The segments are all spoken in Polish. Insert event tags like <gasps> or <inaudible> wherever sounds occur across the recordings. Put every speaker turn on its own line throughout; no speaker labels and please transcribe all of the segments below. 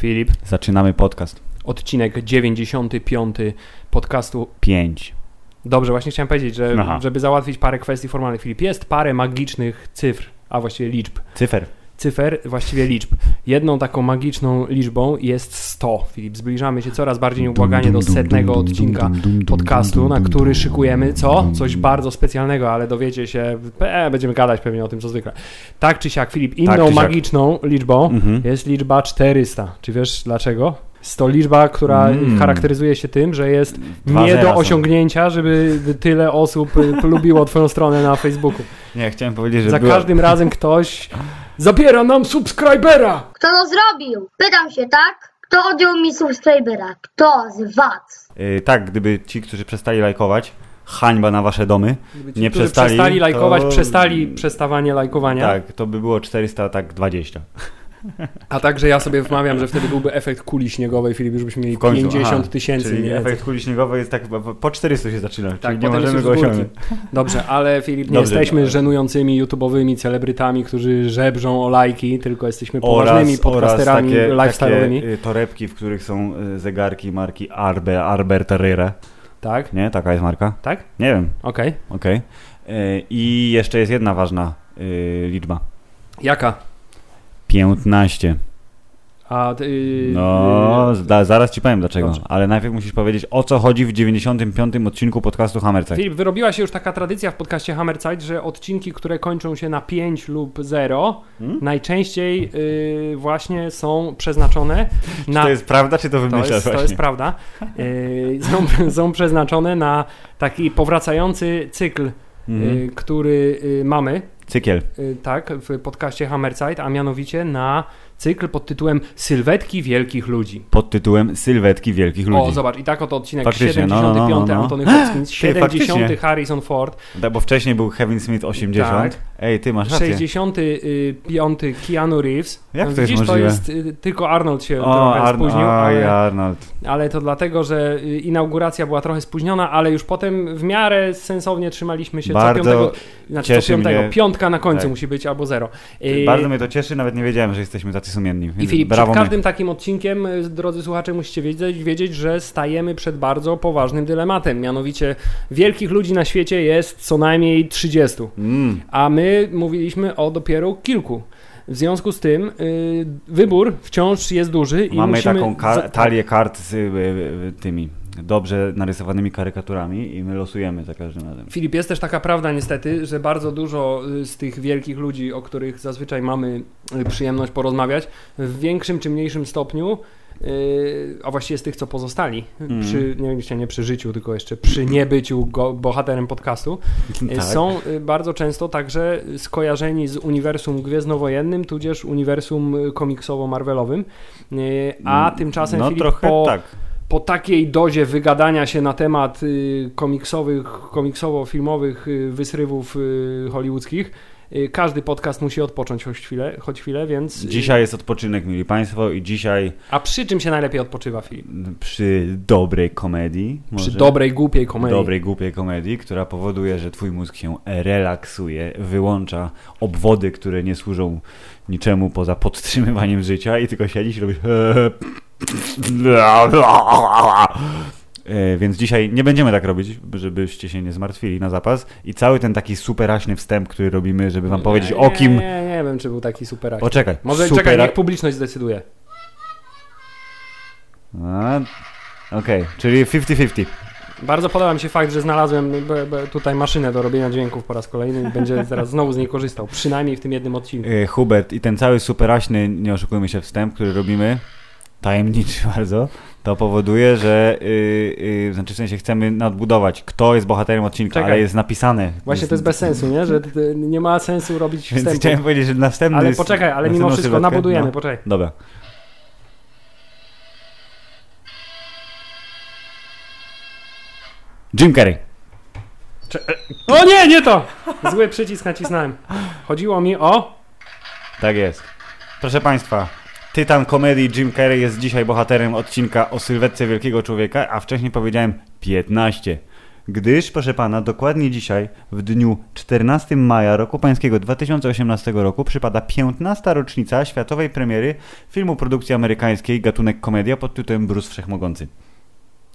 Filip,
zaczynamy podcast.
odcinek 95 podcastu.
5.
Dobrze, właśnie chciałem powiedzieć, że
Aha.
żeby załatwić parę kwestii formalnych, Filip, jest parę magicznych cyfr, a właściwie liczb.
Cyfer.
Cyfer, właściwie liczb. Jedną taką magiczną liczbą jest 100. Filip, zbliżamy się coraz bardziej nieubłaganie do setnego odcinka podcastu, na który szykujemy co? Coś bardzo specjalnego, ale dowiecie się, e, będziemy gadać pewnie o tym co zwykle. Tak czy siak, Filip, inną
siak.
magiczną liczbą
Mhm.
jest liczba 400. Czy wiesz dlaczego? Jest to liczba, która
Mm.
charakteryzuje się tym, że jest
Dwa
nie do
są.
osiągnięcia, żeby tyle osób y, polubiło twoją stronę na Facebooku.
Nie, chciałem powiedzieć, że
Za
była...
każdym razem ktoś zabiera nam subskrybera!
Kto to zrobił? Pytam się, tak? Kto odjął mi subskrybera? Kto z was?
Y, tak, gdyby ci, którzy przestali lajkować, hańba na wasze domy.
Ci,
Nie
którzy
przestali,
przestali lajkować,
to-
przestali przestawanie lajkowania.
Tak, to by było 400, tak 20.
A także ja sobie wmawiam, że wtedy byłby efekt kuli śniegowej, Filip, już byśmy mieli
końcu,
50
aha.
tysięcy.
Czyli
więcej.
efekt kuli śniegowej jest tak, po- po 400 się zaczyna,
Tak,
czyli nie możemy go osiągnąć.
Dobrze, ale Filip, nie
Dobrze,
jesteśmy żenującymi YouTube'owymi celebrytami, którzy żebrzą o lajki, tylko jesteśmy poważnymi
oraz
podcasterami lifestyle'owymi.
y, torebki, w których są y, zegarki marki Arbe, Arber Terriere.
Tak?
Nie? Taka jest marka?
Tak?
Nie wiem,
Okej.
okej. Y, I jeszcze jest jedna ważna y, liczba.
Jaka?
15.
A ty,
No,
y,
zaraz ci powiem dlaczego.
Dobrze.
Ale najpierw musisz powiedzieć, o co chodzi w 95. odcinku podcastu Hammerzeit.
Filip, wyrobiła się już taka tradycja w podcaście Hammerzeit, że odcinki, które kończą się na 5 lub 0,
Hmm?
najczęściej y, właśnie są przeznaczone na...
To jest prawda, czy to
To
wymyślasz
jest, to
właśnie?
jest prawda. Są, <laughs> są przeznaczone na taki powracający cykl, y, który mamy,
Cykiel.
y, tak, w podcaście Hammerzeit, a mianowicie na cykl pod tytułem Sylwetki Wielkich Ludzi.
Pod tytułem Sylwetki Wielkich Ludzi.
O, zobacz, i tak oto odcinek
Faktycznie,
75
no, no, no, no.
Antony <gasps> Hopkins,
Ty,
70
faktycznie.
Harrison Ford,
Tak, bo wcześniej był Kevin Smith 80.
Tak.
Ej, ty masz rację.
65 Keanu Reeves.
Jak
No
to jest
Widzisz, to
możliwe?
jest y, tylko Arnold się
O,
trochę spóźnił,
oj,
ale,
Arnold.
ale to dlatego, że y, inauguracja była trochę spóźniona, ale już potem w miarę sensownie trzymaliśmy się
Bardzo
co piątego, znaczy co piątego,
mnie-
piątka na końcu
Tak.
musi być albo zero. Y,
Bardzo mnie to cieszy, nawet nie wiedziałem, że jesteśmy tacy sumienni.
I Filip,
brawo
przed
my.
każdym takim odcinkiem, y, drodzy słuchacze, musicie wiedzieć, wiedzieć, że stajemy przed bardzo poważnym dylematem. Mianowicie wielkich ludzi na świecie jest co najmniej 30.
Mm.
a my mówiliśmy o dopiero kilku. W związku z tym y, wybór wciąż jest duży i
Mamy
musimy...
taką ka-
za-
talię kart z y, tymi dobrze narysowanymi karykaturami i my losujemy za każdym razem.
Filip, jest też taka prawda niestety, że bardzo dużo y, z tych wielkich ludzi, o których zazwyczaj mamy y, przyjemność porozmawiać, w większym czy mniejszym stopniu, y, a właściwie z tych, co pozostali,
Mhm.
przy, nie, nie, nie przy życiu, tylko jeszcze przy niebyciu go, bohaterem podcastu,
Tak.
są bardzo często także skojarzeni z uniwersum gwiezdnowojennym, tudzież uniwersum komiksowo-marvelowym, a tymczasem
No
Filip,
trochę
po,
tak.
Po takiej dozie wygadania się na temat y, komiksowych, komiksowo-filmowych y, wysrywów y, hollywoodzkich, każdy podcast musi odpocząć choć chwilę, choć chwilę, więc...
Dzisiaj jest odpoczynek, mili Państwo, i dzisiaj
A przy czym się najlepiej odpoczywa, Filip?
przy dobrej komedii, może
Przy dobrej, głupiej komedii.
dobrej, głupiej komedii, która powoduje, że Twój mózg się relaksuje, wyłącza obwody, które nie służą niczemu poza podtrzymywaniem życia i tylko siedzisz i robisz E, Więc dzisiaj nie będziemy tak robić, żebyście się nie zmartwili na zapas. I cały ten taki superaśny wstęp, który robimy, żeby wam powiedzieć
nie,
o kim.
Nie, nie, nie wiem, czy był taki super aktor.
Poczekaj.
Może
super...
czekaj, niech publiczność zdecyduje.
Okej, czyli 50-50.
Bardzo podoba mi się fakt, że znalazłem tutaj maszynę do robienia dźwięków po raz kolejny i będzie teraz znowu z niej korzystał. Przynajmniej w tym jednym odcinku.
E, Hubert i ten cały superaśny, nie oszukujmy się, wstęp, który robimy, tajemniczy <laughs> bardzo, to powoduje, że yy, yy, znaczy w sensie chcemy nadbudować, kto jest bohaterem odcinka,
Czekaj.
ale jest napisane.
Właśnie to jest bez sensu, nie? Że nie ma sensu robić
Więc
wstępu.
chciałem powiedzieć, że następny
Ale
jest-
poczekaj, ale mimo wszystko
sylwetkę?
nabudujemy,
No.
poczekaj.
Dobra. Jim Carrey.
O nie, nie to! Zły przycisk nacisnąłem. Chodziło mi o...
Tak jest. Proszę Państwa, tytan komedii Jim Carrey jest dzisiaj bohaterem odcinka o sylwetce wielkiego człowieka, a wcześniej powiedziałem 15. Gdyż, proszę pana, dokładnie dzisiaj, w dniu 14 maja roku pańskiego 2018 roku, przypada 15. rocznica światowej premiery filmu produkcji amerykańskiej gatunek komedia pod tytułem Bruce Wszechmogący.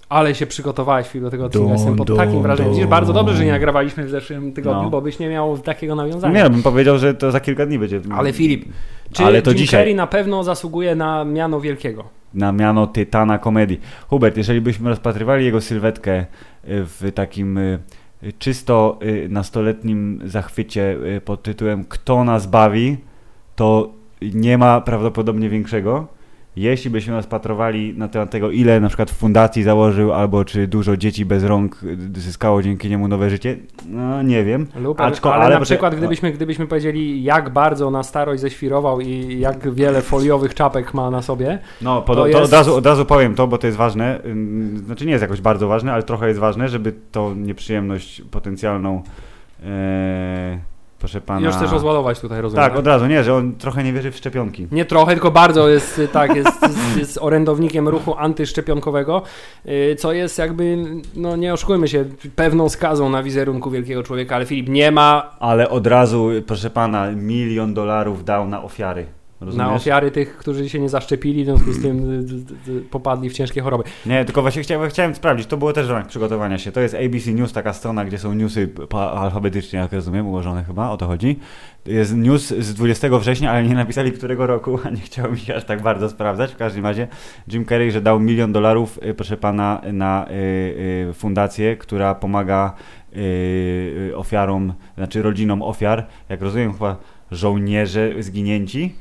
Ale się przygotowałeś do tego odcinka. Jestem pod
dun,
takim wrażeniem. Widzisz, bardzo dobrze, że nie nagrywaliśmy w zeszłym tygodniu,
No.
bo byś nie miał takiego nawiązania.
Nie, bym powiedział, że to za kilka dni będzie.
Ale Filip, czy
Ale to
Jim
dzisiaj.
Carrey na pewno zasługuje na miano wielkiego?
na miano tytana komedii. Hubert, jeżeli byśmy rozpatrywali jego sylwetkę y, w takim y, czysto y, nastoletnim zachwycie pod tytułem Kto nas bawi, to nie ma prawdopodobnie większego. Jeśli byśmy rozpatrowali na temat tego, ile na przykład fundacji założył, albo czy dużo dzieci bez rąk zyskało dzięki niemu nowe życie, no nie wiem.
Lub,
Aczko-
ale,
ale
na przykład gdybyśmy, gdybyśmy powiedzieli, jak bardzo na starość ześwirował i jak wiele foliowych czapek ma na sobie,
No, po,
To
to,
jest-
od, razu, od razu powiem to, bo to jest ważne. Znaczy nie jest jakoś bardzo ważne, ale trochę jest ważne, żeby tą nieprzyjemność potencjalną, e, proszę pana...
już też rozładować tutaj, rozumiem.
Tak, od razu, nie, że on trochę nie wierzy w szczepionki.
Nie trochę, tylko bardzo jest, tak, jest, jest, jest orędownikiem ruchu antyszczepionkowego, y, co jest jakby, no nie oszukujmy się, pewną skazą na wizerunku wielkiego człowieka, ale Filip nie ma
Ale od razu, proszę pana, milion dolarów dał na ofiary. Rozumiesz?
na ofiary tych, którzy się nie zaszczepili, w związku z tym y, popadli w ciężkie choroby.
Nie, tylko właśnie chciałem, chciałem sprawdzić, to było też w ramach przygotowania się. To jest ABC News, taka strona, gdzie są newsy alfabetycznie, jak rozumiem, ułożone chyba, o to chodzi. Jest news z 20 września, ale nie napisali którego roku, a nie chciało mi się aż tak bardzo sprawdzać. W każdym razie Jim Carrey, że dał milion dolarów, y, proszę pana, na y, y, fundację, która pomaga y, y, ofiarom, znaczy rodzinom ofiar, jak rozumiem chyba żołnierze zginięci.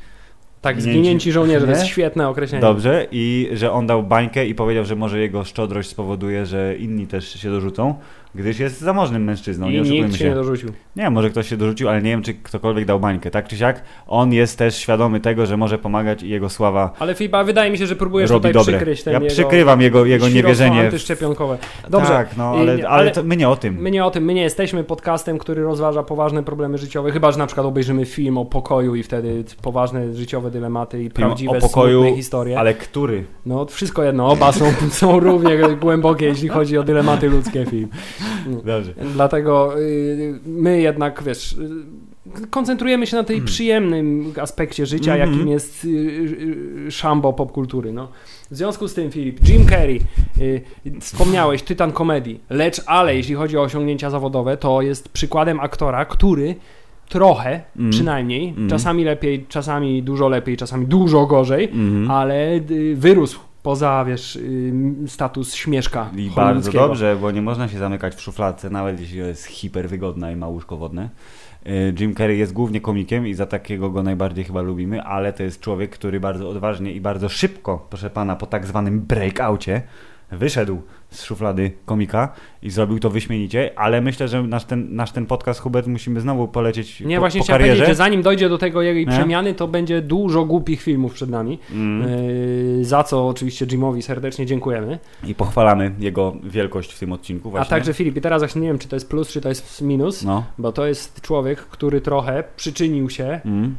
Tak,
Zginięci-
zginięci żołnierze, to jest świetne określenie.
Dobrze, i że on dał bańkę i powiedział, że może jego szczodrość spowoduje, że inni też się dorzucą, gdyż jest zamożnym mężczyzną, nie
I
oszukujmy
nikt się nie dorzucił.
Nie, może ktoś się dorzucił, ale nie wiem, czy ktokolwiek dał bańkę. Tak czy siak, on jest też świadomy tego, że może pomagać i jego sława
Ale Filipa, wydaje mi się, że próbujesz
robi
tutaj
dobre.
przykryć ten
Ja
jego
przykrywam jego, jego niewierzenie.
antyszczepionkowe. Dobrze,
Tak, no, ale,
ale-
ale to my nie o tym.
My nie o tym, my nie jesteśmy podcastem, który rozważa poważne problemy życiowe, chyba że na przykład obejrzymy film o pokoju i wtedy poważne życiowe dylematy i prawdziwe
o pokoju,
historie.
Ale który?
No wszystko jedno, oba są, są równie głębokie, jeśli chodzi o dylematy ludzkie film.
Dobrze.
Dlatego y, my jednak, wiesz, y, koncentrujemy się na tej przyjemnym aspekcie życia,
Mhm.
jakim jest y, szambo popkultury. No. W związku z tym, Filip, Jim Carrey, wspomniałeś, tytan komedii, lecz ale jeśli chodzi o osiągnięcia zawodowe, to jest przykładem aktora, który trochę,
Mm.
przynajmniej,
Mm.
czasami lepiej, czasami dużo lepiej, czasami dużo gorzej,
Mhm.
ale wyrósł poza, wiesz, y, status śmieszka
I bardzo dobrze, bo nie można się zamykać w szufladce, nawet jeśli jest hiperwygodna i ma łóżko wodne. Y, Jim Carrey jest głównie komikiem i za takiego go najbardziej chyba lubimy, ale to jest człowiek, który bardzo odważnie i bardzo szybko, proszę pana, po tak zwanym breakoucie wyszedł z szuflady komika i zrobił to wyśmienicie, ale myślę, że nasz ten, nasz ten podcast, Hubert, musimy znowu polecieć
Nie,
po,
właśnie
po
chciałem
karierze.
powiedzieć, że zanim dojdzie do tego jej przemiany, to będzie dużo głupich filmów przed nami,
Mm.
yy, za co oczywiście Jimowi serdecznie dziękujemy.
I pochwalamy jego wielkość w tym odcinku właśnie.
A także Filip, i teraz właśnie nie wiem, czy to jest plus, czy to jest minus,
No.
bo to jest człowiek, który trochę przyczynił się
Mm.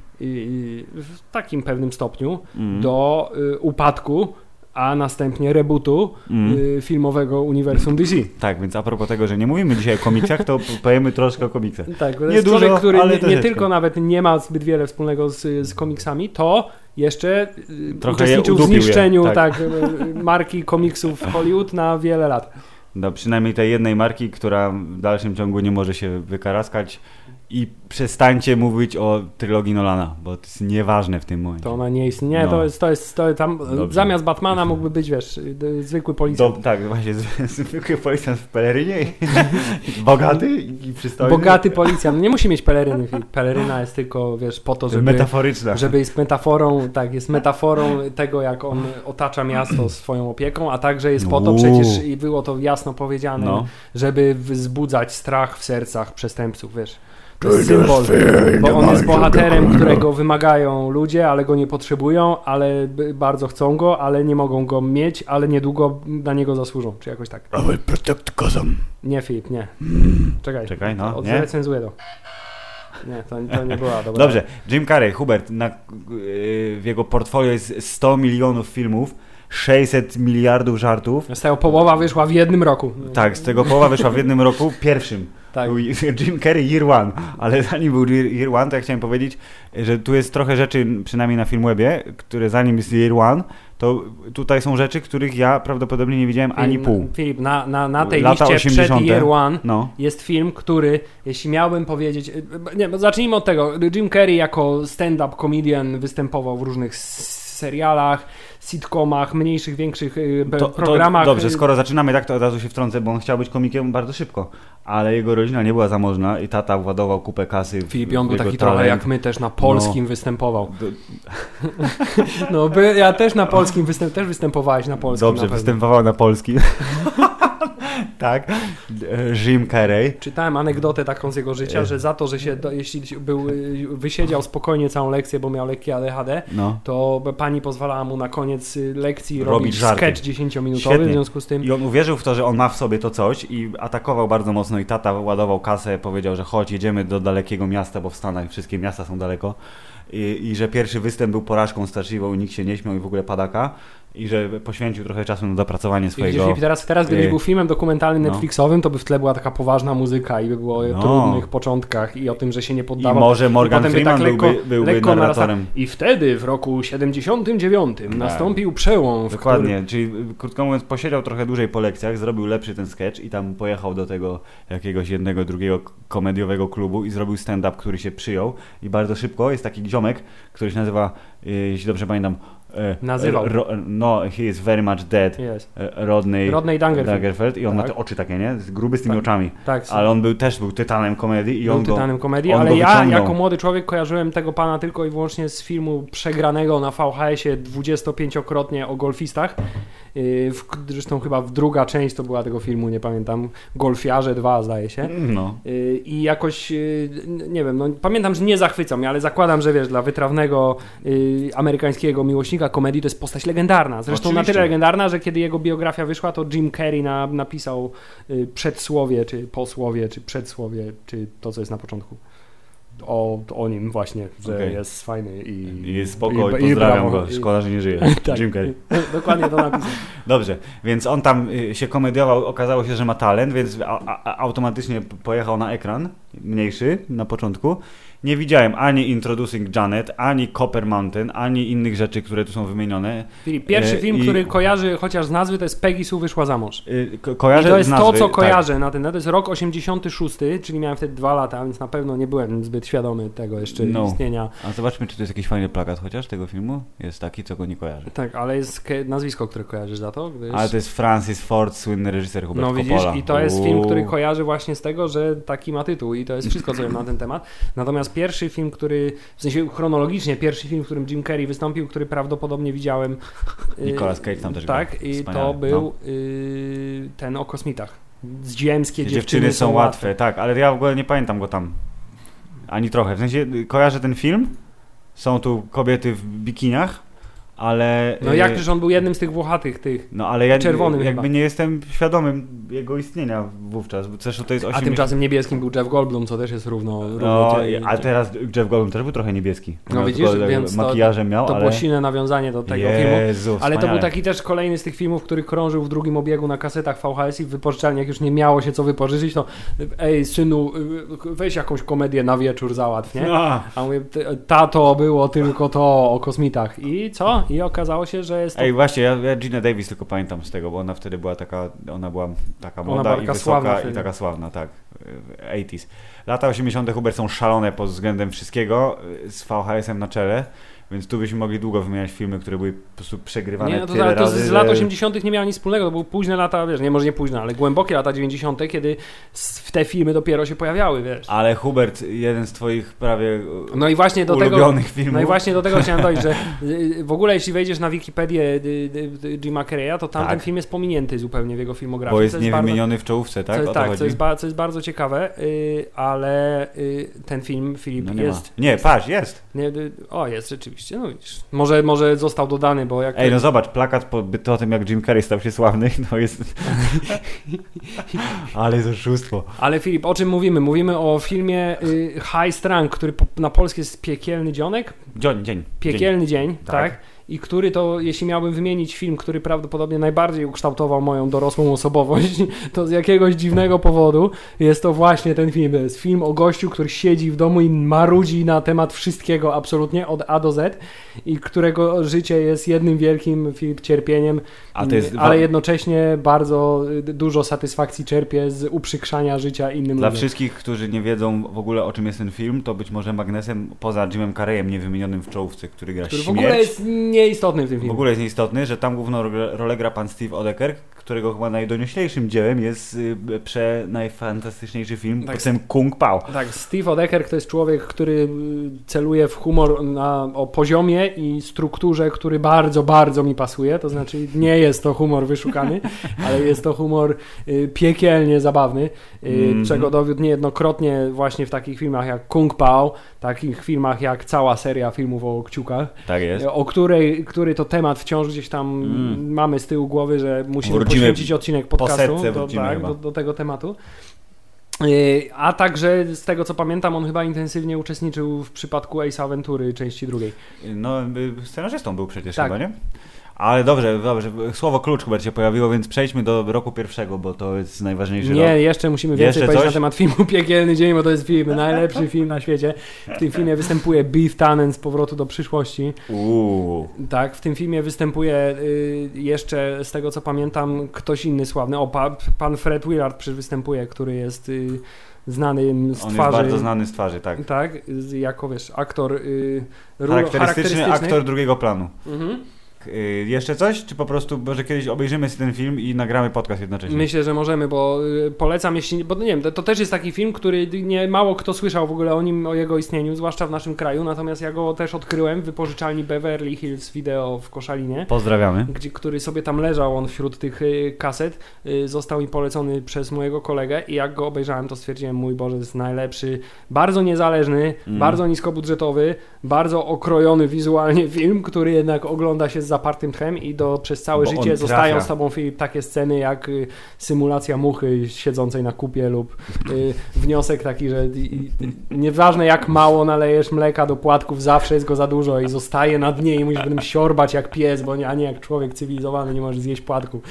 w takim pewnym stopniu
Mm.
do yy, upadku, a następnie rebootu
Mm.
yy, filmowego uniwersum DC.
Tak, więc a propos tego, że nie mówimy dzisiaj o komiksach, to <laughs> powiemy troszkę o komiksach.
Tak,
Nie
jest
dużo,
człowiek, który
ale
nie, nie tylko nawet nie ma zbyt wiele wspólnego z, z komiksami, to jeszcze y,
Trochę
uczestniczył w
udupił je,
zniszczeniu
tak.
tak. y, marki komiksów w Hollywood na wiele lat.
No, przynajmniej tej jednej marki, która w dalszym ciągu nie może się wykaraskać i przestańcie mówić o trylogii Nolana, bo to jest nieważne w tym momencie.
To ona nie istnieje. Nie,
No.
to jest, to jest to tam
Dobrze.
zamiast Batmana mógłby być, wiesz, y, zwykły policjant.
Do, tak, właśnie, <laughs> zwykły policjant w pelerynie, <laughs> bogaty i przystojny.
Bogaty policjant. Nie musi mieć peleryny. Peleryna jest tylko, wiesz, po to, żeby,
Metaforyczna.
żeby jest metaforą, tak, jest metaforą tego, jak on otacza miasto <clears throat> swoją opieką, a także jest po to
Uuu.
przecież, i było to jasno powiedziane,
No.
żeby wzbudzać strach w sercach przestępców, wiesz. To jest symbol, bo on jest bohaterem, którego wymagają ludzie, ale go nie potrzebują, ale bardzo chcą go, ale nie mogą go mieć, ale niedługo na niego zasłużą, czy jakoś tak.
I will protect Gotham.
Nie, Filip, nie. Czekaj,
Czekaj, no,
Od-
nie?
Recenzuję to. Nie, to, to nie była dobra.
Dobrze, Jim Carrey, Hubert, na, yy, w jego portfolio jest 100 milionów filmów, 600 miliardów żartów.
Z tego połowa wyszła w jednym roku.
Tak, z tego połowa wyszła w jednym roku, pierwszym.
Tak.
Był <laughs> Jim Carrey Year One, ale zanim był Year One, to ja chciałem powiedzieć, że tu jest trochę rzeczy, przynajmniej na Filmwebie, które zanim jest Year One, to tutaj są rzeczy, których ja prawdopodobnie nie widziałem ani pół.
Filip, na, na, na tej
Lata
liście
80.
przed Year One
No.
jest film, który, jeśli miałbym powiedzieć, nie, bo zacznijmy od tego. Jim Carrey jako stand-up comedian występował w różnych serialach, sitcomach, mniejszych, większych p-
To,
programach.
to dobrze, skoro zaczynamy tak, to od razu się wtrącę, bo on chciał być komikiem bardzo szybko, ale jego rodzina nie była zamożna i tata władował kupę kasy.
Filip, on
w
był
jego
taki trochę jak my też na polskim
No.
występował.
Do- <laughs>
No, by, ja też na polskim występ, też występowałeś na polskim.
Dobrze,
na
występował na polskim. <laughs> <laughs> tak, Jim Carrey.
Czytałem anegdotę taką z jego życia, że za to, że się, jeśli był, wysiedział spokojnie całą lekcję, bo miał lekkie ADHD,
No.
to pani pozwalała mu na koniec lekcji
Robić
robić,
żarty.
sketch 10-minutowy,
Świetnie.
w związku z tym
I on uwierzył w to, że on ma w sobie to coś i atakował bardzo mocno i tata ładował kasę, powiedział, że chodź, jedziemy do dalekiego miasta, bo w Stanach wszystkie miasta są daleko i, i że pierwszy występ był porażką straszliwą i nikt się nie śmiał i w ogóle padaka i że poświęcił trochę czasu na dopracowanie
I
swojego...
Gdzieś, teraz, teraz gdybyś
y,
był filmem dokumentalnym
no.
Netflixowym, to by w tle była taka poważna muzyka i by było o
No.
trudnych początkach i o tym, że się nie
I
poddawał.
może Morgan
by
Freeman
tak lekko-
byłby, byłby
lekko
narratorem.
I wtedy w roku 79 nastąpił przełom, w
Dokładnie, czyli y, krótko mówiąc posiedział trochę dłużej po lekcjach, zrobił lepszy ten sketch i tam pojechał do tego jakiegoś jednego, drugiego komediowego klubu i zrobił stand-up, który się przyjął i bardzo szybko jest taki ziomek, który się nazywa, y, jeśli dobrze pamiętam,
Nazywał.
Ro, no, he is very much dead.
Jest.
e, Rodney,
Rodney Dangerfield.
i on ma
Tak.
te oczy takie, nie? Z- Gruby z tymi
Tak.
oczami.
Tak,
Ale on był też był tytanem komedii i
Był
on
tytanem komedii, ale ja
wyciągnął.
jako młody człowiek kojarzyłem tego pana tylko i wyłącznie z filmu przegranego na VHS-ie 25-krotnie o golfistach. Yy, w, zresztą chyba w druga część to była tego filmu, nie pamiętam, Golfiarze 2 zdaje się.
No.
I jakoś, nie wiem, no, pamiętam, że nie zachwycał mnie, ale zakładam, że wiesz, dla wytrawnego amerykańskiego miłośnika komedii to jest postać legendarna. Zresztą na
Oczywiście.
tyle legendarna, że kiedy jego biografia wyszła, to Jim Carrey na, napisał yy, przedsłowie, czy posłowie, czy przedsłowie, czy to, co jest na początku. O, o nim właśnie, że
Okej.
jest fajny i...
I jest spoko i,
i
pozdrawiam
brawo.
go. Szkoda, że nie żyje. <laughs>
Tak.
Jim Carrey. <laughs>
Dokładnie to napisał.
Dobrze, więc on tam y, się komediował, okazało się, że ma talent, więc a, a, automatycznie pojechał na ekran, mniejszy na początku. Nie widziałem ani Introducing Janet, ani Copper Mountain, ani innych rzeczy, które tu są wymienione.
Filip, pierwszy
E,
film,
i-
który kojarzy chociaż z nazwy, to jest Peggy Sue wyszła za mąż.
Y, ko-
I
kojarzę
to jest
nazwy,
to, co
tak.
kojarzę na ten. To jest rok 86, czyli miałem wtedy dwa lata, więc na pewno nie byłem zbyt świadomy tego jeszcze
No.
istnienia.
A zobaczmy, czy to jest jakiś fajny plakat chociaż tego filmu. Jest taki, co go nie kojarzy.
Tak, ale jest nazwisko, które kojarzysz za to. Gdyż...
Ale to jest Francis Ford, słynny reżyser Hubert
No widzisz,
Coppola.
i to jest film, który
Uuu.
kojarzy właśnie z tego, że taki ma tytuł i to jest wszystko, co wiem na ten temat. Natomiast pierwszy film, który, w sensie chronologicznie, pierwszy film, w którym Jim Carrey wystąpił, który prawdopodobnie widziałem... y,
Nicolas Cage tam też
Tak, i to był
no.
y, ten o kosmitach. Ziemskie
Te
dziewczyny, są łatwe.
tak, ale ja w ogóle nie pamiętam go tam. Ani trochę. W sensie y, kojarzę ten film. Są tu kobiety w bikiniach, ale.
No
y,
jak przecież on był jednym z tych włochatych tych.
No ale ja
czerwonym
jakby
chyba.
nie jestem świadomym jego istnienia wówczas. bo Zresztą to jest 80...
A tymczasem niebieskim był Jeff Goldblum, co też jest równo... równo
No, a teraz Jeff Goldblum też był trochę niebieski.
No widzisz, więc to-
makijażem miał,
To
ale...
było silne nawiązanie do tego filmu.
Jezu,
Ale to był
wspaniale.
taki też kolejny z tych filmów, który krążył w drugim obiegu na kasetach VHS i w wypożyczalniach już nie miało się co wypożyczyć, to ej synu, y, weź jakąś komedię na wieczór załatw, nie?
A,
A mówię, "Ty- tato, było tylko to o kosmitach. I co? I okazało się, że jest to...
Ej, właśnie, ja, ja Gina Davis tylko pamiętam z tego, bo ona wtedy była taka, ona była taka moda
była
i
taka
wysoka
sławna
i
wtedy.
taka sławna, tak. y, 80s. Lata 80. Hubert są szalone pod względem wszystkiego z VHS-em na czele, więc tu byśmy mogli długo wymieniać filmy, które były po prostu przegrywane
Nie, no to,
tyle
ale to
razy,
z
że-
lat 80. nie miało nic wspólnego, to były późne lata, wiesz, nie może nie późne, ale głębokie lata 90., kiedy w te filmy dopiero się pojawiały, wiesz.
Ale Hubert, jeden z twoich prawie y,
No i właśnie do tego,
ulubionych filmów.
no i właśnie do tego chciałem dojść, że <laughs> y, w ogóle jeśli wejdziesz na Wikipedię y, y, y, Jima Carreya, to tamten
Tak.
film jest pominięty zupełnie w jego filmografii.
Bo jest niewymieniony w czołówce,
bardzo,
tak?
co, tak, co jest, ba, co jest bardzo ciekawe, y, ale y, ten film, Filip,
No nie
jest...
ma. Nie, patrz, jest.
Nie, y, o, jest rzeczywiście, no widzisz. Może, może został dodany, bo jak...
Ej, no zobacz, plakat po, po tym, jak Jim Carrey stał się sławny, <laughs> no jest... <laughs> Ale jest oszustwo.
Ale Filip, o czym mówimy? Mówimy o filmie y, High Strang, który po, na polski jest Piekielny Dzionek.
Dzień, dzień.
Piekielny dzień,
Tak.
tak. I który to, jeśli miałbym wymienić film, który prawdopodobnie najbardziej ukształtował moją dorosłą osobowość, <laughs> to z jakiegoś dziwnego powodu jest to właśnie ten film. To jest film o gościu, który siedzi w domu i marudzi na temat wszystkiego absolutnie od A do Z i którego życie jest jednym wielkim cierpieniem,
jest
ale jednocześnie bardzo y, dużo satysfakcji czerpie z uprzykrzania życia innym
Dla
ludziom.
wszystkich, którzy nie wiedzą w ogóle o czym jest ten film, to być może magnesem poza Jimem Carreyem niewymienionym w czołówce, który gra
Który
śmierć.
Nieistotny w tym
W
filmie.
ogóle jest nieistotny, że tam główną rolę- gra pan Steve Odeker, którego chyba najdonioślejszym dziełem jest y, prze najfantastyczniejszy film
Tak.
pod tym Kung Pao.
Tak, Steve Odeker to jest człowiek, który y, celuje w humor na, o poziomie i strukturze, który bardzo, bardzo mi pasuje. To znaczy nie jest to humor wyszukany, <laughs> ale jest to humor y, piekielnie zabawny, y,
Mhm.
czego dowiódł niejednokrotnie właśnie w takich filmach jak Kung Pao, takich filmach jak cała seria filmów o kciukach,
Tak jest.
o której, który to temat wciąż gdzieś tam
Mm.
mamy z tyłu głowy, że musimy
Wrócimy
poświęcić odcinek
po
podcastu
setce
do, tak, do, do tego tematu. Yy, A także z tego co pamiętam, on chyba intensywnie uczestniczył w przypadku Ace Aventury części drugiej.
No, y, scenarzystą był przecież
Tak.
chyba, nie? Ale dobrze, dobrze. Słowo klucz chyba się pojawiło, więc przejdźmy do roku pierwszego, bo to jest najważniejszy
Nie,
rok.
jeszcze musimy więcej
Jeszcze
powiedzieć
coś?
na temat filmu Piekielny Dzień, bo to jest film, <laughs> najlepszy film na świecie. W tym filmie występuje Beef Tannen z Powrotu do przyszłości.
Uuu.
Tak, w tym filmie występuje y, jeszcze, z tego co pamiętam, ktoś inny sławny. O, pa, pan Fred Willard przecież występuje, który jest y, znanym z
On
twarzy.
jest bardzo znany z twarzy, tak.
Tak, jako wiesz, aktor y, ról-
Charakterystyczny aktor drugiego planu.
Mhm.
Y, jeszcze coś? Czy po prostu, może kiedyś obejrzymy sobie ten film i nagramy podcast jednocześnie?
Myślę, że możemy, bo y, polecam, jeśli. Bo nie wiem, to, też jest taki film, który nie mało kto słyszał w ogóle o nim, o jego istnieniu, zwłaszcza w naszym kraju. Natomiast ja go też odkryłem w wypożyczalni Beverly Hills Video w Koszalinie.
Pozdrawiamy.
Gdzie, który sobie tam leżał, on wśród tych y, kaset, został mi polecony przez mojego kolegę i jak go obejrzałem, to stwierdziłem, mój Boże, jest najlepszy, bardzo niezależny,
Mm.
bardzo niskobudżetowy, bardzo okrojony wizualnie <laughs> film, który jednak ogląda się z zapartym tchem i do, przez całe
Bo
życie zostają z tobą Filip takie sceny jak y, symulacja muchy siedzącej na kupie lub y, wniosek taki, że i, i, nieważne jak mało nalejesz mleka do płatków, zawsze jest go za dużo i zostaje na dnie i musisz potem siorbać jak pies, bo nie, a nie jak człowiek cywilizowany nie może zjeść płatków.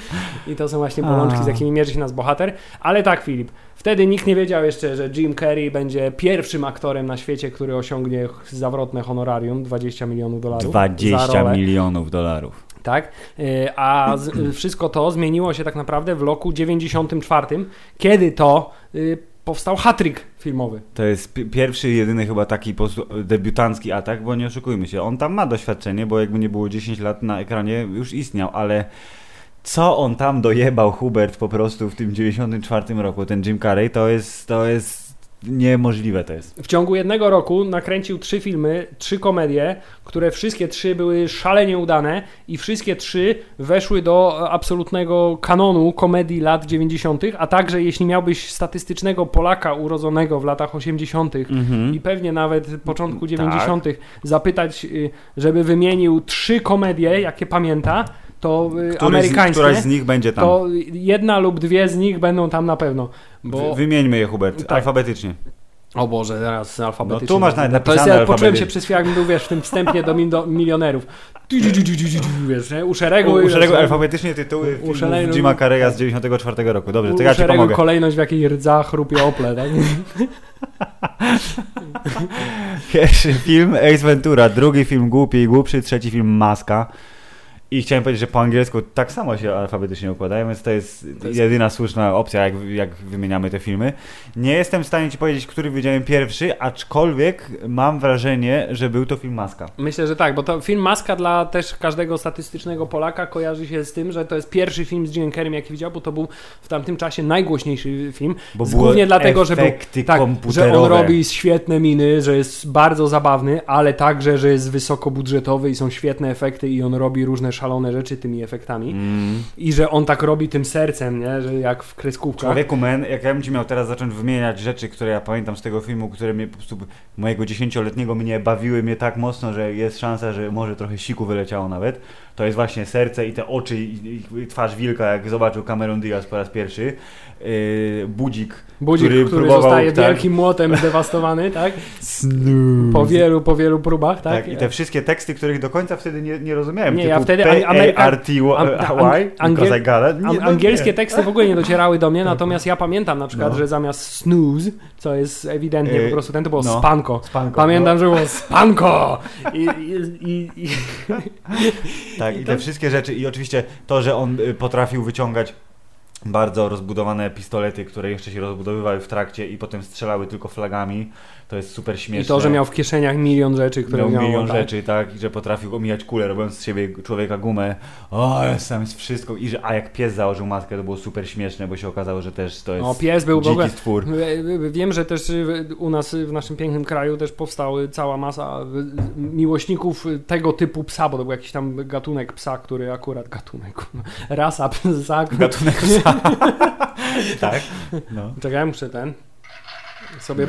I to są właśnie bolączki, z jakimi mierzy się nas bohater. Ale tak, Filip, wtedy nikt nie wiedział jeszcze, że Jim Carrey będzie pierwszym aktorem na świecie, który osiągnie zawrotne honorarium 20 milionów dolarów. za
20
rolę.
milionów dolarów.
Tak, Y, a y, wszystko to zmieniło się tak naprawdę w roku 94, kiedy to y, powstał hatryk filmowy.
To jest pi- pierwszy, jedyny chyba taki debiutancki atak, bo nie oszukujmy się, on tam ma doświadczenie, bo jakby nie było 10 lat na ekranie, już istniał, ale co on tam dojebał Hubert po prostu w tym 94 roku, ten Jim Carrey, to jest, to jest niemożliwe to jest.
W ciągu jednego roku nakręcił trzy filmy, trzy komedie, które wszystkie trzy były szalenie udane i wszystkie trzy weszły do absolutnego kanonu komedii lat 90., a także jeśli miałbyś statystycznego Polaka urodzonego w latach 80.
Mhm.
i pewnie nawet początku
Tak.
90. zapytać, y, żeby wymienił trzy komedie, jakie pamięta, to y,
Któryś z,
amerykańskie,
któraś z nich będzie tam.
to jedna lub dwie z nich będą tam na pewno. Bo...
Wy- Wymieńmy je, Hubert,
Tak.
alfabetycznie.
O Boże, teraz alfabetycznie.
No tu masz nawet
To jest,
napisane
ja poczułem się przez chwilę, jakbym był, wiesz, w tym wstępie do, min- do milionerów. Wiesz, nie? U szeregu...
U, u szeregu
wiesz,
alfabetycznie tytuły
U- szeregu-
Jima Carreya z 94 roku. Dobrze, to ja ci pomogę.
kolejność, w jakiej rdza chrupie ople, tak? <laughs>
Pierwszy film Ace Ventura, drugi film Głupi i Głupszy, trzeci film Maska. I chciałem powiedzieć, że po angielsku tak samo się alfabetycznie układają, więc to jest,
To jest-
jedyna słuszna opcja, jak, jak wymieniamy te filmy. Nie jestem w stanie ci powiedzieć, który widziałem pierwszy, aczkolwiek mam wrażenie, że był to film Maska.
Myślę, że tak, bo to film Maska dla też każdego statystycznego Polaka kojarzy się z tym, że to jest pierwszy film z Jim Carreyem, jaki widział, bo to był w tamtym czasie najgłośniejszy film.
Bo
Głównie dlatego, że był tak, że on robi świetne miny, że jest bardzo zabawny, ale także, że jest wysokobudżetowy i są świetne efekty i on robi różne szalone rzeczy tymi efektami.
Mm.
I że on tak robi tym sercem, nie? Że jak w kreskówkach.
Człowieku, men, jak ja bym ci miał teraz zacząć wymieniać rzeczy, które ja pamiętam z tego filmu, które mnie po prostu mojego dziesięcioletniego mnie bawiły mnie tak mocno, że jest szansa, że może trochę siku wyleciało nawet, to jest właśnie serce i te oczy i, i, i twarz wilka, jak zobaczył Cameron Diaz po raz pierwszy. Yy, budzik
Budzik, który,
który
zostaje
tak.
wielkim młotem zdewastowany, tak?
Snooze.
Po wielu, po wielu próbach, tak?
Tak, i te wszystkie teksty, których do końca wtedy nie, nie rozumiałem.
Nie,
typu
ja wtedy Ameryka-
no
angielskie teksty w ogóle nie docierały do mnie, natomiast ja pamiętam na przykład,
No.
że zamiast snooze, co jest ewidentnie po prostu ten, to było
no.
spanko. Pamiętam,
no.
że było spanko! I, i, i,
Tak,
I
te wszystkie rzeczy. I oczywiście to, że on y, potrafił wyciągać bardzo rozbudowane pistolety, które jeszcze się rozbudowywały w trakcie i potem strzelały tylko flagami, to jest super śmieszne.
I to, że miał w kieszeniach milion rzeczy, które
miał
miał.
milion
tak.
rzeczy, tak, i że potrafił omijać kulę, robiąc z siebie człowieka gumę. O, tam jest wszystko. I że, a jak pies założył maskę, to było super śmieszne, bo się okazało, że też to jest
No, pies był w
dziki
ogóle.
stwór.
Wiem, że też y, u nas y, w naszym pięknym kraju też powstały cała masa y, miłośników tego typu psa, bo to był jakiś tam gatunek psa, który akurat gatunek, <laughs> rasa psa.
Gatunek psa. <laughs> tak, no.
Czekaj, muszę ten. Sobie.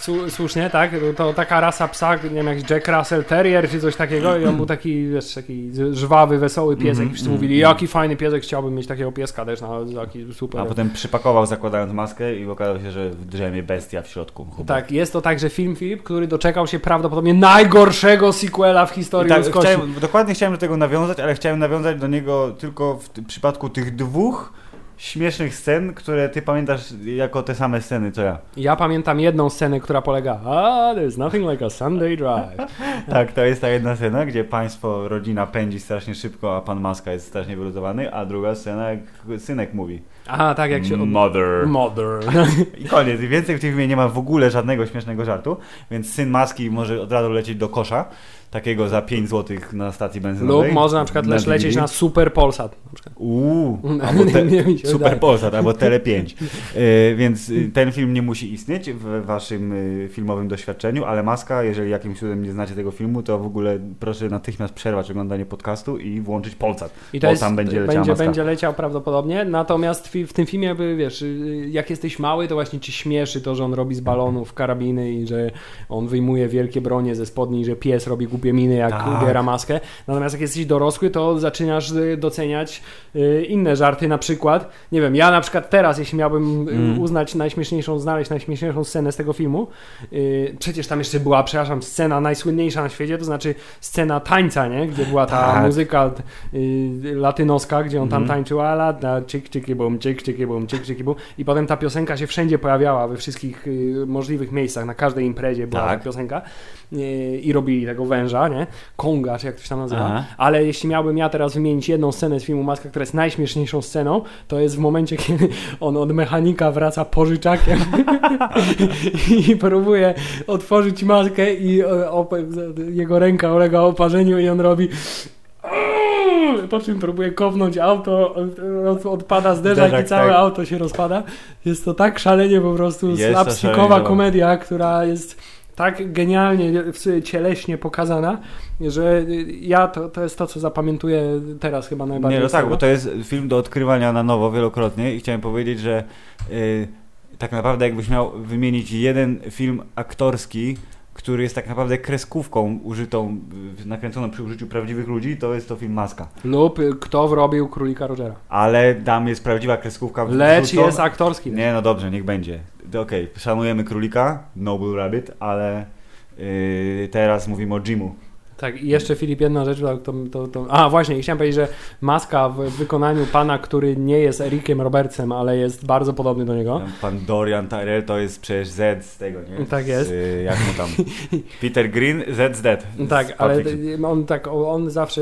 Su- Słusznie, tak? To taka rasa psa, nie wiem, jak Jack Russell Terrier czy coś takiego i on był taki, wiesz, taki żwawy, wesoły piesek.
Mhm,
I wszyscy
mhm,
mówili,
mhm.
jaki fajny piesek, chciałbym mieć takiego pieska też, no, taki super.
A potem przypakował zakładając maskę i okazało się, że w drzemie bestia w środku. Hubert.
Tak, jest to także film, Filip, który doczekał się prawdopodobnie najgorszego sequela w
I
historii
tak, chciałem, dokładnie chciałem do tego nawiązać, ale chciałem nawiązać do niego tylko w przypadku tych dwóch śmiesznych scen, które ty pamiętasz jako te same sceny, co ja.
Ja pamiętam jedną scenę, która polega Ah, there's nothing like a Sunday drive. <laughs>
Tak, to jest ta jedna scena, gdzie państwo, rodzina pędzi strasznie szybko, a pan Maska jest strasznie wyluzowany, a druga scena, jak synek mówi.
Aha, tak jak się... Od...
Mother.
Mother. <laughs>
I koniec. Więcej w tym filmie nie ma w ogóle żadnego śmiesznego żartu, więc syn Maski może od razu lecieć do kosza, takiego za 5 zł na stacji benzynowej.
Lub może na przykład też
DVD.
lecieć na Super Polsat. Na.
Uuu, <laughs> albo te, Super
wydaje.
Polsat, albo Tele 5. Y, <laughs> więc y, ten film nie musi istnieć w waszym y, filmowym doświadczeniu, ale Maska, jeżeli jakimś cudem nie znacie tego filmu, to w ogóle proszę natychmiast przerwać oglądanie podcastu i włączyć Polsat.
I to
bo
jest,
tam będzie leciała
będzie,
Maska.
będzie leciał prawdopodobnie, natomiast fi- w tym filmie, wiesz, y, jak jesteś mały, to właśnie ci śmieszy to, że on robi z balonów karabiny i że on wyjmuje wielkie bronie ze spodni, i że pies robi głupie miny, jak
Tak.
ubiera maskę. Natomiast jak jesteś dorosły, to zaczynasz y, doceniać y, inne żarty, na przykład, nie wiem, ja na przykład teraz, jeśli miałbym y,
Mm.
uznać najśmieszniejszą, znaleźć najśmieszniejszą scenę z tego filmu, przecież tam jeszcze była, przepraszam, scena najsłynniejsza na świecie, to znaczy scena tańca, nie? Gdzie była ta
Tak.
muzyka latynoska, gdzie on tam
Mhm.
tańczył ala, da, czyk, czyki, bum, czyk, czyki, bum, czyk, czyki, bum. I potem ta piosenka się wszędzie pojawiała, we wszystkich możliwych miejscach, na każdej imprezie była
Tak.
ta piosenka i robili tego węża, nie? Konga, czy jak to się tam nazywa.
Aha.
Ale jeśli miałbym ja teraz wymienić jedną scenę z filmu Maska, która jest najśmieszniejszą sceną, to jest w momencie, <laughs> kiedy on od mechanika wraca pożyczakiem <laughs> i próbuje otworzyć maskę i e, jego ręka ulega oparzeniu i on robi po czym próbuje kopnąć auto, od- odpada zderzak i całe
tak.
auto się rozpada. Jest to tak szalenie po prostu slapstickowa
szalenie
komedia, która jest tak genialnie, w- cieleśnie pokazana, że ja to, to jest to, co zapamiętuję teraz chyba najbardziej.
Nie, no tak, bo to jest film do odkrywania na nowo wielokrotnie i chciałem powiedzieć, że y, tak naprawdę jakbyś miał wymienić jeden film aktorski, który jest tak naprawdę kreskówką użytą, nakręconą przy użyciu prawdziwych ludzi, to jest to film Maska.
Lub y, kto wrobił Królika Rogera.
Ale tam jest prawdziwa kreskówka.
Lecz
wrzucona-
jest aktorski.
Nie, no dobrze, niech będzie. Okej, szanujemy królika, Noble Rabbit, ale y, teraz mówimy o Jimu.
Tak, i jeszcze Filip, jedna rzecz, to, to, to. A, właśnie, chciałem powiedzieć, że Maska w wykonaniu pana, który nie jest Ericiem Robertsem, ale jest bardzo podobny do niego.
Pan Dorian Tyrell to jest przecież Z z tego, nie?
Tak
Z,
jest.
y, jak mu tam? <laughs> Peter Green, Z z Dead. Z
Tak, ale on tak, on zawsze,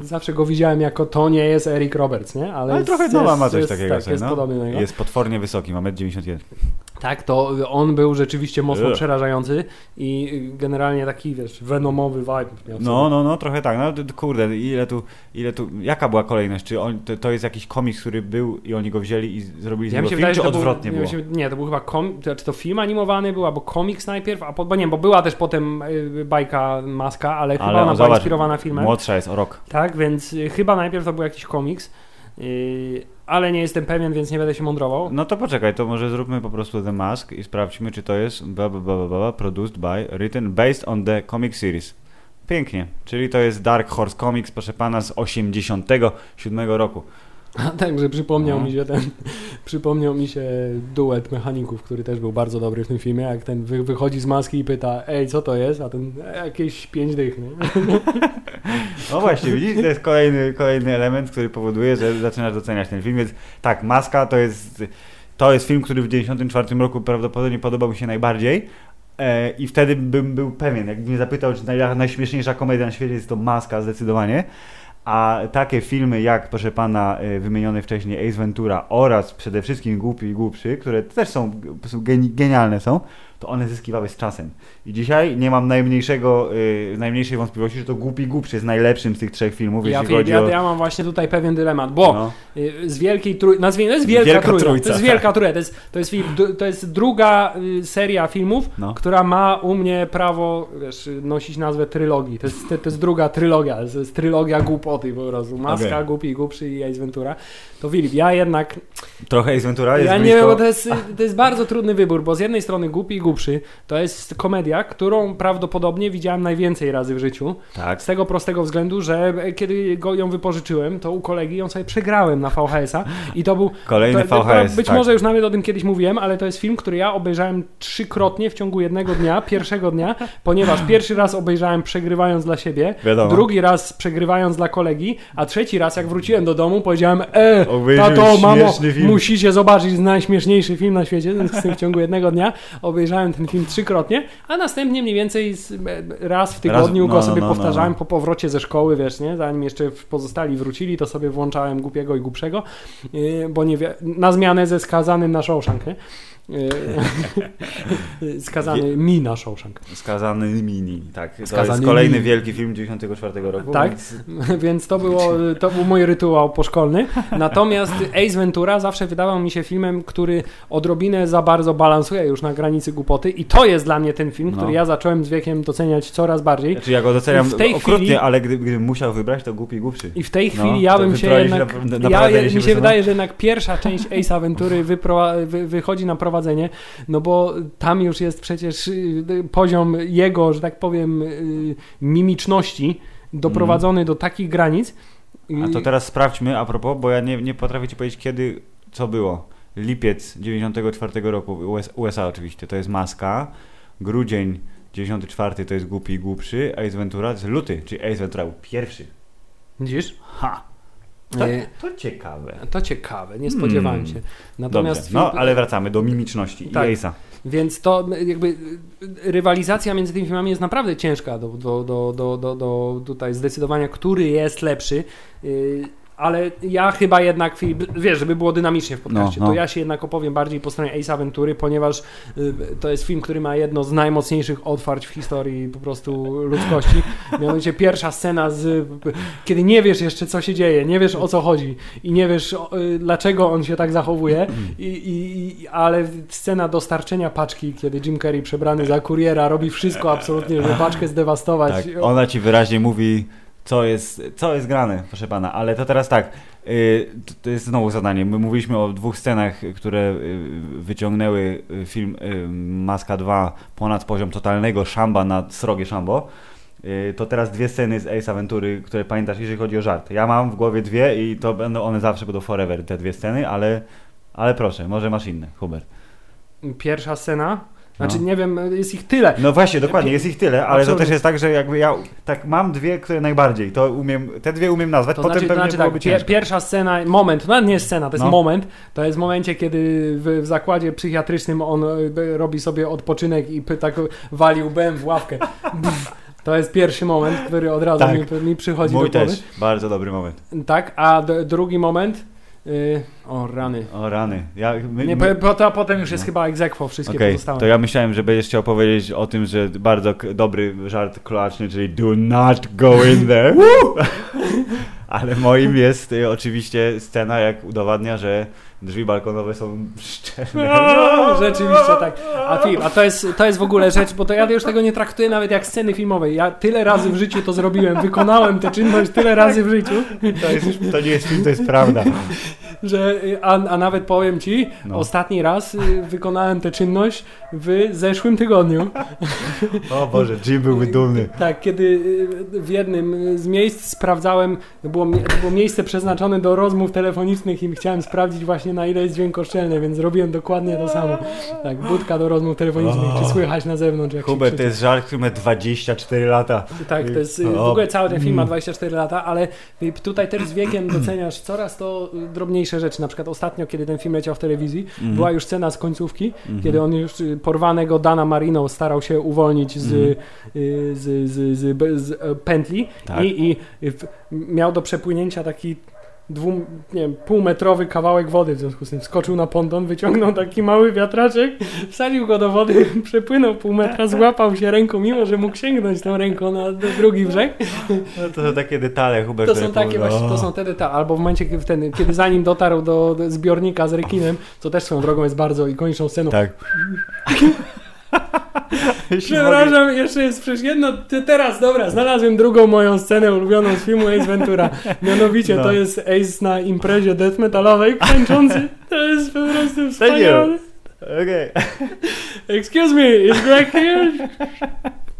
zawsze go widziałem jako to nie jest Eric Roberts, nie? Ale,
Ale
jest,
trochę Nowa ma coś
jest,
takiego.
Tak,
sobie,
jest
no.
podobny do niego.
Jest potwornie wysoki, ma 1,91 m.
Tak, to on był rzeczywiście mocno przerażający i generalnie taki, wiesz, venomowy vibe miał
No, no, no, trochę tak. No, kurde, ile tu, ile tu, jaka była kolejność? Czy on, to, to jest jakiś komiks, który był i oni go wzięli i zrobili z
Ja
niego film,
wydaje,
czy odwrotnie
był,
było?
się- Nie, to był chyba kom, to- czy to film animowany był, albo komiks najpierw, a po, bo nie, bo była też potem y, bajka Maska, ale, chyba
Ale
ona
on,
była
zobacz,
inspirowana filmem.
Młodsza jest o rok.
Tak, więc y, chyba najpierw to był jakiś komiks, ale nie jestem pewien, więc nie będę się mądrował.
No to poczekaj, to może zróbmy po prostu The Mask i sprawdźmy, czy to jest bla, produced by, written, based on the comic series. Pięknie. Czyli to jest Dark Horse Comics, proszę pana, z 87 roku.
A także przypomniał
No.
mi się ten, przypomniał mi się duet mechaników, który też był bardzo dobry w tym filmie, jak ten wy, wychodzi z maski i pyta, ej, co to jest? A ten, "E, jakieś pięć dych, nie? <laughs>
No właśnie, widzisz, to jest kolejny, kolejny element, który powoduje, że zaczynasz doceniać ten film, więc tak, Maska to jest, to jest film, który w 1994 roku prawdopodobnie podobał mi się najbardziej e, i wtedy bym był pewien, jakby mnie zapytał, czy naj, najśmieszniejsza komedia na świecie jest to Maska zdecydowanie, a takie filmy jak, proszę pana, e, wymieniony wcześniej Ace Ventura oraz przede wszystkim Głupi i Głupszy, które też są, genialne są, to one zyskiwały z czasem. I dzisiaj nie mam najmniejszego, y, najmniejszej wątpliwości, że to Głupi Głupszy jest najlepszym z tych trzech filmów,
Ja,
jeśli chodzi
ja,
o...
ja mam właśnie tutaj pewien dylemat, bo
No.
y, z wielkiej trójki, nazwijmy, to jest wielka,
Wielka
trójka,
trójca,
to jest
tak.
wielka trójka, to jest, to jest, film, to jest druga y, seria filmów,
No.
która ma u mnie prawo, wiesz, nosić nazwę trylogii, to jest, to, to jest druga trylogia, to jest trylogia głupoty po prostu, Maska,
Okej.
Głupi Głupszy i Ace Ventura, to Filip, ja jednak
Trochę Ace Ventura jest
Ja nie
blisko...
wiem, bo to jest, to jest bardzo trudny wybór, bo z jednej strony Głupi i Głupszy to jest komedia, którą prawdopodobnie widziałem najwięcej razy w życiu.
Tak.
Z tego prostego względu, że kiedy go, ją wypożyczyłem, to u kolegi ją sobie przegrałem na VHS-a i to był...
Kolejny
to,
VHS,
Być
tak.
może już nawet o tym kiedyś mówiłem, ale to jest film, który ja obejrzałem trzykrotnie w ciągu jednego dnia, <laughs> pierwszego dnia, ponieważ pierwszy raz obejrzałem przegrywając dla siebie,
Wiadomo.
drugi raz przegrywając dla kolegi, a trzeci raz jak wróciłem do domu powiedziałem e,
Obejrzyj
tato, mamo,
film.
musicie zobaczyć najśmieszniejszy film na świecie <laughs> w ciągu jednego dnia. Obejrzałem ten film trzykrotnie, a następnie mniej więcej raz w tygodniu
Raz-
go
no,
sobie
no, no,
powtarzałem po powrocie ze szkoły, wiesz, nie? Zanim jeszcze pozostali wrócili, to sobie włączałem głupiego i głupszego, yy, bo nie wie, na zmianę ze skazanym na Shawshank, nie? Yy, <laughs> skazany mi na Shawshank.
Skazany Mini, tak. To
Skazany
jest kolejny
Mini.
wielki film 94 roku.
Tak?
Więc... <laughs>
Więc to, było, to był mój rytuał poszkolny. Natomiast Ace Ventura zawsze wydawał mi się filmem, który odrobinę za bardzo balansuje już na granicy głupoty i to jest dla mnie ten film,
No.
który ja zacząłem z wiekiem doceniać coraz bardziej.
Znaczy ja go doceniam
w tej
okrutnie,
chwili-
ale gdy, gdybym musiał wybrać, to Głupi Głupszy.
I w tej
No,
chwili ja
to
bym się jednak.
na- na
ja, mi
się
wydaje, że jednak pierwsza część Ace Aventury wy, wychodzi na prowadzenie, no bo tam już jest przecież y, poziom jego, że tak powiem, y, mimiczności doprowadzony do takich granic.
A to teraz sprawdźmy a propos, bo ja nie, nie potrafię ci powiedzieć kiedy, co było. Lipiec 94 roku, US, USA oczywiście, to jest Maska. Grudzień 94 to jest Głupi i Głupszy. Ace Ventura to jest luty, czyli Ace Ventura był pierwszy.
Widzisz?
Ha! To,
Y,
to ciekawe.
To ciekawe, nie spodziewałem
Hmm.
się. Natomiast
Dobrze, no ale wracamy do mimiczności
Tak.
i Ace'a.
Więc to jakby y, rywalizacja między tymi filmami jest naprawdę ciężka do, do, do, do, do, do tutaj zdecydowania, który jest lepszy. Ale ja chyba jednak, Filip, wiesz, żeby było dynamicznie w podcaście,
No, no.
to ja się jednak opowiem bardziej po stronie Ace Aventury, ponieważ y, to jest film, który ma jedno z najmocniejszych otwarć w historii po prostu ludzkości. <laughs> Mianowicie pierwsza scena, z, kiedy nie wiesz jeszcze co się dzieje, nie wiesz o co chodzi i nie wiesz y, dlaczego on się tak zachowuje, i, i, ale scena dostarczenia paczki, kiedy Jim Carrey przebrany za kuriera robi wszystko absolutnie, żeby paczkę zdewastować.
Tak, ona ci wyraźnie mówi, co jest, co jest grane, proszę pana. Ale to teraz tak, y, to, jest znowu zadanie. My mówiliśmy o dwóch scenach, które y, wyciągnęły y, film Maska 2 ponad poziom totalnego szamba na srogie szambo. To teraz dwie sceny z Ace Aventury, które pamiętasz, jeżeli chodzi o żart. Ja mam w głowie dwie i to będą one zawsze będą forever, te dwie sceny, ale, ale proszę, może masz inne, Hubert.
Pierwsza scena, znaczy
No.
nie wiem, jest ich tyle.
No właśnie, dokładnie, jest ich tyle, ale
Absolutnie.
to też jest tak, że jakby ja tak mam dwie, które najbardziej, to umiem, te dwie umiem nazwać,
To
potem
znaczy, to
pewnie
znaczy
byłoby
tak,
ciężko.
pierwsza scena, moment, no nie jest scena, to jest
No.
moment, to jest w momencie, kiedy w, w zakładzie psychiatrycznym on e, robi sobie odpoczynek i tak wali łbem w ławkę. Pff, To jest pierwszy moment, który od razu
Tak.
mi, mi przychodzi
Mój
do głowy.
też, bardzo dobry moment.
Tak, a drugi moment, y, o rany.
O rany. Ja, my,
Nie,
my,
po, to potem już jest
No.
chyba egzekwo wszystkie
Okej,
pozostałe.
to ja myślałem, że będziesz chciał powiedzieć o tym, że bardzo dobry żart kloaczny, czyli do not go in there. <laughs> Ale moim jest y, oczywiście scena, jak udowadnia, że drzwi balkonowe są szczelne.
No, rzeczywiście tak. A film, a to jest, to jest w ogóle rzecz, bo to ja już tego nie traktuję nawet jak sceny filmowej. Ja tyle razy w życiu to zrobiłem, wykonałem tę czynność tyle razy w życiu.
To, jest, to nie jest film, to jest prawda.
Że, a, a nawet powiem ci,
No.
ostatni raz y, wykonałem tę czynność w zeszłym tygodniu.
O Boże, Jim byłby dumny.
Tak, kiedy y, w jednym z miejsc sprawdzałem, było, było miejsce przeznaczone do rozmów telefonicznych i chciałem sprawdzić właśnie na ile jest dźwięk koszczelny, więc zrobiłem dokładnie to samo. Tak, budka do rozmów telefonicznych, czy słychać na zewnątrz jak
Hubert, to jest żart, który ma 24 lata.
Tak, to jest y, w
O.
ogóle cały ten film ma 24 lata, ale tutaj też z wiekiem doceniasz coraz to y, drobniejsze rzeczy. Na przykład ostatnio, kiedy ten film leciał w telewizji,
Mhm.
była już scena z końcówki, kiedy on już y, porwanego Dana Marino starał się uwolnić z, y, z, z, z, e, pętli
Tak.
i, i miał do przepłynięcia taki dwu, nie wiem, półmetrowy kawałek wody w związku z tym. Skoczył na ponton, wyciągnął taki mały wiatraczek, wsadził go do wody, <laughs> przepłynął pół metra, złapał się ręką, mimo że mógł sięgnąć tą ręką na drugi brzeg.
No to są takie detale, Hubert.
To są takie
powodują-
właśnie, to są te detale. Albo w momencie, kiedy, ten, kiedy zanim dotarł do, do zbiornika z rekinem, co też swoją drogą jest bardzo ikoniczną sceną.
Tak. <laughs> Jeśli mogę-
Przepraszam, jeszcze jest przecież jedno. Ty teraz, dobra, znalazłem drugą moją scenę ulubioną z filmu Ace Ventura. Mianowicie
No.
to jest Ace na imprezie death metalowej tańczący. To jest po prostu wspaniałe.
Okej.
Excuse me, is Greg here?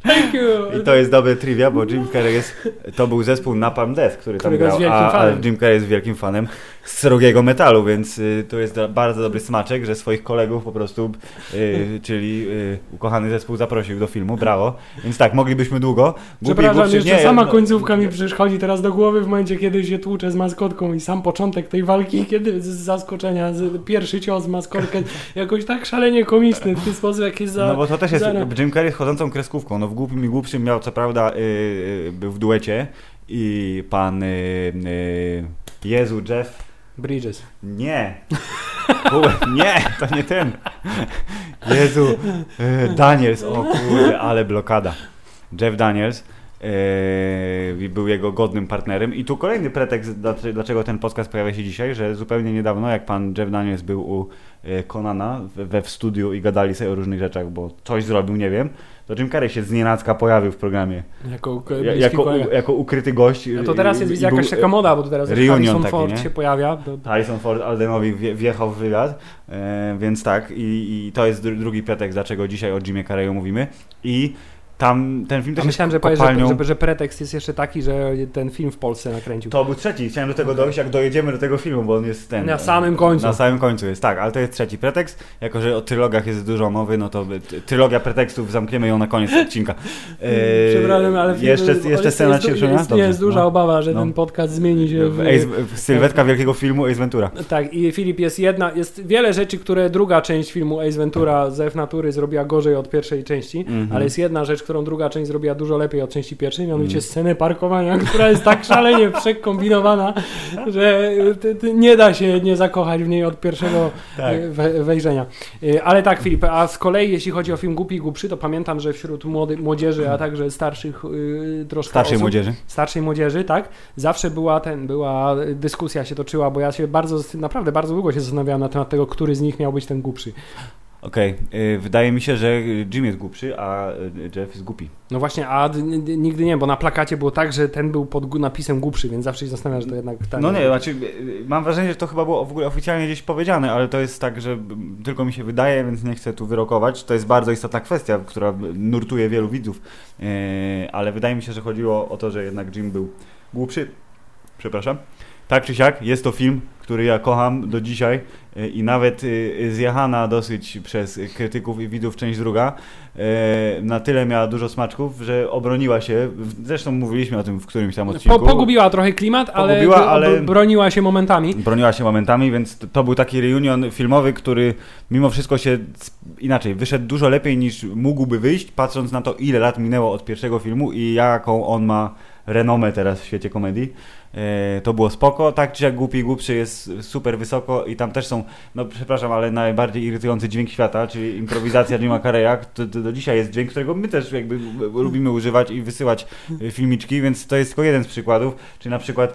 Thank you.
I to jest dobre trivia, bo Jim Carrey jest, to był zespół Napalm Death, który tam
Którego
grał, a, a. Jim Carrey jest wielkim fanem srogiego metalu, więc y, to jest do, bardzo dobry smaczek, że swoich kolegów po prostu, y, <laughs> czyli y, ukochany zespół zaprosił do filmu, brawo. Więc tak, moglibyśmy długo. Głupi,
Przepraszam,
głupszy-
jeszcze
nie,
sama
no,
końcówka mi przychodzi teraz do głowy w momencie, kiedy się tłuczę z maskotką i sam początek tej walki, <laughs> kiedy z zaskoczenia, z, pierwszy cios maskotkę, <laughs> jakoś tak szalenie komiczny w ten sposób, jak jest za...
No bo to też jest,
za-
Jim Carrey z chodzącą kreskówką, no w głupim i głupszym miał co prawda, był w duecie i pan Jezu Jeff
Bridges.
Nie. Nie, to nie ten. Jezu, e, Daniels, o kurde, ale blokada. Jeff Daniels e, był jego godnym partnerem i tu kolejny pretekst, dlaczego- ten podcast pojawia się dzisiaj, że zupełnie niedawno, jak pan Jeff Daniels był u e, Conana we, we w studiu i gadali sobie o różnych rzeczach, bo coś zrobił, nie wiem, to Jim Carrey się znienacka pojawił w programie.
Jako,
jako,
kolega.
jako ukryty gość.
No to teraz jest
i- był-
jakaś taka moda, bo to teraz Harrison
taki,
Ford
nie?
się pojawia. To,
Harrison Ford Aldenowi wje- wjechał w wywiad, e, więc tak, i, i to jest dru- drugi pretekst, dlaczego dzisiaj o Jimie Carreyu mówimy. I tam ten film też
myślałem, że
jest kopalnią...
że, że, że pretekst jest jeszcze taki, że ten film w Polsce nakręcił.
To był trzeci, chciałem do tego dojść, jak dojedziemy do tego filmu, bo on jest ten...
Na samym końcu.
Na samym końcu jest, tak, ale to jest trzeci pretekst. Jako, że o trylogach jest dużo mowy, no to trylogia pretekstów, zamkniemy ją na koniec odcinka. E, <laughs>
Przepraszam, ale film-
Jeszcze,
jest-
jeszcze scena
jest, jest, jest,
Dobrze,
jest duża
no.
obawa, że
No.
ten podcast zmieni się w...
Ace, sylwetka wielkiego filmu Ace Ventura.
Tak, i Filip jest jedna, jest wiele rzeczy, które druga część filmu Ace Ventura z F Natury zrobiła gorzej od pierwszej części,
Mhm.
ale jest jedna rzecz, którą druga część zrobiła dużo lepiej od części pierwszej, mianowicie
Mhm.
scenę parkowania, <laughs> która jest tak szalenie przekombinowana, że ty nie da się nie zakochać w niej od pierwszego
Tak.
e, we, wejrzenia. E, Ale tak, Filip, a z kolei jeśli chodzi o film Głupi i Głupszy, to pamiętam, że wśród młody, młodzieży, a także starszych troszkę
Starszej
osób,
młodzieży.
starszej młodzieży, tak, zawsze była ten, była dyskusja się toczyła, bo ja się bardzo, naprawdę bardzo długo się zastanawiałem na temat tego, który z nich miał być ten głupszy.
Okej, y, wydaje mi się, że Jim jest głupszy, a y, Jeff jest głupi.
No właśnie, a nigdy nie, bo na plakacie było tak, że ten był pod napisem głupszy, więc zawsze się zastanawiam, że to jednak tak.
No nie, znaczy y, mam wrażenie, że to chyba było w ogóle oficjalnie gdzieś powiedziane, ale to jest tak, że tylko mi się wydaje, więc nie chcę tu wyrokować. To jest bardzo istotna kwestia, która nurtuje wielu widzów, ale wydaje mi się, że chodziło o to, że jednak Jim był głupszy. Przepraszam. Tak czy siak, jest to film, który ja kocham do dzisiaj yy, i nawet yy, zjechana dosyć przez krytyków i widzów część druga yy, na tyle miała dużo smaczków, że obroniła się. Zresztą mówiliśmy o tym w którymś tam odcinku.
Po, pogubiła trochę klimat, ale,
Pogubiła,
bro-
ale-
broniła się momentami.
Broniła się momentami, więc to, był taki reunion filmowy, który mimo wszystko się inaczej wyszedł dużo lepiej niż mógłby wyjść, patrząc na to, ile lat minęło od pierwszego filmu i jaką on ma renomę teraz w świecie komedii. E, to było spoko, tak czy jak Głupi i Głupszy jest super wysoko i tam też są, no przepraszam, ale najbardziej irytujący dźwięk świata, czyli improwizacja Jima Carreya, to, to do dzisiaj jest dźwięk, którego my też jakby lubimy używać i wysyłać e, filmiczki, więc to jest tylko jeden z przykładów, czy na przykład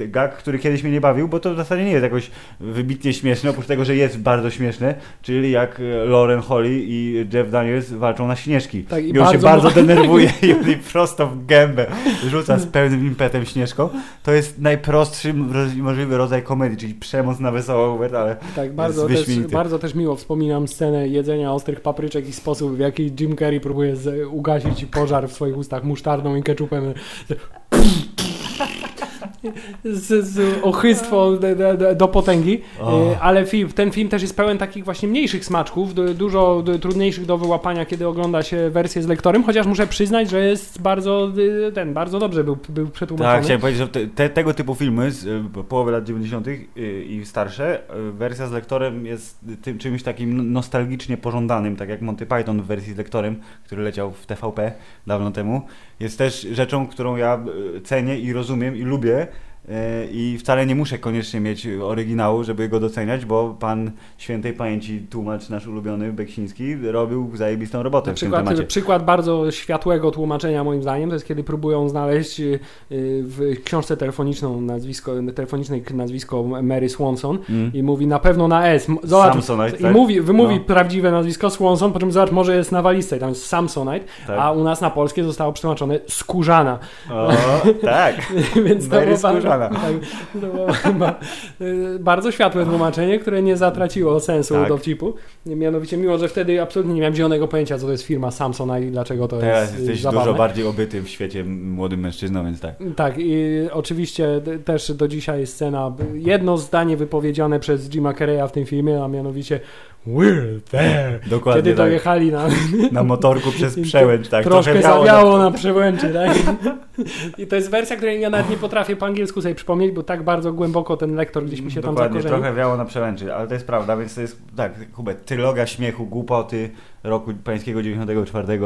e, gag, który kiedyś mnie nie bawił, bo to w zasadzie nie jest jakoś wybitnie śmieszne, oprócz tego, że jest bardzo śmieszne, czyli jak Lauren Holly i Jeff Daniels walczą na śnieżki.
Tak, i
I on się
bardzo-
bardzo denerwuje <laughs> i on prosto w gębę rzuca rzuca z pełnym impetem śnieżką. To jest najprostszy możliwy rodzaj komedii, czyli przemoc na wesoło, Hubert, ale
Tak, bardzo też, bardzo też miło wspominam scenę jedzenia ostrych papryczek i sposób, w jaki Jim Carrey próbuje z, ugasić pożar w swoich ustach musztardą i ketchupem. Z, z ochystwo do, do, do potęgi,
O.
E, ale film, ten film też jest pełen takich właśnie mniejszych smaczków, du- dużo du- trudniejszych do wyłapania, kiedy ogląda się wersję z lektorem, chociaż muszę przyznać, że jest bardzo, y, ten, bardzo dobrze był, był przetłumaczony.
Tak, chciałem powiedzieć, że te, te, tego typu filmy z y, połowy lat 90. y, i starsze, wersja z lektorem jest tym czymś takim n- nostalgicznie pożądanym, tak jak Monty Python w wersji z lektorem, który leciał w TVP dawno temu. Jest też rzeczą, którą ja y, cenię i rozumiem i lubię. Y, I wcale nie muszę koniecznie mieć oryginału, żeby go doceniać, bo pan świętej pamięci tłumacz nasz ulubiony Beksiński robił zajebistą robotę
Na
w tym
przykład,
temacie.
przykład bardzo światłego tłumaczenia moim zdaniem to jest kiedy próbują znaleźć y, y, w książce telefoniczną nazwisko, telefonicznej nazwisko Mary Swanson
Mm.
i mówi na pewno na S. Zobacz,
Samsonite,
i
tak?
mówi, wymówi
No.
prawdziwe nazwisko Swanson, po czym zobacz, może jest na walizce, tam jest Samsonite,
Tak.
a u nas na polskie zostało przetłumaczone skórzana.
O, tak. <laughs>
Więc to
Mary
było bardzo,
skórzana.
tak, było ba- y, bardzo światłe tłumaczenie, które nie zatraciło sensu
Tak.
dowcipu. Mianowicie, mimo że wtedy absolutnie nie miałem zielonego pojęcia, co to jest firma Samsung i dlaczego to
Teraz
jest y,
jesteś
zabawne.
dużo bardziej obyty w świecie młodym mężczyzną, więc tak.
Tak, i oczywiście też do dzisiaj scena, jedno zdanie wypowiedziane przez Jima Carreya w tym filmie, a mianowicie We're there.
Dokładnie
Kiedy
tak.
dojechali na,
Na motorku przez przełęcz, tak.
troszkę zawiało na przełęczy, tak? <laughs> I to jest wersja, której ja nawet nie potrafię po angielsku sobie przypomnieć, bo tak bardzo głęboko ten lektor gdzieś mi się tam
Dokładnie,
zakorzenił.
trochę wiało na przełęczy, ale to jest prawda, więc to jest, tak, Hubert, trylogia śmiechu, głupoty roku pańskiego 94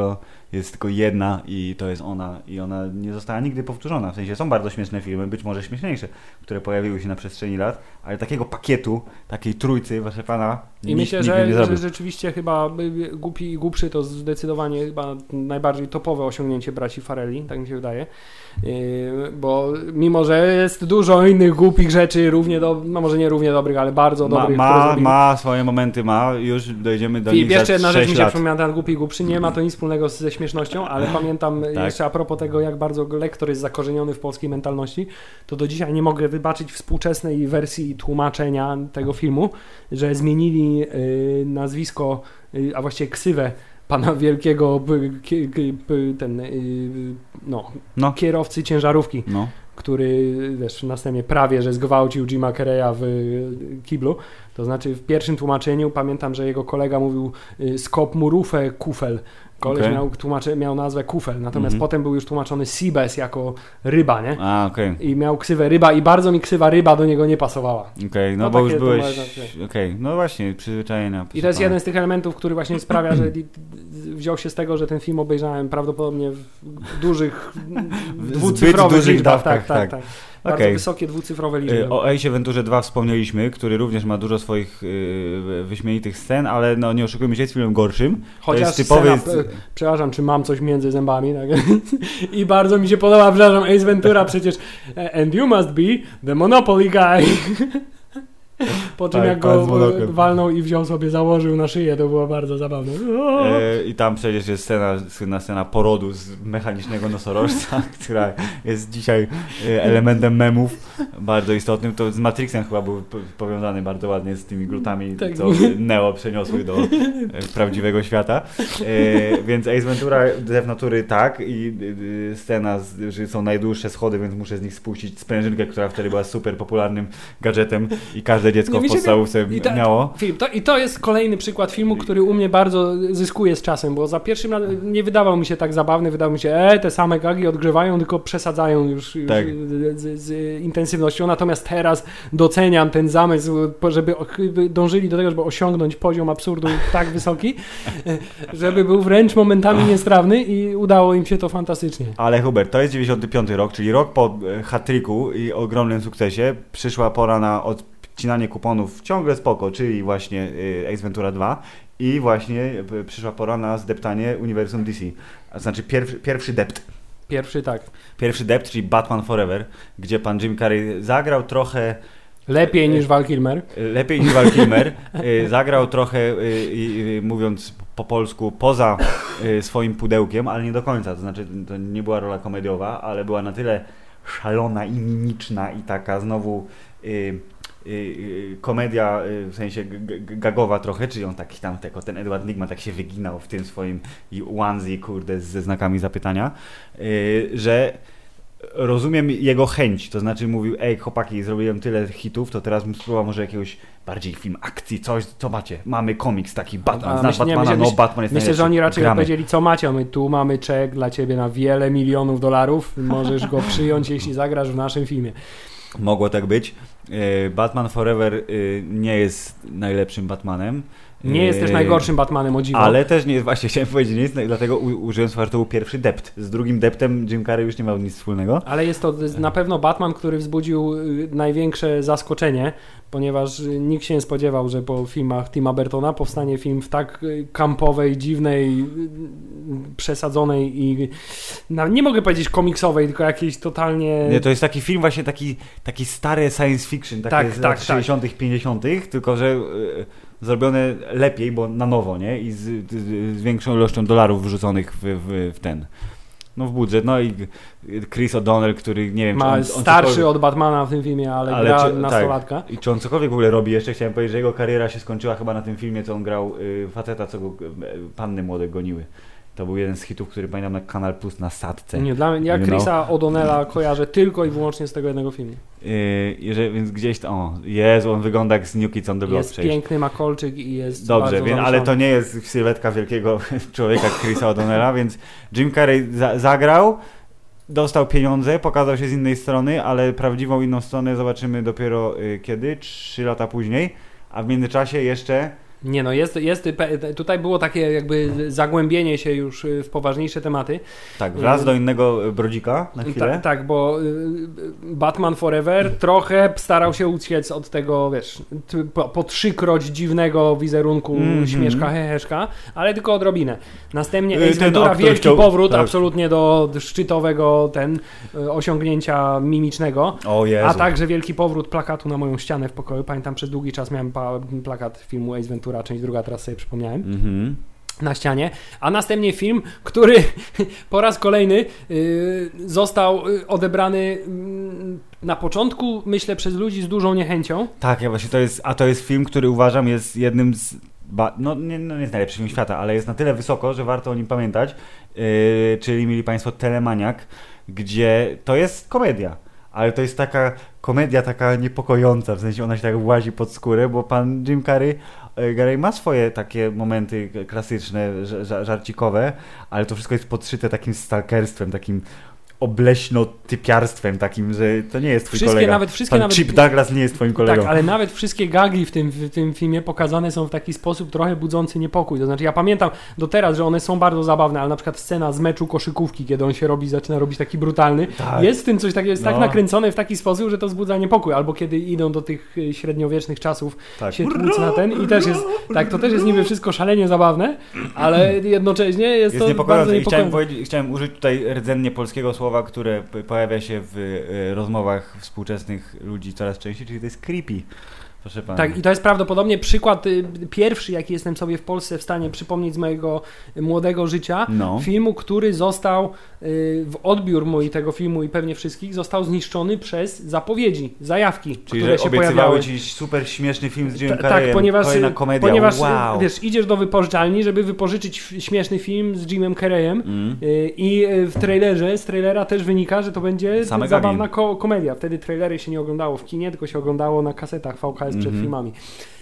jest tylko jedna i to jest ona i ona nie została nigdy powtórzona, w sensie są bardzo śmieszne filmy, być może śmieszniejsze, które pojawiły się na przestrzeni lat, ale takiego pakietu, takiej trójcy, wasze pana,
I
nikt
myślę, że,
nie
że rzeczywiście chyba y, Głupi i Głupszy to zdecydowanie chyba najbardziej topowe osiągnięcie braci Farelli, tak mi się wydaje. Yy, bo mimo, że jest dużo innych głupich rzeczy, równie do, no może nie równie dobrych, ale bardzo
Ma,
dobrych,
ma,
zrobili.
ma swoje momenty, ma, już dojdziemy do
I
nich
jeszcze
za
jedna rzecz
6
mi się
lat.
przypomina, ten głupi i głupszy, nie ma to nic wspólnego ze śmiesznością, ale pamiętam
Tak.
jeszcze a propos tego, jak bardzo lektor jest zakorzeniony w polskiej mentalności, to do dzisiaj nie mogę wybaczyć współczesnej wersji tłumaczenia tego filmu, że zmienili y, nazwisko, y, a właściwie ksywę pana wielkiego ki- ki- ten, y, no,
No.
kierowcy ciężarówki
No.
który wiesz, następnie prawie, że zgwałcił Jima Carreya w kiblu. To znaczy w pierwszym tłumaczeniu pamiętam, że jego kolega mówił skop mu rufę kufel. Koleś
Okej.
miał, tłumaczy, miał nazwę kufel, natomiast
Mhm.
potem był już tłumaczony Seabass jako ryba, nie?
A, okej.
I miał ksywę ryba i bardzo mi ksywa ryba do niego nie pasowała.
Okej, no,
No
bo już byłeś. Okej, no właśnie, przyzwyczajenia.
I to jest jeden z tych elementów, który właśnie sprawia, że wziął się z tego, że ten film obejrzałem prawdopodobnie w dużych,
W
dwucyfrowych
zbyt dużych
liczbach.
dawkach,
tak, tak,
tak.
tak. Bardzo
Okej.
wysokie dwucyfrowe liczby.
Y, O Ace Venturze 2 wspomnieliśmy, który również ma dużo swoich y, wyśmienitych scen, ale no nie oszukujmy się, jest filmem gorszym.
Chociaż
jest typowy-
scena, e, przepraszam, czy mam coś między zębami, tak? <laughs> I bardzo mi się podoba, przepraszam, Ace Ventura przecież e, and you must be the Monopoly guy. <laughs> Po czym
Tak,
jak go walnął i wziął sobie, założył na szyję, to było bardzo zabawne.
E, I tam przecież jest scena, słynna scena porodu z mechanicznego nosorożca, <laughs> która jest dzisiaj e, elementem memów bardzo istotnym. To z Matrixem chyba był powiązany bardzo ładnie z tymi glutami,
Tak.
co Neo przeniosły do e, prawdziwego świata. E, więc Ace Ventura z natury tak i e, scena, że są najdłuższe schody, więc muszę z nich spuścić sprężynkę, która wtedy była super popularnym gadżetem i każde dziecko
Nie,
w podstawówce
I ta-
miało.
Film, to, I to jest kolejny przykład filmu, który u mnie bardzo zyskuje z czasem, bo za pierwszym razem nie wydawał mi się tak zabawny, wydawał mi się, e, te same gagi odgrywają, tylko przesadzają już, już
Tak.
z, z intensywnością. Natomiast teraz doceniam ten zamysł, żeby dążyli do tego, żeby osiągnąć poziom absurdu tak wysoki, <laughs> żeby był wręcz momentami niestrawny i udało im się to fantastycznie.
Ale Hubert, to jest 95 rok, czyli rok po e, hat-tricku i ogromnym sukcesie. Przyszła pora na odcinanie kuponów ciągle spoko, czyli właśnie e, Ace Ventura 2 i właśnie e, przyszła pora na zdeptanie uniwersum DC. Znaczy pierwszy, pierwszy dept.
Pierwszy tak.
Pierwszy dept, czyli Batman Forever, gdzie pan Jim Carrey zagrał trochę
Lepiej niż Val Kilmer.
Lepiej niż Val Kilmer. Y, Zagrał trochę, y, y, y, mówiąc po polsku poza y, swoim pudełkiem, ale nie do końca. To znaczy, to nie była rola komediowa, ale była na tyle szalona i mimiczna i taka znowu y, y, y, komedia y, w sensie gagowa trochę, czyli on taki tam, tylko ten Edward Nigma tak się wyginał w tym swoim onesie, kurde, ze znakami zapytania, y, że rozumiem jego chęć, to znaczy mówił, ej chłopaki, zrobiłem tyle hitów, to teraz bym spróbował może jakiegoś bardziej film akcji, coś, co macie? Mamy komiks taki, Batman,
A
znasz
myśl- nie,
Batmana?
myślę-
no Batman jest
Myślę, że oni raczej
Gramy.
powiedzieli, co macie, my tu mamy czek dla ciebie na wiele milionów dolarów, możesz go przyjąć, <laughs> jeśli zagrasz w naszym filmie.
Mogło tak być. E, Batman Forever e, nie jest najlepszym Batmanem.
Nie jest też
E,
najgorszym Batmanem, o dziwo.
Ale też nie jest, właśnie chciałem powiedzieć, nie jest, dlatego użyłem słowa, że to był pierwszy dept. Z drugim deptem Jim Carrey już nie miał nic wspólnego.
Ale jest to na pewno Batman, który wzbudził y, największe zaskoczenie, ponieważ y, nikt się nie spodziewał, że po filmach Tima Burtona powstanie film w tak y, kampowej, dziwnej, przesadzonej i no, nie mogę powiedzieć komiksowej, tylko jakiejś totalnie...
Nie, to jest taki film właśnie taki, taki stary science fiction, takie
Tak,
z
tak,
lat
tak.
60 50 tylko że e, zrobione lepiej, bo na nowo, nie? I z, z, większą ilością dolarów wrzuconych w, w, w ten... No w budżet, no i Chris O'Donnell, który nie wiem, czy
Ma
on, on
starszy od Batmana w tym filmie, ale,
Ale
gra
czy- tak.
nastolatka.
I czy on cokolwiek w ogóle robi jeszcze? Chciałem powiedzieć, że jego kariera się skończyła chyba na tym filmie, co on grał y, faceta, co go y, panny młode goniły. To był jeden z hitów, który pamiętam na Kanal Plus na Sadce.
Nie, dla mnie, ja
You
Chrisa O'Donnella kojarzę tylko i wyłącznie z tego jednego filmu.
Y, jeżeli, więc gdzieś tam, o, Jezu, on wygląda jak z New Kids on the Block
Jest
przecież.
piękny, ma kolczyk i jest
Dobrze, więc, ale to nie jest sylwetka wielkiego <laughs> człowieka Chrisa O'Donnella, więc Jim Carrey za, zagrał, dostał pieniądze, pokazał się z innej strony, ale prawdziwą inną stronę zobaczymy dopiero y, kiedy? Trzy lata później, a w międzyczasie jeszcze
Nie no, jest, jest, tutaj było takie jakby zagłębienie się już y, w poważniejsze tematy.
tak, wlazł do innego y, brodzika na chwilę.
Ta, tak, bo y, Batman Forever trochę starał się uciec od tego, wiesz, po, po trzykroć dziwnego wizerunku
Mhm.
śmieszka, heheszka, ale tylko odrobinę. Następnie
Y,
Ace Ventura, wielki
chciał-
powrót
tak.
absolutnie do szczytowego ten y, osiągnięcia mimicznego. A także wielki powrót plakatu na moją ścianę w pokoju. Pamiętam, przez długi czas miałem plakat filmu Ace Ventura, część druga, teraz sobie przypomniałem,
Mhm.
na ścianie. A następnie film, który <laughs> po raz kolejny y, został y, odebrany mm, na początku, myślę, przez ludzi z dużą niechęcią.
Tak, ja właśnie to jest, a to jest film, który uważam jest jednym z, ba, no, nie, no nie jest najlepszy film świata, ale jest na tyle wysoko, że warto o nim pamiętać, yy, czyli mieli Państwo Telemaniak, gdzie to jest komedia, ale to jest taka komedia taka niepokojąca, w sensie ona się tak włazi pod skórę, bo pan Jim Carrey, yy, Carrey ma swoje takie momenty klasyczne, ża- ża- żarcikowe, ale to wszystko jest podszyte takim stalkerstwem, takim obleśno-typiarstwem takim, że to nie jest twój
Wszystkie
kolega.
nawet- wszystkie
Pan
nawet-
Chip Douglas nie jest twoim kolegą.
Tak, ale nawet wszystkie gagi w tym, w tym filmie pokazane są w taki sposób trochę budzący niepokój. To znaczy, ja pamiętam do teraz, że one są bardzo zabawne, ale na przykład scena z meczu koszykówki, kiedy on się robi, zaczyna robić taki brutalny,
Tak.
jest w tym coś takiego, jest tak
No.
nakręcone w taki sposób, że to wzbudza niepokój. Albo kiedy idą do tych y, średniowiecznych czasów
Tak.
się tłuc na ten i też jest, tak, to też jest niby wszystko szalenie zabawne, ale jednocześnie jest,
Jest
to
niepokojące
bardzo
i chciałem,
niepokojące.
powiedzieć, chciałem użyć tutaj rdzennie polskiego słowa, które p- pojawia się w e, rozmowach współczesnych ludzi coraz częściej, czyli to jest creepy. Proszę pana.
Tak, i to jest prawdopodobnie przykład y, pierwszy, jaki jestem sobie w Polsce w stanie przypomnieć z mojego y, młodego życia.
No.
Filmu, który został y, w odbiór mój tego filmu i pewnie wszystkich, został zniszczony przez zapowiedzi, zajawki,
Czyli,
które
że
się pojawiały.
ci super śmieszny film z Jim
Ta-
Carreyem,
tak, ponieważ,
komedia,
ponieważ
wow.
wiesz, idziesz do wypożyczalni, żeby wypożyczyć śmieszny film z Jimem Carreyem
Mm.
y, i w trailerze, z trailera też wynika, że to będzie
Same
zabawna ko- komedia. Wtedy trailery się nie oglądało w kinie, tylko się oglądało na kasetach VHS przed
Mhm.
filmami.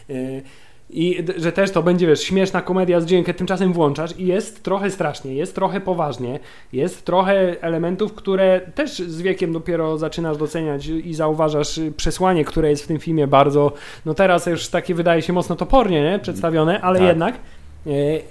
Y, I że też to będzie, wiesz, śmieszna komedia z dźwiękiem, tymczasem włączasz i jest trochę strasznie, jest trochę poważnie, jest trochę elementów, które też z wiekiem dopiero zaczynasz doceniać i zauważasz y, przesłanie, które jest w tym filmie bardzo, no teraz już takie wydaje się mocno topornie nie? przedstawione, ale
Tak.
jednak. E, e,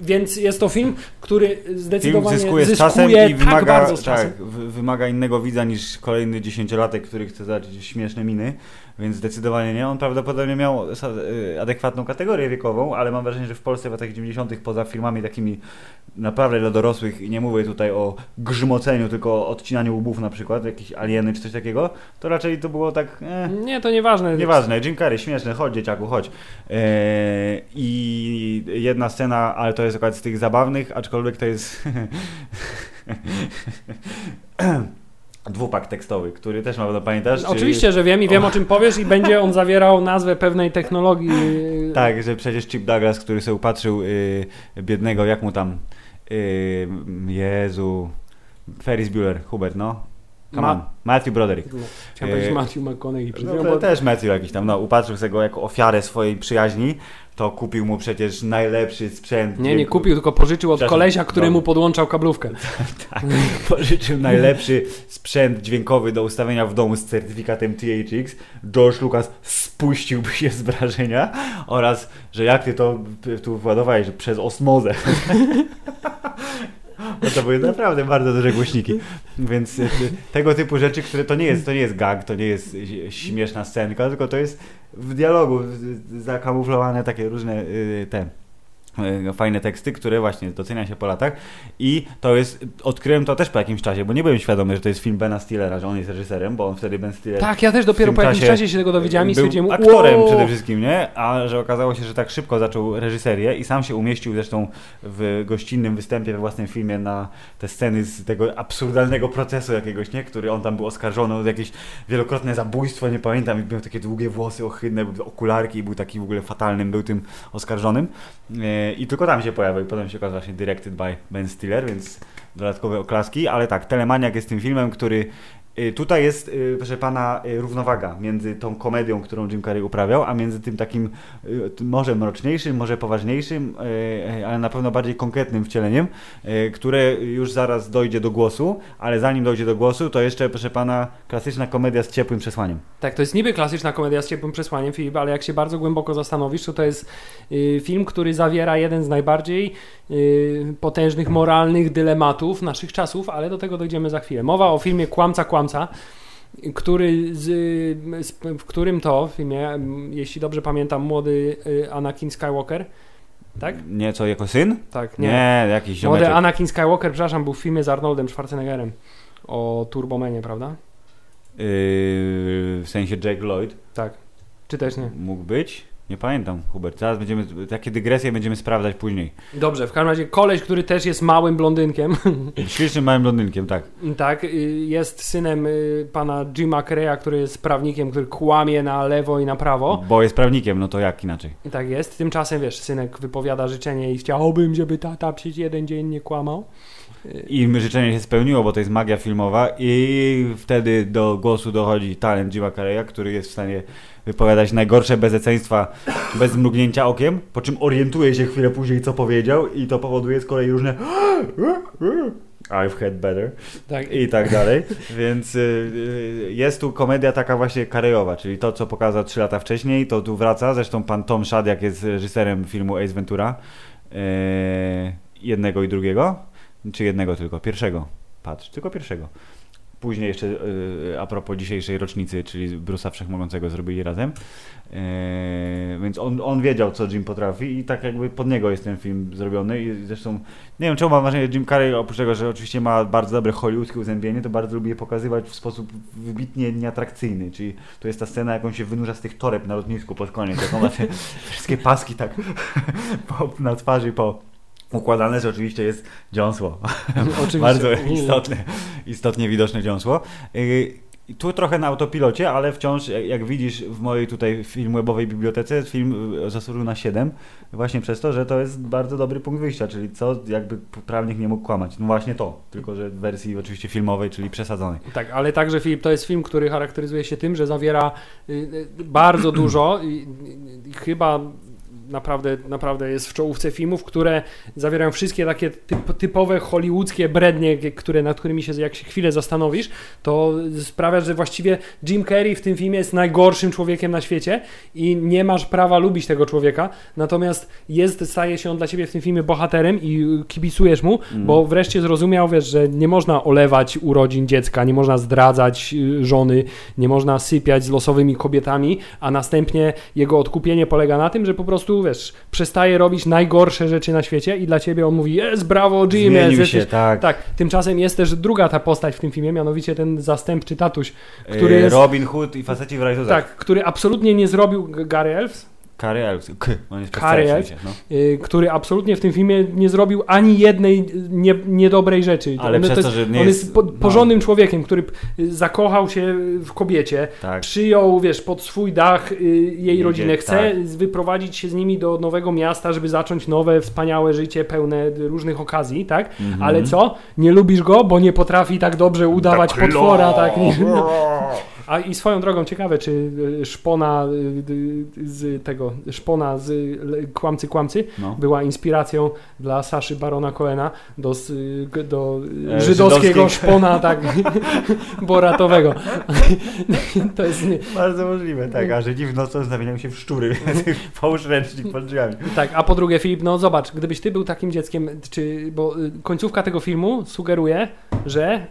Więc jest to film, który
Film
zdecydowanie
zyskuje z
zyskuje
czasem i
tak
wymaga,
bardzo z czasem.
tak, wy- wymaga innego widza niż kolejny dziesięciolatek, który chce zobaczyć śmieszne miny, więc zdecydowanie nie. On prawdopodobnie miał y, adekwatną kategorię wiekową, ale mam wrażenie, że w Polsce w latach 90. poza filmami takimi naprawdę dla dorosłych i nie mówię tutaj o grzmoceniu, tylko o odcinaniu łbów na przykład, jakieś alieny czy coś takiego, to raczej to było tak... Eh,
Nie, to nieważne.
Nieważne, Jim Carrey, śmieszne, chodź dzieciaku, chodź. Eee, I jedna jedna scena, ale to jest akurat z tych zabawnych, aczkolwiek to jest <laughs> <laughs> dwupak tekstowy, który też pewno pamiętasz. czyli-
Oczywiście, że wiem i wiem o czym powiesz i będzie on zawierał nazwę pewnej technologii.
Tak, że przecież Chip Douglas, który sobie upatrzył y, biednego, jak mu tam, y, Jezu, Ferris Bueller, Hubert, no. Come
Ma-.
Matthew Broderick.
Chciałem powiedzieć
Yy,
Matthew McConaughey
No, to
bo-
też Matthew jakiś tam, no, upatrzył sobie go jako ofiarę swojej przyjaźni, to kupił mu przecież najlepszy sprzęt.
Nie, nie kupił, tylko pożyczył od kolesia, który
dobra.
mu podłączał kablówkę. <laughs>
Tak, <laughs> pożyczył najlepszy sprzęt dźwiękowy do ustawienia w domu z certyfikatem THX. George Lucas spuściłby się z wrażenia oraz, że jak ty to tu władowałeś, że przez osmozę. <laughs> No to były naprawdę bardzo duże głośniki. Więc y, tego typu rzeczy, które to nie jest, to nie jest gag, to nie jest y, śmieszna scenka, tylko to jest w dialogu zakamuflowane takie różne y, te fajne teksty, które właśnie docenia się po latach i to jest, odkryłem to też po jakimś czasie, bo nie byłem świadomy, że to jest film Bena Stillera, że on jest reżyserem, bo on wtedy Ben Stiller
Tak, ja też dopiero po jakimś
czasie
czasie się tego dowiedziałem i stwierdziłem,
aktorem
"Wow".
przede wszystkim, nie? A że okazało się, że tak szybko zaczął reżyserię i sam się umieścił zresztą w gościnnym występie we własnym filmie na te sceny z tego absurdalnego procesu jakiegoś, nie? Który on tam był oskarżony o jakieś wielokrotne zabójstwo, nie pamiętam, i miał takie długie włosy ohydne, okularki i był taki w ogóle fatalnym, był tym oskarżonym. E, I tylko tam się pojawił i potem się okazał właśnie directed by Ben Stiller, więc dodatkowe oklaski, ale tak, Telemaniak jest tym filmem, który Tutaj jest, y, proszę pana, y, równowaga między tą komedią, którą Jim Carrey uprawiał, a między tym takim y, może mroczniejszym, może poważniejszym, y, y, ale na pewno bardziej konkretnym wcieleniem, y, które już zaraz dojdzie do głosu, ale zanim dojdzie do głosu, to jeszcze, proszę pana, klasyczna komedia z ciepłym przesłaniem.
Tak, to jest niby klasyczna komedia z ciepłym przesłaniem, Filip, ale jak się bardzo głęboko zastanowisz, to to jest y, film, który zawiera jeden z najbardziej y, potężnych moralnych dylematów naszych czasów, ale do tego dojdziemy za chwilę. Mowa o filmie Kłamca Kłamca, który z, z, w którym to filmie, jeśli dobrze pamiętam, młody y, Anakin Skywalker, tak?
Nie, co, jako syn?
Tak,
Nie,
nie.
jakiś
Młody
ziomeczek.
Anakin Skywalker, przepraszam, był w filmie z Arnoldem Schwarzeneggerem o Turbomenie, prawda?
Yy, w sensie Jake Lloyd
Tak. Czy też nie?
mógł być? Nie pamiętam, Hubert. Zaraz będziemy, takie dygresje będziemy sprawdzać później.
Dobrze, w każdym razie koleś, który też jest małym blondynkiem, <laughs>
Ślicznym małym blondynkiem, tak.
tak, y, jest synem y, pana Jima Carreya, który jest prawnikiem, który kłamie na lewo i na prawo.
Bo jest prawnikiem, no to jak inaczej?
Tak jest. Tymczasem, wiesz, synek wypowiada życzenie i chciałbym, żeby tata przez jeden dzień nie kłamał.
I życzenie się spełniło, bo to jest magia filmowa i wtedy do głosu dochodzi talent Jima Carreya, który jest w stanie wypowiadać najgorsze bezeceństwa bez mrugnięcia okiem, po czym orientuje się chwilę później, co powiedział i to powoduje z kolei różne I've had better
Tak.
i tak dalej, więc y, y, jest tu komedia taka właśnie karejowa, czyli to, co pokazał 3 lata wcześniej, to tu wraca, zresztą pan Tom Shadyac jest reżyserem filmu Ace Ventura, y, jednego i drugiego, czy jednego tylko, pierwszego, patrz, tylko pierwszego. Później jeszcze y, a propos dzisiejszej rocznicy, czyli Brusa Wszechmogącego zrobili razem. Yy, więc on, on wiedział, co Jim potrafi i tak jakby pod niego jest ten film zrobiony i zresztą nie wiem czemu mam wrażenie, że Jim Carrey oprócz tego, że oczywiście ma bardzo dobre hollywoodzkie uzębienie, to bardzo lubi je pokazywać w sposób wybitnie nieatrakcyjny, czyli to jest ta scena, jak on się wynurza z tych toreb na lotnisku pod koniec, jak on ma te wszystkie paski tak <laughs> na twarzy po układane, że oczywiście jest dziąsło. <laughs>
Oczywiście.
Bardzo istotne, istotnie widoczne dziąsło. Tu trochę na autopilocie, ale wciąż, jak, widzisz w mojej tutaj filmwebowej bibliotece, film y, zasłużył na 7, właśnie przez to, że to jest bardzo dobry punkt wyjścia, czyli co jakby prawnik nie mógł kłamać. No właśnie to, tylko że w wersji oczywiście filmowej, czyli przesadzonej.
Tak, ale także Filip, to jest film, który charakteryzuje się tym, że zawiera y, y, bardzo dużo chyba naprawdę, naprawdę jest w czołówce filmów, które zawierają wszystkie takie typ, typowe hollywoodzkie brednie, które, nad którymi się jak się chwilę zastanowisz, to sprawia, że właściwie Jim Carrey w tym filmie jest najgorszym człowiekiem na świecie i nie masz prawa lubić tego człowieka, natomiast jest, staje się on dla ciebie w tym filmie bohaterem i kibicujesz mu,
Mm.
bo wreszcie zrozumiał, wiesz, że nie można olewać urodzin dziecka, nie można zdradzać y, żony, nie można sypiać z losowymi kobietami, a następnie jego odkupienie polega na tym, że po prostu, wiesz, przestaje robić najgorsze rzeczy na świecie i dla ciebie on mówi, jest, brawo, Jim, jest,
Zmienił
jesteś...
się, tak.
Tak, tymczasem jest też druga ta postać w tym filmie, mianowicie ten zastępczy tatuś, który
Yy,
jest...
Robin Hood i faceci w rajtuzach.
Tak, który absolutnie nie zrobił Gary Elves.
Cary Elwes. K, on jest
Cary
Cary
Elwes.
no.
y, który absolutnie w tym filmie nie zrobił ani jednej nie, niedobrej rzeczy.
Ale
on,
przez
to jest,
że nie
on
jest-
jest po,
no.
porządnym człowiekiem, który y, zakochał się w kobiecie,
Tak.
przyjął, wiesz, pod swój dach y, jej rodzinę, chce
tak.
wyprowadzić się z nimi do nowego miasta, żeby zacząć nowe, wspaniałe życie, pełne różnych okazji, tak?
Mhm.
Ale co? Nie lubisz go, bo nie potrafi tak dobrze udawać
Tak,
potwora, tak? <laughs> A i swoją drogą ciekawe, czy y, szpona y, z tego, szpona z Kłamcy Kłamcy
No.
była inspiracją dla Saszy Barona Coena do, do
E,
żydowskiego szpona, tak, <laughs> boratowego. to jest, nie-
Bardzo możliwe, tak. A Żydzi w nocy zamieniają się w szczury. <laughs> Połóż ręcznik pod drzwiami.
tak, a po drugie Filip, no zobacz, gdybyś ty był takim dzieckiem, czy, bo y, końcówka tego filmu sugeruje, że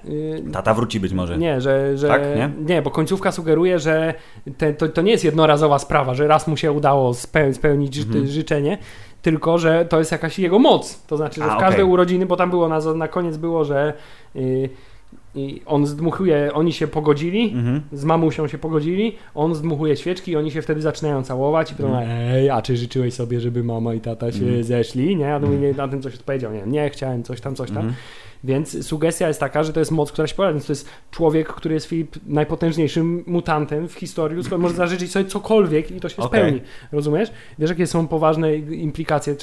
Tata wróci być może.
Nie, że. że
Tak, nie?
bo końcówka sugeruje, że te, to, to nie jest jednorazowa sprawa, że raz mu się udało speł, spełnić
Mhm.
życzenie, tylko że to jest jakaś jego moc. To znaczy, że
A,
w każde
okej.
urodziny, bo tam było na, na koniec było, że y, y, on zdmuchuje, oni się pogodzili.
Mhm.
Z mamusią się pogodzili, on zdmuchuje świeczki i oni się wtedy zaczynają całować i potem
Mhm.
ej, a czy życzyłeś sobie, żeby mama i tata się
Mhm.
zeszli, nie? A to nie, na tym coś odpowiedział, nie, nie, chciałem coś tam, coś tam.
Mhm.
Więc sugestia jest taka, że to jest moc, która się pojawia. Więc to jest człowiek, który jest Filip najpotężniejszym mutantem w historii ludzkiej. Może zażyczyć sobie cokolwiek i to się
Okej.
spełni. Rozumiesz? Wiesz, jakie są poważne implikacje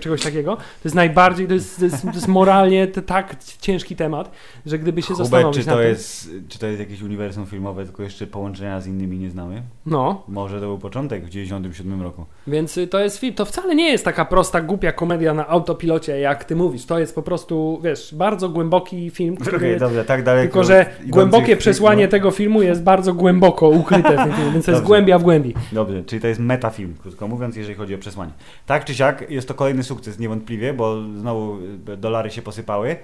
czegoś takiego? To jest najbardziej, to jest, to jest, to jest moralnie tak ciężki temat, że gdyby się
Hubert,
zastanowić
czy to,
tym...
jest, czy to jest jakieś uniwersum filmowe, tylko jeszcze połączenia z innymi nie znamy?
No,
Może to był początek w 97 roku.
Więc y, to jest film, to wcale nie jest taka prosta, głupia komedia na autopilocie, jak ty mówisz. To jest po prostu, wiesz, bardzo głęboki film, który jest,
dobrze, tak daleko.
tylko że głębokie przesłanie
no.
tego filmu jest bardzo głęboko ukryte w tym filmie, więc to jest głębia w głębi.
Dobrze, czyli to jest metafilm, krótko mówiąc, jeżeli chodzi o przesłanie. Tak czy siak, jest to kolejny sukces niewątpliwie, bo znowu y, dolary się posypały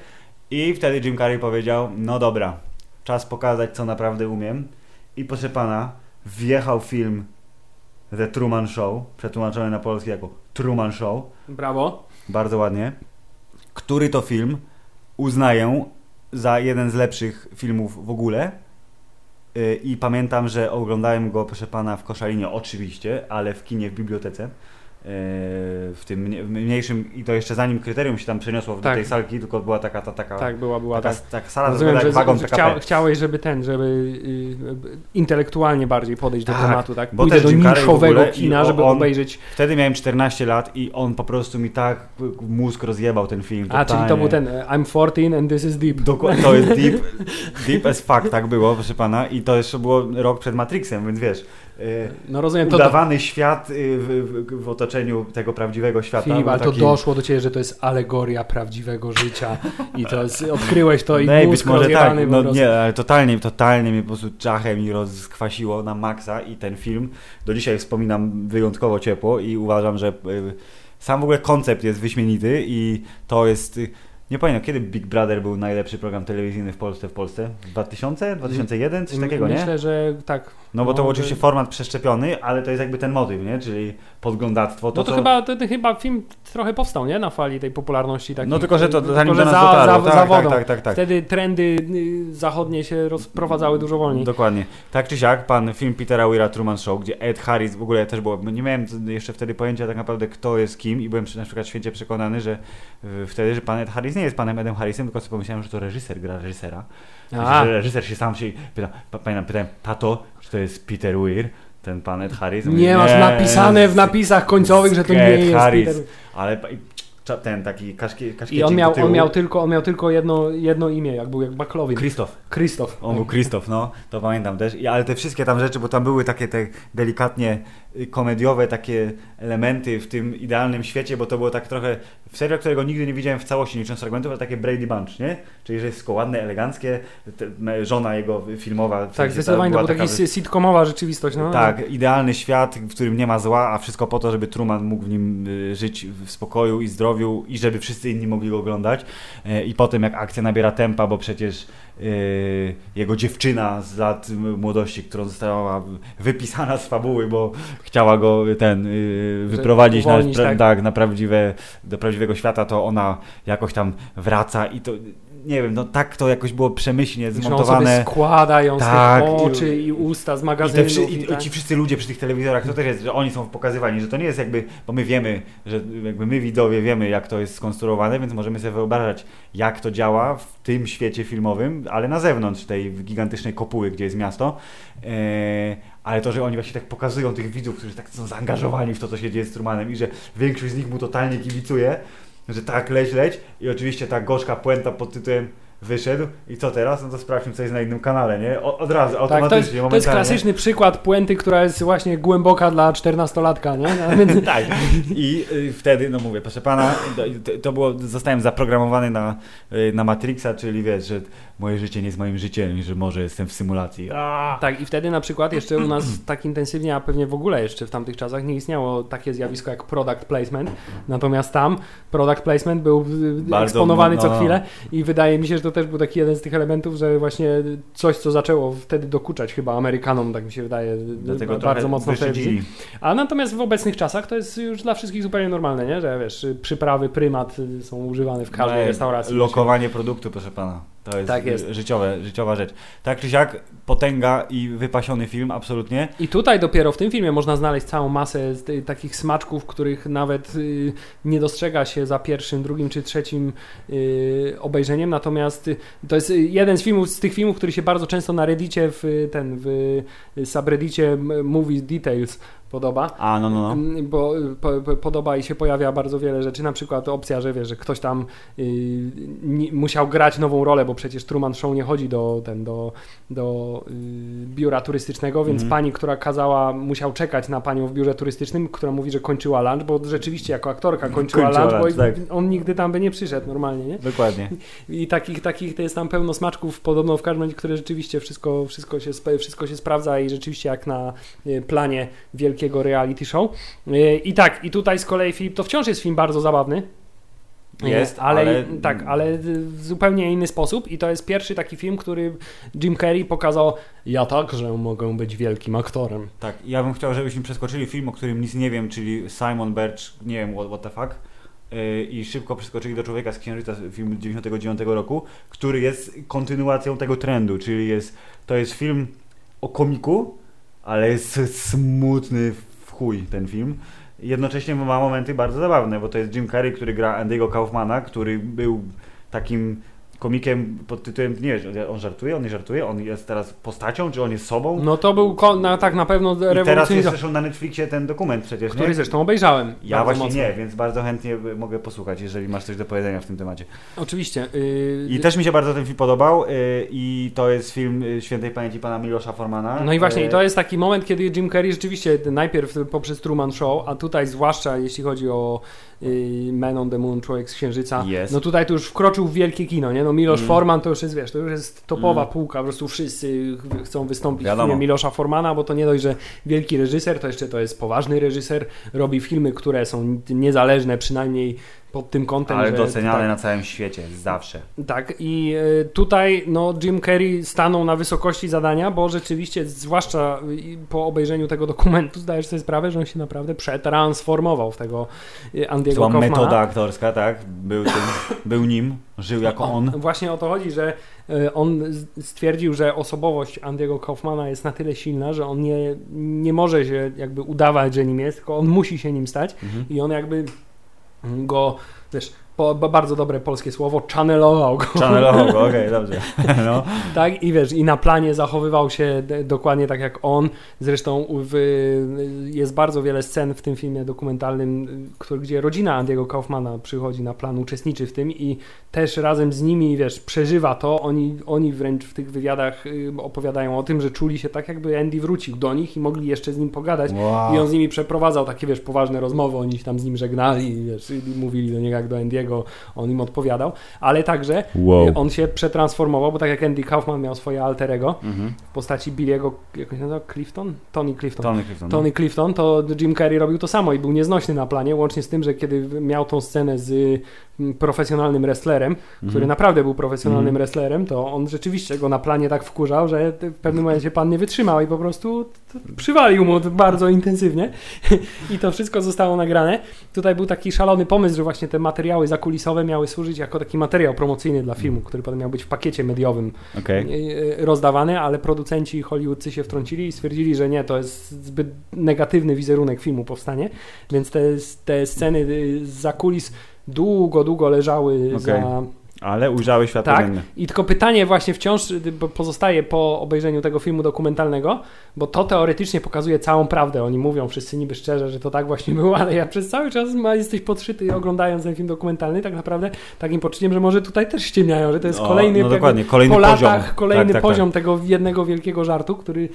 i wtedy Jim Carrey powiedział, no dobra, czas pokazać, co naprawdę umiem i proszę pana, wjechał film The Truman Show, przetłumaczony na polski jako Truman Show,
Brawo.
bardzo ładnie, który to film uznaję za jeden z lepszych filmów w ogóle. Yy, I pamiętam, że oglądałem go, proszę pana, w Koszalinie oczywiście, ale w kinie w bibliotece. W tym mniejszym, i to jeszcze zanim kryterium się tam przeniosło do
Tak.
tej salki, tylko była taka, ta, taka,
Tak, była, była
taka,
tak.
taka sala,
Rozumiem,
jak
że,
wagon
że chcia, chciałeś, żeby ten, żeby y, intelektualnie bardziej podejść do
Tak,
tematu, tak?
bo też
do niszowego kina, żeby
on-
obejrzeć.
Wtedy miałem 14 lat i on po prostu mi tak mózg rozjebał ten film.
A, czyli to
totalnie.
był ten e, I'm 14 and this is deep.
Dokładnie, to jest deep, <laughs> deep as fuck, tak było, proszę pana. I to jeszcze było rok przed Matrixem, więc wiesz,
No rozumiem, to, to
udawany świat y, w, w, w otoczeniu tego prawdziwego świata.
Filip, ale to
taki-
doszło do ciebie, że to jest alegoria prawdziwego życia i to jest, odkryłeś to i
Nej,
mózg
może tak, no
prostu.
nie, ale totalnie, totalnie mnie po prostu czachem i rozkwasiło na maksa i ten film do dzisiaj wspominam wyjątkowo ciepło i uważam, że y, sam w ogóle koncept jest wyśmienity i to jest... y, Nie pamiętam, kiedy Big Brother był najlepszy program telewizyjny w Polsce w Polsce? 2000? 2001? Coś takiego, nie?
Myślę, że tak.
No bo to był oczywiście format przeszczepiony, ale to jest jakby ten motyw, nie? Czyli podglądactwo. To,
No to,
co...
chyba, to, to chyba film trochę powstał, nie? Na fali tej popularności. Takich,
No tylko, że to
tylko,
zanim
że
do nas
za,
dotarło.
za,
tak,
za
tak, tak, tak, tak.
Wtedy trendy y, zachodnie się rozprowadzały dużo wolniej.
Dokładnie. Tak czy siak, pan film Petera Weira Truman Show, gdzie Ed Harris w ogóle też było, nie miałem jeszcze wtedy pojęcia tak naprawdę kto jest kim i byłem na przykład święcie przekonany, że wtedy, że pan Ed Harris nie jest panem Edem Harrisem, tylko sobie pomyślałem, że to reżyser gra reżysera.
A,
Że reżyser się sam się pyta, pa- pamiętam, pytałem, tato, to jest Peter Weir, ten pan Ed Harris? On mówi,
nie masz napisane w napisach końcowych, że to nie
Ed
jest
Harris.
Peter.
Ale ten taki kaszkiecik
I on miał, on miał tylko, on miał tylko jedno, jedno imię, jak był jak McLovin.
Krzysztof.
Krzysztof.
On był Krzysztof, no, to pamiętam też. I, ale te wszystkie tam rzeczy, bo tam były takie te delikatnie y, komediowe takie elementy w tym idealnym świecie, bo to było tak trochę serial, którego nigdy nie widziałem w całości, nie licząc fragmentów, ale takie Brady Bunch, nie? Czyli, że jest wszystko ładne, eleganckie, te, żona jego filmowa.
Tak, zdecydowanie to
była
taka sitcomowa rzeczywistość. No.
tak, idealny świat, w którym nie ma zła, a wszystko po to, żeby Truman mógł w nim y, żyć w spokoju i zdrowiu i żeby wszyscy inni mogli go oglądać. E, I potem jak akcja nabiera tempa, bo przecież jego dziewczyna z lat młodości, którą została wypisana z fabuły, bo chciała go ten y,
Że
wyprowadzić na,
uwolnić,
pra,
tak.
tak, na prawdziwe, do prawdziwego świata, to ona jakoś tam wraca i to nie wiem, no tak to jakoś było przemyślnie
Że on sobie
zmontowane.
składa ją z
Tak,
tych
i-
oczy i, usta z
I,
magazynów.
wszy-
i
i, I
tak.
ci wszyscy ludzie przy tych telewizorach, to też jest, że oni są pokazywani, że to nie jest jakby, bo my wiemy, że jakby my widowie wiemy, jak to jest skonstruowane, więc możemy sobie wyobrażać, jak to działa w tym świecie filmowym, ale na zewnątrz tej gigantycznej kopuły, gdzie jest miasto. Eee, ale to, że oni właśnie tak pokazują tych widzów, którzy tak są zaangażowani w to, co się dzieje z Trumanem i że większość z nich mu totalnie kibicuje, że tak, leć, leć. I oczywiście ta gorzka puenta pod tytułem wyszedł i co teraz? No to sprawdźmy, co jest na innym kanale, nie? O, od razu,
Tak,
automatycznie,
to jest, to jest klasyczny przykład puenty, która jest właśnie głęboka dla 14-latka, nie? No, <laughs>
tak. I y, wtedy, no mówię, proszę pana, to, to było, zostałem zaprogramowany na, y, na Matrixa, czyli wiesz, że moje życie nie jest moim życiem i że może jestem w symulacji. A!
Tak, i wtedy na przykład jeszcze u nas <clears throat> tak intensywnie, a pewnie w ogóle jeszcze w tamtych czasach nie istniało takie zjawisko jak product placement. Natomiast tam product placement był
Bardzo,
eksponowany
no,
co
no.
chwilę i wydaje mi się, że to też był taki jeden z tych elementów, że właśnie coś, co zaczęło wtedy dokuczać chyba Amerykanom, tak mi się wydaje,
Dlatego
bardzo mocno w telewizji. A natomiast w obecnych czasach to jest już dla wszystkich zupełnie normalne, nie? Że wiesz, przyprawy, prymat są używane w każdej
No,
restauracji.
Lokowanie produktu, proszę pana. To jest,
Tak jest.
Życiowe, życiowa rzecz. Tak czy siak, potęga i wypasiony film, absolutnie.
I tutaj dopiero w tym filmie można znaleźć całą masę takich smaczków, których nawet y, nie dostrzega się za pierwszym, drugim czy trzecim y, obejrzeniem. Natomiast y, to jest y, jeden z filmów, z tych filmów, który się bardzo często na Reddicie, w ten, w subreddicie Movie Details podoba.
A, no, no, no.
Mm, Bo y, po, po, podoba i się pojawia bardzo wiele rzeczy, na przykład opcja, że wiesz, że ktoś tam y, nie, musiał grać nową rolę, bo przecież Truman Show nie chodzi do, ten, do, do y, biura turystycznego, więc
Mhm.
pani, która kazała, musiał czekać na panią w biurze turystycznym, która mówi, że kończyła lunch, bo rzeczywiście jako aktorka kończyła,
Kończyła
lunch,
lunch,
bo
tak.
on nigdy tam by nie przyszedł normalnie, nie?
Dokładnie.
I takich, takich to jest tam pełno smaczków podobno w każdym razie, które rzeczywiście wszystko, wszystko, się, wszystko się sprawdza i rzeczywiście jak na e, planie wielkiego reality show. E, I tak, i tutaj z kolei Filip, to wciąż jest film bardzo zabawny.
Jest,
ale,
ale-
tak, ale w zupełnie inny sposób i to jest pierwszy taki film, który Jim Carrey pokazał ja także mogę być wielkim aktorem.
Tak, ja bym chciał, żebyśmy przeskoczyli film, o którym nic nie wiem, czyli Simon Birch, nie wiem, what, what the fuck, yy, i szybko przeskoczyli do Człowieka z Księżyca, film 99 roku, który jest kontynuacją tego trendu, czyli jest, to jest film o komiku, ale jest smutny w chuj ten film. Jednocześnie ma momenty bardzo zabawne, bo to jest Jim Carrey, który gra Andy'ego Kaufmana, który był takim komikiem pod tytułem, nie wiem, on żartuje, on nie żartuje, on jest teraz postacią, czy on jest sobą?
No to był na, tak na pewno
I teraz jest
rewolucyjny,
zresztą na Netflixie ten dokument przecież,
który
nie?
zresztą obejrzałem.
Ja właśnie
mocno.
nie, więc bardzo chętnie mogę posłuchać, jeżeli masz coś do powiedzenia w tym temacie.
Oczywiście. y,
I też mi się bardzo ten film podobał y, i to jest film y, świętej pamięci pana Milosza Formana.
No i właśnie,
Y,
i to jest taki moment, kiedy Jim Carrey rzeczywiście najpierw poprzez Truman Show, a tutaj zwłaszcza jeśli chodzi o y, Man on the Moon, Człowiek z Księżyca,
Jest.
no tutaj to już wkroczył w wielkie kino, nie? No Milosz
Mm.
Forman to już jest, wiesz, to już jest topowa
Mm.
półka, po prostu wszyscy ch- chcą wystąpić w
Wiadomo.
filmie Milosza Formana, bo to nie dość, że wielki reżyser, to jeszcze to jest poważny reżyser, robi filmy, które są niezależne przynajmniej pod tym kątem,
ale doceniane
tak,
na całym świecie, zawsze.
tak, i e, tutaj no, Jim Carrey stanął na wysokości zadania, bo rzeczywiście, zwłaszcza po obejrzeniu tego dokumentu, zdajesz sobie sprawę, że on się naprawdę przetransformował w tego
To
Andy'ego
była
Kaufmana.
metoda aktorska, tak? Był, tym, był nim, żył jako on.
Właśnie o to chodzi, że e, on stwierdził, że osobowość Andy'ego Kaufmana jest na tyle silna, że on nie, nie może się jakby udawać, że nim jest, tylko on musi się nim stać
Mhm.
i on jakby go, wiesz, po, bardzo dobre polskie słowo, channelował go.
Channelował go, okej, <laughs> dobrze. No.
Tak, i wiesz, i na planie zachowywał się dokładnie tak jak on. Zresztą w, jest bardzo wiele scen w tym filmie dokumentalnym, który, gdzie rodzina Andy'ego Kaufmana przychodzi na plan, uczestniczy w tym i też razem z nimi, wiesz, przeżywa to. Oni, oni wręcz w tych wywiadach y, opowiadają o tym, że czuli się tak, jakby Andy wrócił do nich i mogli jeszcze z nim pogadać.
Wow.
I on z nimi przeprowadzał takie, wiesz, poważne rozmowy, oni się tam z nim żegnali, wiesz, i mówili do niego jak do On im odpowiadał, ale także
Wow.
on się przetransformował, bo tak jak Andy Kaufman miał swoje alterego
Mhm.
w postaci Billiego, jak się nazywa? Clifton? Tony Clifton.
Tony Clifton.
Tony Clifton, to Jim Carrey robił to samo i był nieznośny na planie, łącznie z tym, że kiedy miał tą scenę z profesjonalnym wrestlerem, który
Mhm.
naprawdę był profesjonalnym
Mhm.
wrestlerem, to on rzeczywiście go na planie tak wkurzał, że w pewnym momencie pan nie wytrzymał i po prostu przywalił mu bardzo intensywnie <laughs> i to wszystko zostało nagrane. Tutaj był taki szalony pomysł, że właśnie te materiały zakulisowe miały służyć jako taki materiał promocyjny dla filmu, który potem miał być w pakiecie mediowym
Okej.
e, rozdawany, ale producenci hollywoodcy się wtrącili i stwierdzili, że nie, to jest zbyt negatywny wizerunek filmu powstanie, więc te, te sceny y, za kulis długo, długo leżały
Okej.
za...
Ale ujrzały światło
Tak,
dzienne.
i tylko pytanie właśnie wciąż pozostaje po obejrzeniu tego filmu dokumentalnego, bo to teoretycznie pokazuje całą prawdę. Oni mówią wszyscy niby szczerze, że to tak właśnie było, ale ja przez cały czas jesteś podszyty oglądając ten film dokumentalny, tak naprawdę takim poczuciem, że może tutaj też ściemniają, że to jest
O,
kolejny
no kolejny
po
poziom.
latach kolejny
Tak, tak,
poziom tego jednego wielkiego żartu, który,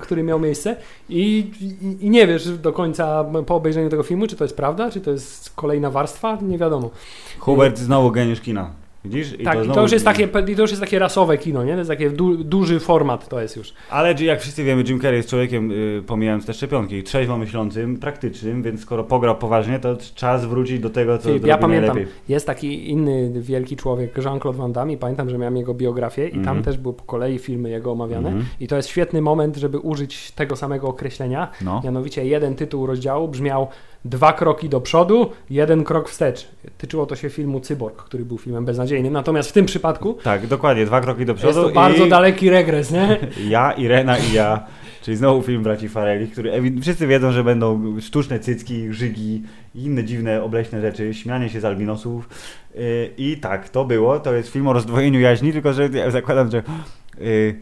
który miał miejsce I, i, i nie wiesz do końca po obejrzeniu tego filmu, czy to jest prawda, czy to jest kolejna warstwa, nie wiadomo.
Hubert znowu geniusz kina. Widzisz?
tak, i to
znowu-
już jest takie, i to już jest takie rasowe kino, nie? To jest taki du, duży format to jest już.
Ale jak wszyscy wiemy, Jim Carrey jest człowiekiem, y, pomijając te szczepionki, trzeźwo myślącym, praktycznym, więc skoro pograł poważnie, to czas wrócić do tego, co
Filip, ja pamiętam,
najlepiej.
jest taki inny wielki człowiek, Jean-Claude Van Damme i pamiętam, że miałem jego biografię i tam
Mhm.
też były po kolei filmy jego omawiane
Mhm.
i to jest świetny moment, żeby użyć tego samego określenia,
No.
mianowicie jeden tytuł rozdziału brzmiał dwa kroki do przodu, jeden krok wstecz. Tyczyło to się filmu Cyborg, który był filmem beznadziejnym, natomiast w tym przypadku
Tak, dokładnie, dwa kroki do
jest
przodu
to bardzo
i
daleki regres, nie? <laughs>
ja, Irena i ja, czyli znowu film braci Farelli, który wszyscy wiedzą, że będą sztuczne cycki, żygi i inne dziwne, obleśne rzeczy, śmianie się z albinosów Yy, i tak, to było, to jest film o rozdwojeniu jaźni, tylko że ja zakładam, że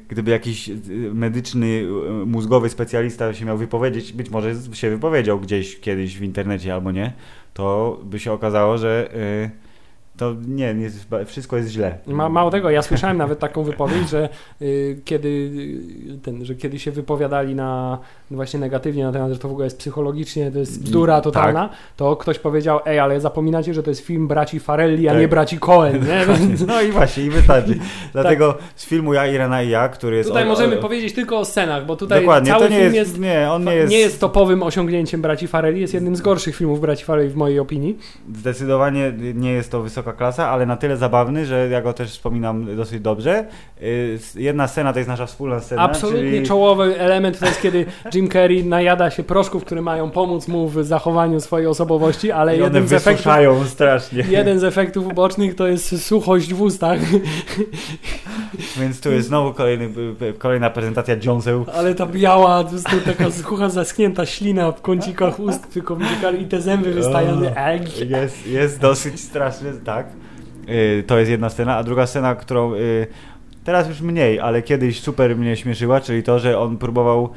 gdyby jakiś yy, medyczny, yy, mózgowy specjalista się miał wypowiedzieć, być może się wypowiedział gdzieś kiedyś w internecie albo nie, to by się okazało, że to nie, nie wszystko jest źle.
Ma, mało tego, ja słyszałem nawet taką wypowiedź, że y, kiedy y, ten, że kiedy się wypowiadali na no właśnie negatywnie na temat, że to w ogóle jest psychologicznie, to jest bzdura
Tak.
totalna, to ktoś powiedział, ej, ale zapominacie, że to jest film braci Farelli, a
Tak.
nie braci Coen, nie? <laughs>
No i <laughs> właśnie, i wystarczy. Dlatego z filmu Ja, Irena i ja, który jest...
Tutaj
o-
możemy
o-
powiedzieć tylko o scenach, bo tutaj
Dokładnie,
cały
to nie
film
jest,
jest,
Nie, on nie
nie
jest...
jest topowym osiągnięciem braci Farelli, jest jednym z gorszych filmów braci Farelli w mojej opinii.
Zdecydowanie nie jest to wysoka klasa, ale na tyle zabawny, że ja go też wspominam dosyć dobrze. Y, Jedna scena to jest nasza wspólna scena.
Absolutnie
czyli...
czołowy element to jest, kiedy Jim Carrey najada się proszków, które mają pomóc mu w zachowaniu swojej osobowości, ale
I one
jeden z efektów
strasznie.
Jeden z efektów ubocznych to jest suchość w ustach,
Więc tu jest znowu kolejny, kolejna prezentacja dziąseł.
ale ta biała, taka sucha, zaschnięta ślina w kącikach ust, tylko i te zęby wystają. Ej,
Jest, jest dosyć straszny, tak. Y, To jest jedna scena, a druga scena, którą y, teraz już mniej, ale kiedyś super mnie śmieszyła, czyli to, że on próbował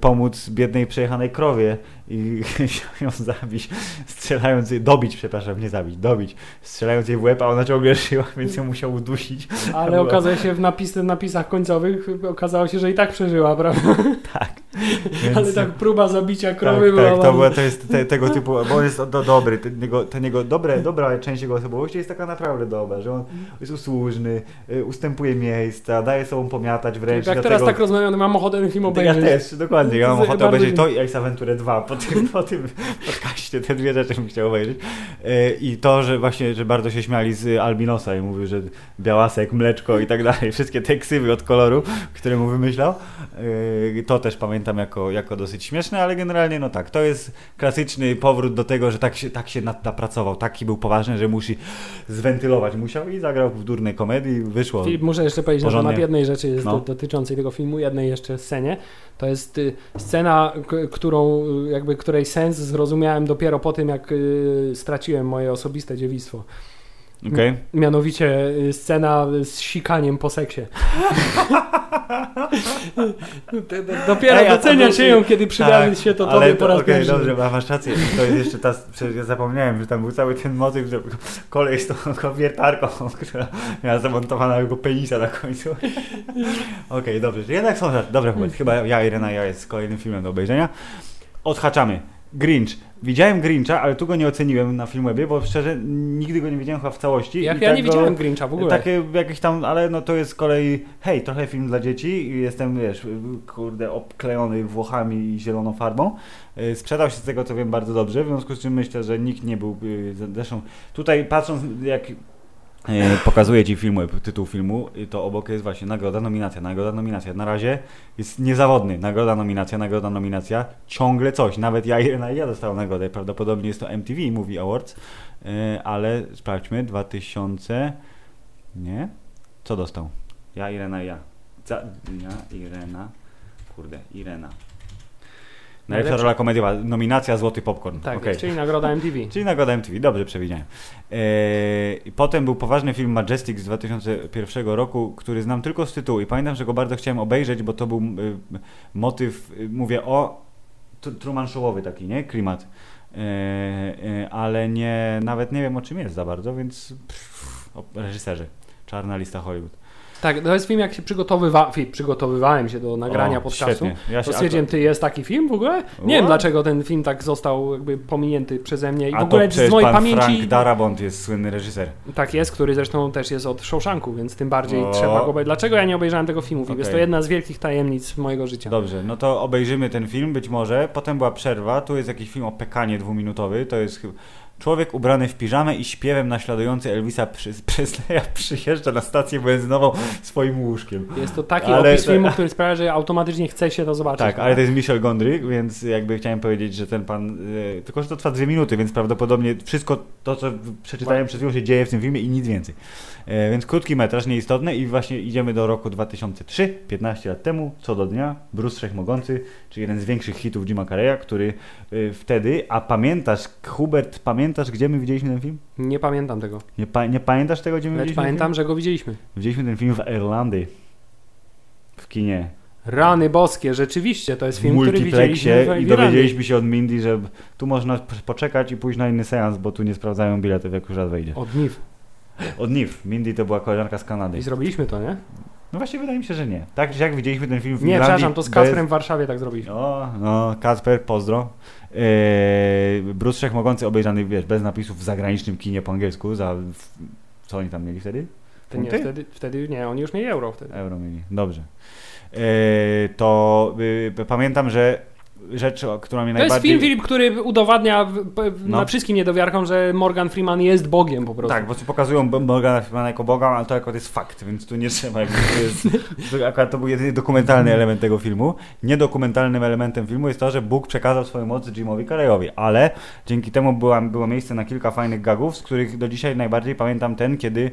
pomóc biednej przejechanej krowie i <laughs> ją zabić, strzelając jej, dobić, przepraszam, nie zabić, dobić, strzelając jej w łeb, a ona ciągle żyła, więc ją musiał udusić.
Ale
Była-
okazuje się w, napis, napisach końcowych, okazało się, że i tak przeżyła, prawda? <laughs>
Tak. <laughs> Więc,
Ale tak próba zabicia
tak,
krowy była...
tak, to,
bardzo-
była, to jest te, tego typu, bo on jest do, dobry, ten jego, ten jego dobre, dobra część jego osobowości jest taka naprawdę dobra, że on jest usłużny, y, ustępuje miejsca, daje sobą pomiatać wręcz.
Jak teraz tak rozmawiamy, mam ochotę ten film
Ja
obejrzeć.
też, dokładnie. Ja mam
To jest
ochotę
bardzo
obejrzeć to i Ace Aventure 2 po tym, po tym podcaście. Te dwie rzeczy bym chciał obejrzeć. E, I to, że właśnie, że bardzo się śmiali z Albinosa i mówił, że białasek, mleczko i tak dalej. <laughs> Wszystkie te ksywy od koloru, które mu wymyślał. E, To też pamiętam jako, jako dosyć śmieszne, ale generalnie no tak, to jest klasyczny powrót do tego, że tak się, tak się nad- napracował, taki był poważny, że musi zwentylować musiał i zagrał w durnej komedii, wyszło.
Filip, muszę jeszcze powiedzieć na
Porządnie.
temat jednej rzeczy jest
No.
do, dotyczącej tego filmu, jednej jeszcze scenie. To jest scena, którą, jakby której sens zrozumiałem dopiero po tym, jak y, straciłem moje osobiste dziewictwo.
Okej?
Mianowicie y, scena z sikaniem po seksie. <laughs> Dopiero
Ej,
docenia się ją, kiedy przydarzy
Tak,
się to
ale
tobie po raz
okej,
pierwszy.
dobrze, masz rację. To jest jeszcze ta, przecież ja zapomniałem, że tam był cały ten motyw, że kolej z tą <laughs> wiertarką, która miała zamontowanego penisa na końcu. <laughs> Okej, dobrze, że jednak są. Dobra, Hubert, chyba ja, Irena, ja jest kolejnym filmem do obejrzenia. Odhaczamy. Grinch. Widziałem Grincha, ale tu go nie oceniłem na Filmwebie, bo szczerze nigdy go nie widziałem chyba w całości.
Jak
I
ja
tak
nie
go-
widziałem Grincha w ogóle.
takie jakieś tam, ale no to jest z kolei, hej, trochę film dla dzieci i jestem, wiesz, kurde, obklejony włochami i zieloną farbą. Y, Sprzedał się z tego, co wiem, bardzo dobrze, w związku z czym myślę, że nikt nie był, y, zresztą tutaj patrząc, jak e, pokazuję ci filmu, tytuł filmu, i to obok jest właśnie nagroda, nominacja, nagroda, nominacja. Na razie jest niezawodny. Nagroda, nominacja, nagroda, nominacja. Ciągle coś. Nawet ja, ja dostałem nagrodę. Prawdopodobnie jest to MTV Movie Awards, e, ale sprawdźmy, 2000... Nie? Co dostał? Ja, Irena ja. Za, ja, Irena. Kurde, Irena. Najlepsza rola komediowa. Nominacja Złoty Popcorn.
Tak,
Okej.
czyli nagroda MTV. <laughs>
Czyli nagroda MTV, dobrze przewidziałem. Eee, potem był poważny film Majestic z 2001 roku, który znam tylko z tytułu i pamiętam, że go bardzo chciałem obejrzeć, bo to był y, motyw, y, mówię o tr- Truman Showowy taki, nie? Klimat. Eee, y, ale nie, nawet nie wiem o czym jest za bardzo, więc pff, o reżyserze. Czarna lista Hollywood.
Tak, to jest film, jak się przygotowywa... przygotowywałem się do nagrania
O,
podcastu.
Świetnie. Ja
To stwierdziłem, ty jest taki film w ogóle? Nie wiem dlaczego ten film tak został jakby pominięty przeze mnie i w
A
ogóle
to
z mojej
pan
pamięci
Frank Darabont jest słynny reżyser.
tak jest, który zresztą też jest od Shawshanku, więc tym bardziej
O.
trzeba go obejrzeć. Dlaczego ja nie obejrzałem tego filmu? Film? Jest to jedna z wielkich tajemnic mojego życia.
Dobrze, no to obejrzymy ten film być może. Potem była przerwa. Tu jest jakiś film o pekanie dwuminutowy. To jest chyba. Człowiek ubrany w piżamę i śpiewem naśladujący Elvisa <laughs> Presleya przyjeżdża na stację benzynową swoim łóżkiem.
Jest to taki
Ale
opis filmu, który sprawia, że automatycznie chce się to zobaczyć.
Tak, ale to jest Michel Gondry, więc jakby chciałem powiedzieć, że ten pan. e, tylko, że to trwa dwie minuty, więc prawdopodobnie wszystko to, co przeczytałem przed chwilą, się dzieje w tym filmie i nic więcej. E, więc krótki metraż, nieistotny, i właśnie idziemy do roku 2003, 15 lat temu, co do dnia, Bruce Wszechmogący, czyli jeden z większych hitów Jima Carreya, który e, wtedy. A pamiętasz, Hubert, pamiętasz, gdzie my widzieliśmy ten film?
Nie pamiętam tego.
Nie, pa, nie pamiętasz tego, gdzie my
Lecz
widzieliśmy?
pamiętam, że go widzieliśmy.
Widzieliśmy ten film w Irlandii. W kinie.
Rany boskie, rzeczywiście, to jest film, który widzieliśmy w
i dowiedzieliśmy się od Mindy, że tu można poczekać i pójść na inny seans, bo tu nie sprawdzają biletów, jak już raz wejdzie.
Od NIF.
Od NIF. Mindy to była koleżanka z Kanady.
I zrobiliśmy to, nie?
No właśnie wydaje mi się, że nie. Tak jak widzieliśmy ten film w
Nie,
Irlandii
przepraszam, to z
bez-
Kasprem w Warszawie tak zrobiliśmy.
O, no, Kacper, pozdro. Eee, Bruce Wszechmogący obejrzany, wiesz, bez napisów w zagranicznym kinie po angielsku. Za, co oni tam mieli wtedy?
Nie, wtedy, wtedy nie, oni już mieli euro wtedy.
Euro mieli. Dobrze. Eee, to y, pamiętam, że rzecz, która mnie
To jest
najbardziej...
film, Filip, który udowadnia
No.
na wszystkim niedowiarkom, że Morgan Freeman jest Bogiem po prostu.
Tak, bo pokazują Morgana Freemana jako Boga, ale to akurat jest fakt, więc tu nie trzeba. To jest, <laughs> to akurat to był jedyny dokumentalny element tego filmu. Niedokumentalnym elementem filmu jest to, że Bóg przekazał swoją moc Jimowi Carreyowi, ale dzięki temu była, było miejsce na kilka fajnych gagów, z których do dzisiaj najbardziej pamiętam ten, kiedy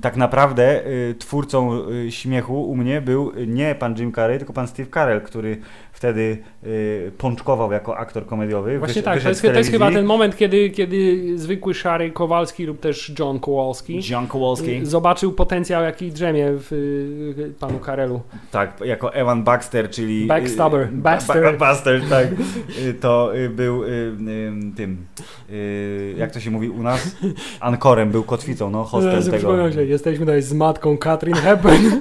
tak naprawdę y, twórcą y, śmiechu u mnie był nie pan Jim Carrey, tylko pan Steve Carell, który wtedy y, pączkował jako aktor komediowy.
Właśnie
Wysz-
tak, to jest, to jest chyba ten moment, kiedy, kiedy zwykły szary Kowalski lub też John Kowalski
John Kowalski.
zobaczył potencjał, jaki drzemie w y, panu Karelu.
Tak, jako Evan Baxter, czyli...
Backstabber. Baxter.
Ba- Baxter, tak. To był tym... Jak to się mówi u nas? <laughs> Ankorem, był kotwicą, no, hostel
Jezu,
tego.
Się, jesteśmy tutaj z matką Katrin Hepburn. <laughs>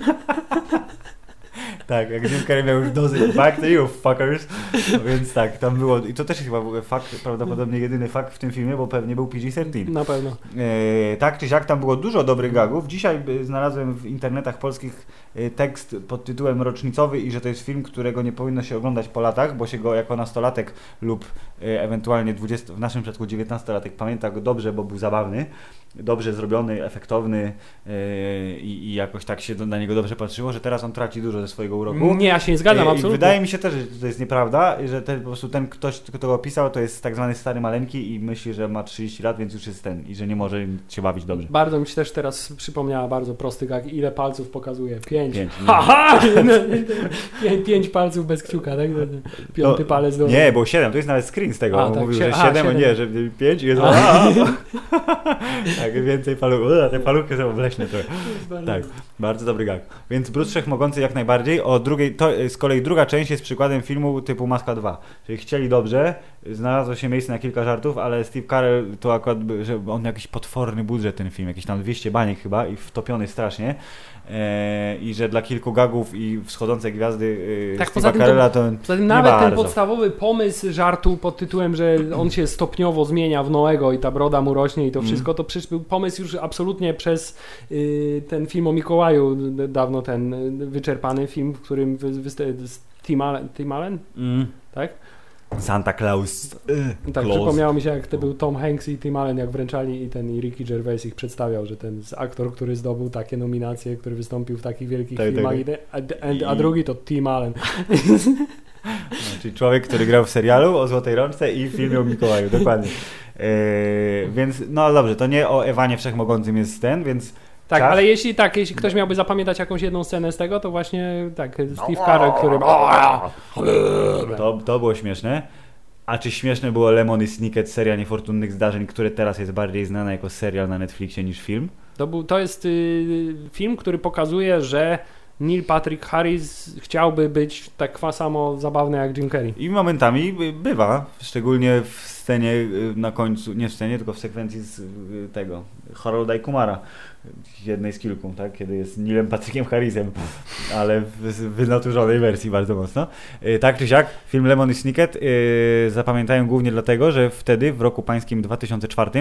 Tak, jak Jim Carrey miał już dosyć. Back to you, fuckers. No więc tak, tam było... I to też chyba był fakt, prawdopodobnie jedyny fakt w tym filmie, bo pewnie był PG-13.
Na pewno.
E, tak czy siak, tam było dużo dobrych gagów. Dzisiaj e, znalazłem w internetach polskich tekst pod tytułem rocznicowy i że to jest film, którego nie powinno się oglądać po latach, bo się go jako nastolatek lub e, ewentualnie 20, w naszym przypadku 19-latek pamięta go dobrze, bo był zabawny, dobrze zrobiony, efektowny e, i, i jakoś tak się na niego dobrze patrzyło, że teraz on traci dużo ze swojego uroku.
Nie, ja się nie zgadzam,
I
absolutnie.
Wydaje mi się też, że to jest nieprawda, że ten, po prostu ten ktoś, kto go opisał, to jest tak zwany stary maleńki i myśli, że ma 30 lat, więc już jest ten i że nie może się bawić dobrze.
Bardzo mi się też teraz przypomniała bardzo prosty gag. Ile palców pokazuje? Pięć.
Pięć, nie.
Haha! Pię- Pięć palców bez kciuka, tak? Piąty
No,
palec do...
Nie, bo 7, to jest nawet screen z tego.
A,
on
tak,
mówił, że
a,
7, a
siedem.
nie, że 5 i jest.
A.
A. <laughs> tak, więcej paluchów. Te paluchy są wleśne trochę. Tak, bardzo dobry gag. Więc Bruce Wszechmogący jak najbardziej. O drugiej, to z kolei druga część jest przykładem filmu typu Maska 2. Czyli chcieli dobrze, znalazło się miejsce na kilka żartów, ale Steve Carell to akurat, że on miał jakiś potworny budżet ten film, jakieś tam 200 baniek chyba i wtopiony strasznie. E, I że dla kilku gagów i wschodzące gwiazdy e,
Tak,
Steve'a Carella to,
Poza tym nawet ten podstawowy pomysł żartu pod tytułem, że on się stopniowo zmienia w Noego i ta broda mu rośnie i to
Mm.
wszystko, to przecież był pomysł już absolutnie przez y, ten film o Mikołaju, dawno ten y, wyczerpany film, w którym wy, z Tim Allen, Tim Allen,
Mm.
tak?
Santa Claus. y,
Tak,
Claus.
przypomniało mi się, jak to był Tom Hanks i Tim Allen, jak wręczali i ten i Ricky Gervais ich przedstawiał, że ten aktor, który zdobył takie nominacje, który wystąpił w takich wielkich
Tak,
filmach,
tak.
i te- a, a, a drugi to Tim Allen.
No, czyli człowiek, który grał w serialu o Złotej Rączce i w filmie o Mikołaju, dokładnie. E, więc, no dobrze, to nie o Ewanie Wszechmogącym jest ten, więc
Tak,
Czas?
ale jeśli tak, jeśli ktoś miałby zapamiętać jakąś jedną scenę z tego, to właśnie tak,
No.
Steve Carell, który...
to, to było śmieszne. A czy śmieszne było Lemon i Snicket, seria niefortunnych zdarzeń, które teraz jest bardziej znana jako serial na Netflixie niż film?
To, był, to jest y, film, który pokazuje, że Neil Patrick Harris chciałby być tak samo zabawny jak Jim Carrey.
I momentami by- bywa, szczególnie w scenie y, na końcu, nie w scenie, tylko w sekwencji z y, tego Harolda i Kumara, jednej z kilku, tak, kiedy jest Nilem Patrykiem Harrisem, ale w wynaturzonej wersji bardzo mocno. Y, Tak czy siak, film Lemon i Snicket y, zapamiętałem głównie dlatego, że wtedy, w roku pańskim 2004,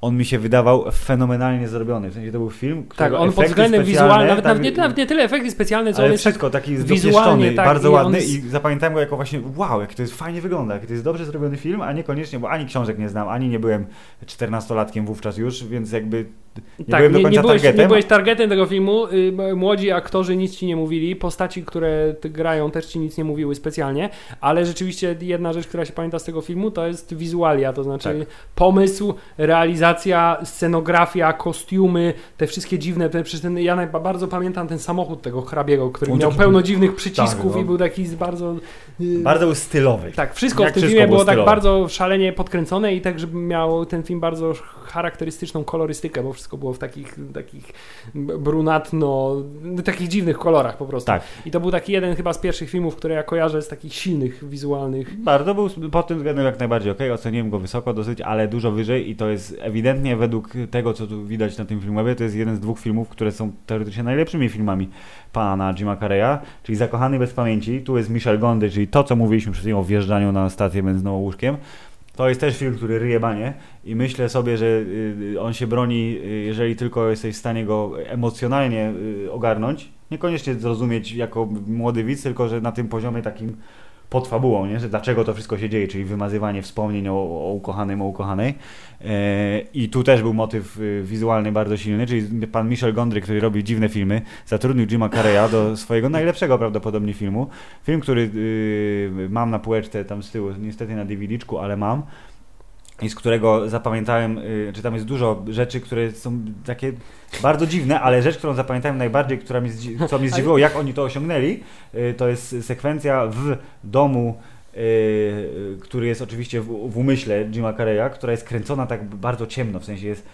on mi się wydawał fenomenalnie zrobiony. W sensie to był film,
Tak, on pod względem wizualnym, nawet,
tak,
nawet, nawet nie tyle efekty specjalne, co on
ale
jest tak
wszystko taki
wizualnie, tak,
bardzo
i on
ładny
jest-
i zapamiętałem go jako właśnie wow, jak to jest fajnie wygląda, jak to jest dobrze zrobiony film, a niekoniecznie, bo ani książek nie znam, ani nie byłem 14-latkiem wówczas już, więc jakby nie
tak,
byłem do
nie,
końca
nie, byłeś,
targetem.
nie byłeś targetem tego filmu. Y, Młodzi aktorzy nic ci nie mówili, postaci, które grają też ci nic nie mówiły specjalnie, ale rzeczywiście jedna rzecz, która się pamięta z tego filmu, to jest wizualia, to znaczy
Tak.
pomysł, realizacja, scenografia, kostiumy, te wszystkie dziwne, te, przecież ten, ja bardzo pamiętam ten samochód tego hrabiego, który
On
miał
taki-
pełno dziwnych przycisków
Tak, no.
i był taki bardzo... y,
Bardzo był stylowy.
Tak, wszystko
Jak
w tym filmie
było
tak bardzo szalenie podkręcone i tak, żeby miał ten film bardzo charakterystyczną kolorystykę, bo wszystko było w takich, takich brunatno, takich dziwnych kolorach po prostu.
Tak.
I to był taki jeden chyba z pierwszych filmów, które ja kojarzę z takich silnych, wizualnych.
Bardzo był pod tym względem jak najbardziej ok, oceniłem go wysoko dosyć, ale dużo wyżej i to jest ewidentnie według tego, co tu widać na tym filmie, to jest jeden z dwóch filmów, które są teoretycznie najlepszymi filmami pana Jima Carreya, czyli Zakochany bez pamięci. Tu jest Michel Gondry, czyli to, co mówiliśmy przed chwilą o wjeżdżaniu na stację benzynową łóżkiem. To jest też film, który ryje banie i myślę sobie, że y, on się broni, y, jeżeli tylko jesteś w stanie go emocjonalnie y, ogarnąć. Niekoniecznie zrozumieć jako młody widz, tylko że na tym poziomie takim pod fabułą, nie? że dlaczego to wszystko się dzieje, czyli wymazywanie wspomnień o, o ukochanym, o ukochanej. E, I tu też był motyw y, wizualny bardzo silny, czyli pan Michel Gondry, który robił dziwne filmy, zatrudnił Jima Carreya do swojego najlepszego prawdopodobnie filmu. Film, który y, mam na półeczce tam z tyłu, niestety na DVD-czku, ale mam. I z którego zapamiętałem, y, czy tam jest dużo rzeczy, które są takie bardzo dziwne, ale rzecz, którą zapamiętałem najbardziej, która mi co mnie <laughs> zdziwiło, jak oni to osiągnęli, y, to jest sekwencja w domu, y, który jest oczywiście w, w umyśle Jima Carreya, która jest kręcona tak bardzo ciemno, w sensie jest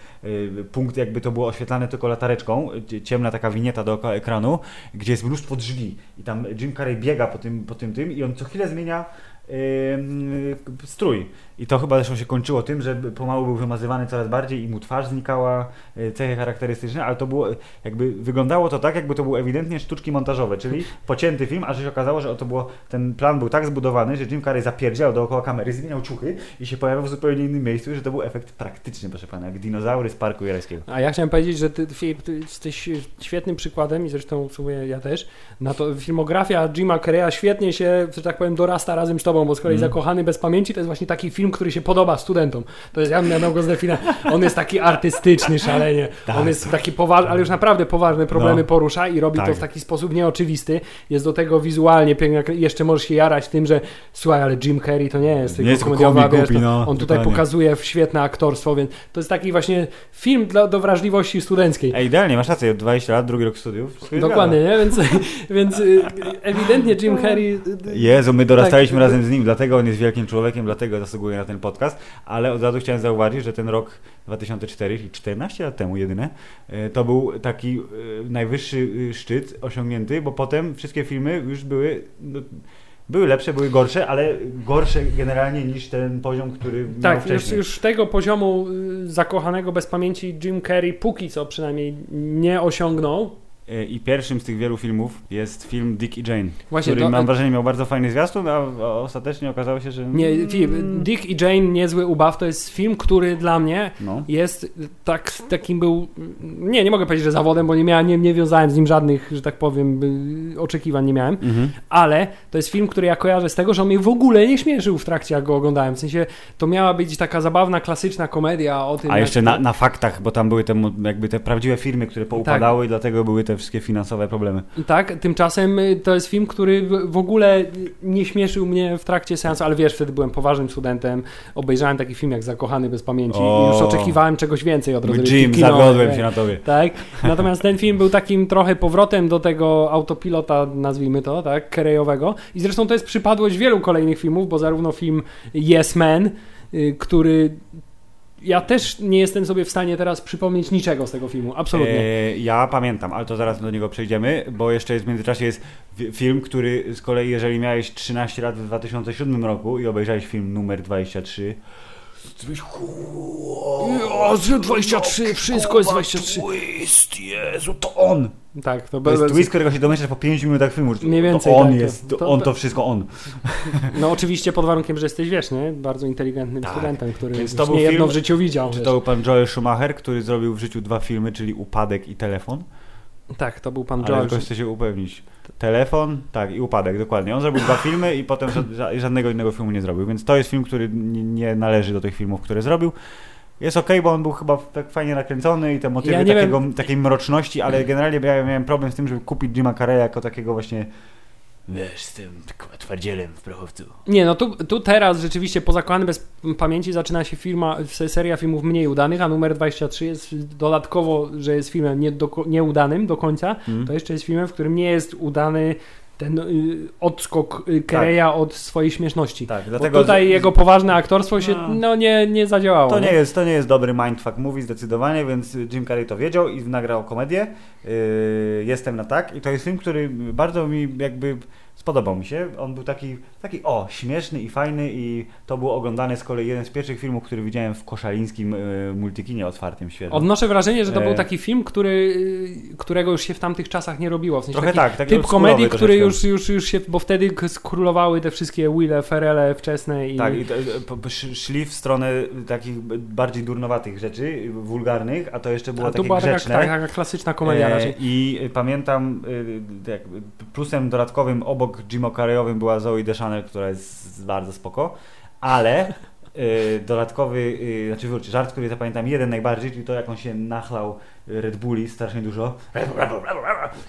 punkt jakby to było oświetlane tylko latareczką, ciemna taka winieta dookoła ekranu, gdzie jest mnóstwo drzwi i tam Jim Carrey biega po tym, po tym tym i on co chwilę zmienia y, y, strój. I to chyba zresztą się kończyło tym, że pomału był wymazywany coraz bardziej i mu twarz znikała, y, cechy charakterystyczne, ale to było, jakby wyglądało to tak, jakby to były ewidentnie sztuczki montażowe, czyli <laughs> pocięty film, a że się okazało, że to było, ten plan był tak zbudowany, że Jim Carrey zapierdział dookoła kamery, zmieniał ciuchy i się pojawiał w zupełnie innym miejscu że to był efekt praktyczny, proszę pana, jak dinozaury z Parku Jurajskiego.
A ja chciałem powiedzieć, że ty, Filip, ty jesteś świetnym przykładem i zresztą w sumie ja też, na to filmografia Jima Carreya świetnie się, że tak powiem, dorasta razem z tobą, bo z kolei
Mm.
Zakochany bez pamięci to jest właśnie taki film, który się podoba studentom. To jest, ja bym miał go zdefiniować, on jest taki artystyczny szalenie,
Tak.
on jest taki poważny, ale już naprawdę poważne problemy
No.
porusza i robi to
Tak.
w taki sposób nieoczywisty. Jest do tego wizualnie piękny, jeszcze możesz się jarać tym, że słuchaj, ale Jim Carrey to nie jest tylko
jest
komediowa, wiesz,
głupi,
to
no,
on tutaj
dokładnie.
pokazuje świetne aktorstwo, więc to jest taki właśnie film dla, do wrażliwości studenckiej.
Ej, idealnie, masz rację, 20 lat, drugi rok studiów.
Dokładnie, nie? Więc, więc y, ewidentnie Jim Carrey. y,
zgadza. Jezu, my dorastaliśmy
Tak.
razem z nim, dlatego on jest wielkim człowiekiem, dlatego zasługuje na ten podcast, ale od razu chciałem zauważyć, że ten rok 2004, czyli 14 lat temu jedyne, e, to był taki e, najwyższy e, szczyt osiągnięty, bo potem wszystkie filmy już były... No, były lepsze, były gorsze, ale gorsze generalnie niż ten poziom, który
Tak, już, już tego poziomu y, zakochanego bez pamięci Jim Carrey póki co przynajmniej nie osiągnął.
E, I pierwszym z tych wielu filmów jest film Dick i Jane,
Właśnie,
który
to-
mam wrażenie miał bardzo fajny zwiastun, a ostatecznie okazało się, że...
Nie, Filip, Dick i Jane, niezły ubaw, to jest film, który dla mnie
No.
jest tak, takim był, nie, nie mogę powiedzieć, że zawodem, bo nie miałem, nie, nie wiązałem z nim żadnych, że tak powiem, y, oczekiwań nie miałem,
Mhm.
ale to jest film, który ja kojarzę z tego, że on mnie w ogóle nie śmieszył w trakcie, jak go oglądałem, w sensie to miała być taka zabawna, klasyczna komedia o tym,
A jeszcze na, na faktach, bo tam były te jakby te prawdziwe firmy, które poupadały i dlatego były te wszystkie finansowe problemy.
Tak, tymczasem y, to jest film, który w- ogóle nie śmieszył mnie w trakcie seansu, ale wiesz, wtedy byłem poważnym studentem, obejrzałem taki film jak Zakochany bez pamięci
O.
i już oczekiwałem czegoś więcej od rozrywki
Jim,
kinowej.
zawiodłem się na tobie.
Tak, <laughs> natomiast ten film był takim trochę powrotem do tego autopilota, nazwijmy to, tak, kerejowego. I zresztą to jest przypadłość wielu kolejnych filmów, bo zarówno film Yes Man, y, który ja też nie jestem sobie w stanie teraz przypomnieć niczego z tego filmu, absolutnie.
E, ja pamiętam, ale to zaraz do niego przejdziemy, bo jeszcze jest w międzyczasie jest film, który z kolei, jeżeli miałeś 13 lat w 2007 roku i obejrzałeś film numer 23, to byś
O, 23, wszystko jest 23.
Twist, Jezu, to on!
Tak, to,
To jest twist, którego się domyślasz po 5 minutach filmu.
Mniej więcej,
To on
tak,
jest, to,
to-
on
to-
wszystko on. <laughs>
No oczywiście pod warunkiem, że jesteś, wiesz, nie? Bardzo inteligentnym
Tak.
studentem, który
Więc to był
nie jedno
film-
w życiu widział.
Czy
wiesz.
to był pan Joel Schumacher, który zrobił w życiu dwa filmy, czyli Upadek i Telefon?
Tak, to był pan
Ale
George.
tylko chcę się upewnić. Telefon, tak, i Upadek, dokładnie. On zrobił dwa filmy i potem ża- ża- żadnego innego filmu nie zrobił, więc to jest film, który nie, należy do tych filmów, które zrobił. Jest okej, bo on był chyba tak fajnie nakręcony i te motywy
Ja
takiego, takiej mroczności, ale generalnie ja miałem problem z tym, żeby kupić Jima Carreya jako takiego właśnie wiesz, z tym twardzielem w prochowcu.
Nie, no tu, tu teraz rzeczywiście po Zakochany bez pamięci zaczyna się firma, se- seria filmów mniej udanych, a numer 23 jest dodatkowo, że jest filmem nie do, nieudanym do końca,
Mm.
to jeszcze jest filmem, w którym nie jest udany ten y, odskok y, Kereya od swojej śmieszności.
Tak,
Bo
dlatego
tutaj
z-
jego poważne aktorstwo się
No.
no, nie, nie zadziałało.
To nie,
nie?
jest, to nie jest dobry mindfuck movie zdecydowanie, więc Jim Carrey to wiedział i nagrał komedię. Yy, jestem na tak i to jest film, który bardzo mi jakby spodobał mi się. On był taki, taki o, śmieszny i fajny i to był oglądany z kolei jeden z pierwszych filmów, który widziałem w koszalińskim yy, multikinie otwartym świeżo.
Odnoszę wrażenie, że to
E.
był taki film, który, y, którego już się w tamtych czasach nie robiło. W sensie
Trochę
taki
tak,
typ komedii, który już, już, już się, bo wtedy skrólowały te wszystkie Wille, Ferele wczesne i...
Tak, i to, sz- szli w stronę takich bardziej durnowatych rzeczy, wulgarnych, a to jeszcze było
a to
takie
była taka,
grzeczne.
taka, taka klasyczna komedia
E,
raczej.
I y, pamiętam, y, plusem dodatkowym obok Jim Carreyowym była Zoe Deschanel, która jest bardzo spoko, ale y, dodatkowy, y, znaczy wróć, żart, który zapamiętam jeden najbardziej, czyli to jak on się nachlał Red Bulli strasznie dużo.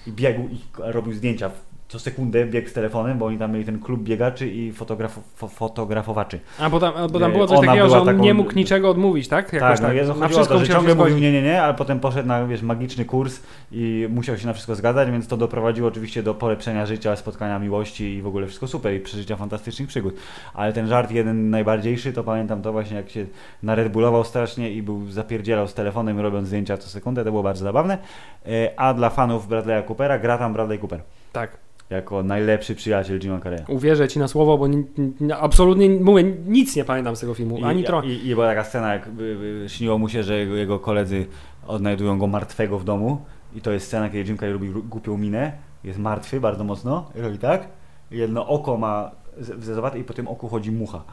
I biegł i robił zdjęcia co sekundę biegł z telefonem, bo oni tam mieli ten klub biegaczy i fotograf, fo, fotografowaczy.
A bo tam, bo tam
e,
było coś
ona
takiego, że on
taką-
nie mógł niczego odmówić, tak? Jakoś
tak, no
tak.
Jezu,
Na
chodziło o
wszystko
to, że ciągle mówił nie, nie, nie, ale potem poszedł na wiesz, magiczny kurs i musiał się na wszystko zgadzać, więc to doprowadziło oczywiście do polepszenia życia, spotkania miłości i w ogóle wszystko super i przeżycia fantastycznych przygód. Ale ten żart jeden najbardziejszy, to pamiętam to właśnie jak się na Red Bullował strasznie i był zapierdzielał z telefonem robiąc zdjęcia co sekundę, to było bardzo zabawne. E, A dla fanów Bradley'a Coopera gra tam Bradley Cooper.
Tak.
Jako najlepszy przyjaciel Jima Carreya.
Uwierzę ci na słowo, bo ni, ni, absolutnie mówię, nic nie pamiętam z tego filmu. Ani
I,
trochę.
i, I była taka scena, jak y, y, śniło mu się, że jego, jego koledzy odnajdują go martwego w domu i to jest scena, kiedy Jim Carrey robi głupią minę, jest martwy bardzo mocno robi tak, jedno oko ma zezowate i po tym oku chodzi mucha.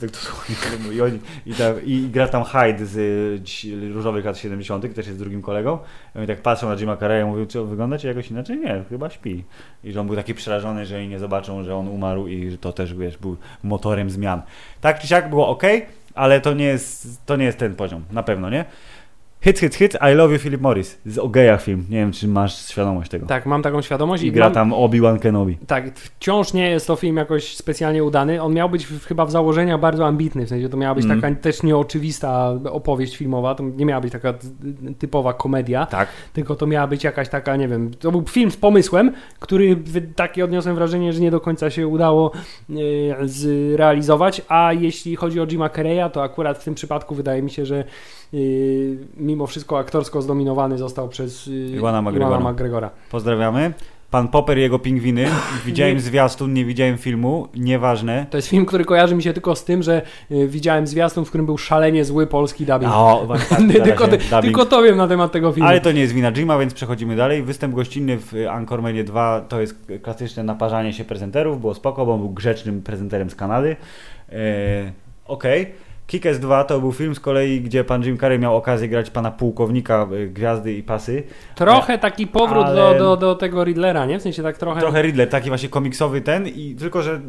Tego dosłownie. I, oni, i, ta, I gra tam Hyde z różowych lat 70., też jest drugim kolegą. I oni tak patrzą na Jima Carreya i mówią, co, wyglądacie jakoś inaczej? Nie, chyba śpi. I że on był taki przerażony, że oni nie zobaczą, że on umarł i że to też, wiesz, był motorem zmian. Tak czy siak było ok, ale to nie jest, to nie jest ten poziom, na pewno, nie? Hit, hit, hit, I love you, Philip Morris. Z o gejach film. Nie wiem, czy masz świadomość tego.
Tak, mam taką świadomość
I
i
gra
mam,
tam Obi-Wan Kenobi.
Tak, wciąż nie jest to film jakoś specjalnie udany. On miał być w, chyba w założeniach bardzo ambitny, w sensie to miała być
Mm.
taka też nieoczywista opowieść filmowa, to nie miała być taka typowa komedia,
Tak.
tylko to miała być jakaś taka, nie wiem, to był film z pomysłem, który takie odniosłem wrażenie, że nie do końca się udało e, zrealizować, a jeśli chodzi o Jima Carreya, to akurat w tym przypadku wydaje mi się, że mimo wszystko aktorsko zdominowany został przez e,
Iwana McGregora.
McGregora.
Pozdrawiamy. Pan Popper i jego pingwiny. <laughs> Widziałem zwiastun, nie widziałem filmu, nieważne.
To jest film, który kojarzy mi się tylko z tym, że y, widziałem zwiastun, w którym był szalenie zły polski dubbing.
O, właśnie, tak, <laughs>
tylko,
dubbing.
tylko to wiem na temat tego filmu.
Ale to nie jest wina Jima, więc przechodzimy dalej. Występ gościnny w Anchormanie 2 to jest klasyczne naparzanie się prezenterów. Było spoko, bo on był grzecznym prezenterem z Kanady. E, Okej. Kick-Ass 2 to był film z kolei, gdzie pan Jim Carrey miał okazję grać pana pułkownika e, Gwiazdy i Pasy.
Trochę taki powrót
Ale-
do, do, do tego Riddlera, nie? W sensie tak trochę...
Trochę Riddler, taki właśnie komiksowy ten i tylko, że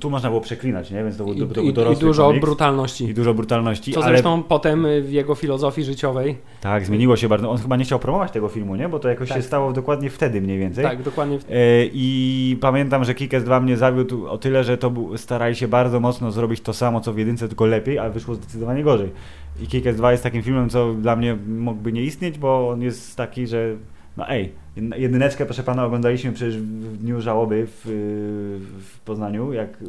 tu można było przeklinać, nie? Więc to był,
I,
to był
i, i
dorosły
dużo
komiks.
brutalności.
I dużo brutalności,
Co
ale
zresztą potem y, w jego filozofii życiowej,
tak, zmieniło się bardzo. On chyba nie chciał promować tego filmu, nie? Bo to jakoś
Tak.
się stało dokładnie wtedy mniej więcej.
tak, dokładnie w
E, I pamiętam, że Kick-Ass 2 mnie zawiódł o tyle, że to był, starali się bardzo mocno zrobić to samo, co w jedynce, tylko lepiej, ale wyszło zdecydowanie gorzej. I Kick-Ass 2 jest takim filmem, co dla mnie mógłby nie istnieć, bo on jest taki, że no ej, jedyneczkę, proszę pana, oglądaliśmy przecież w dniu żałoby w, w Poznaniu, jak y,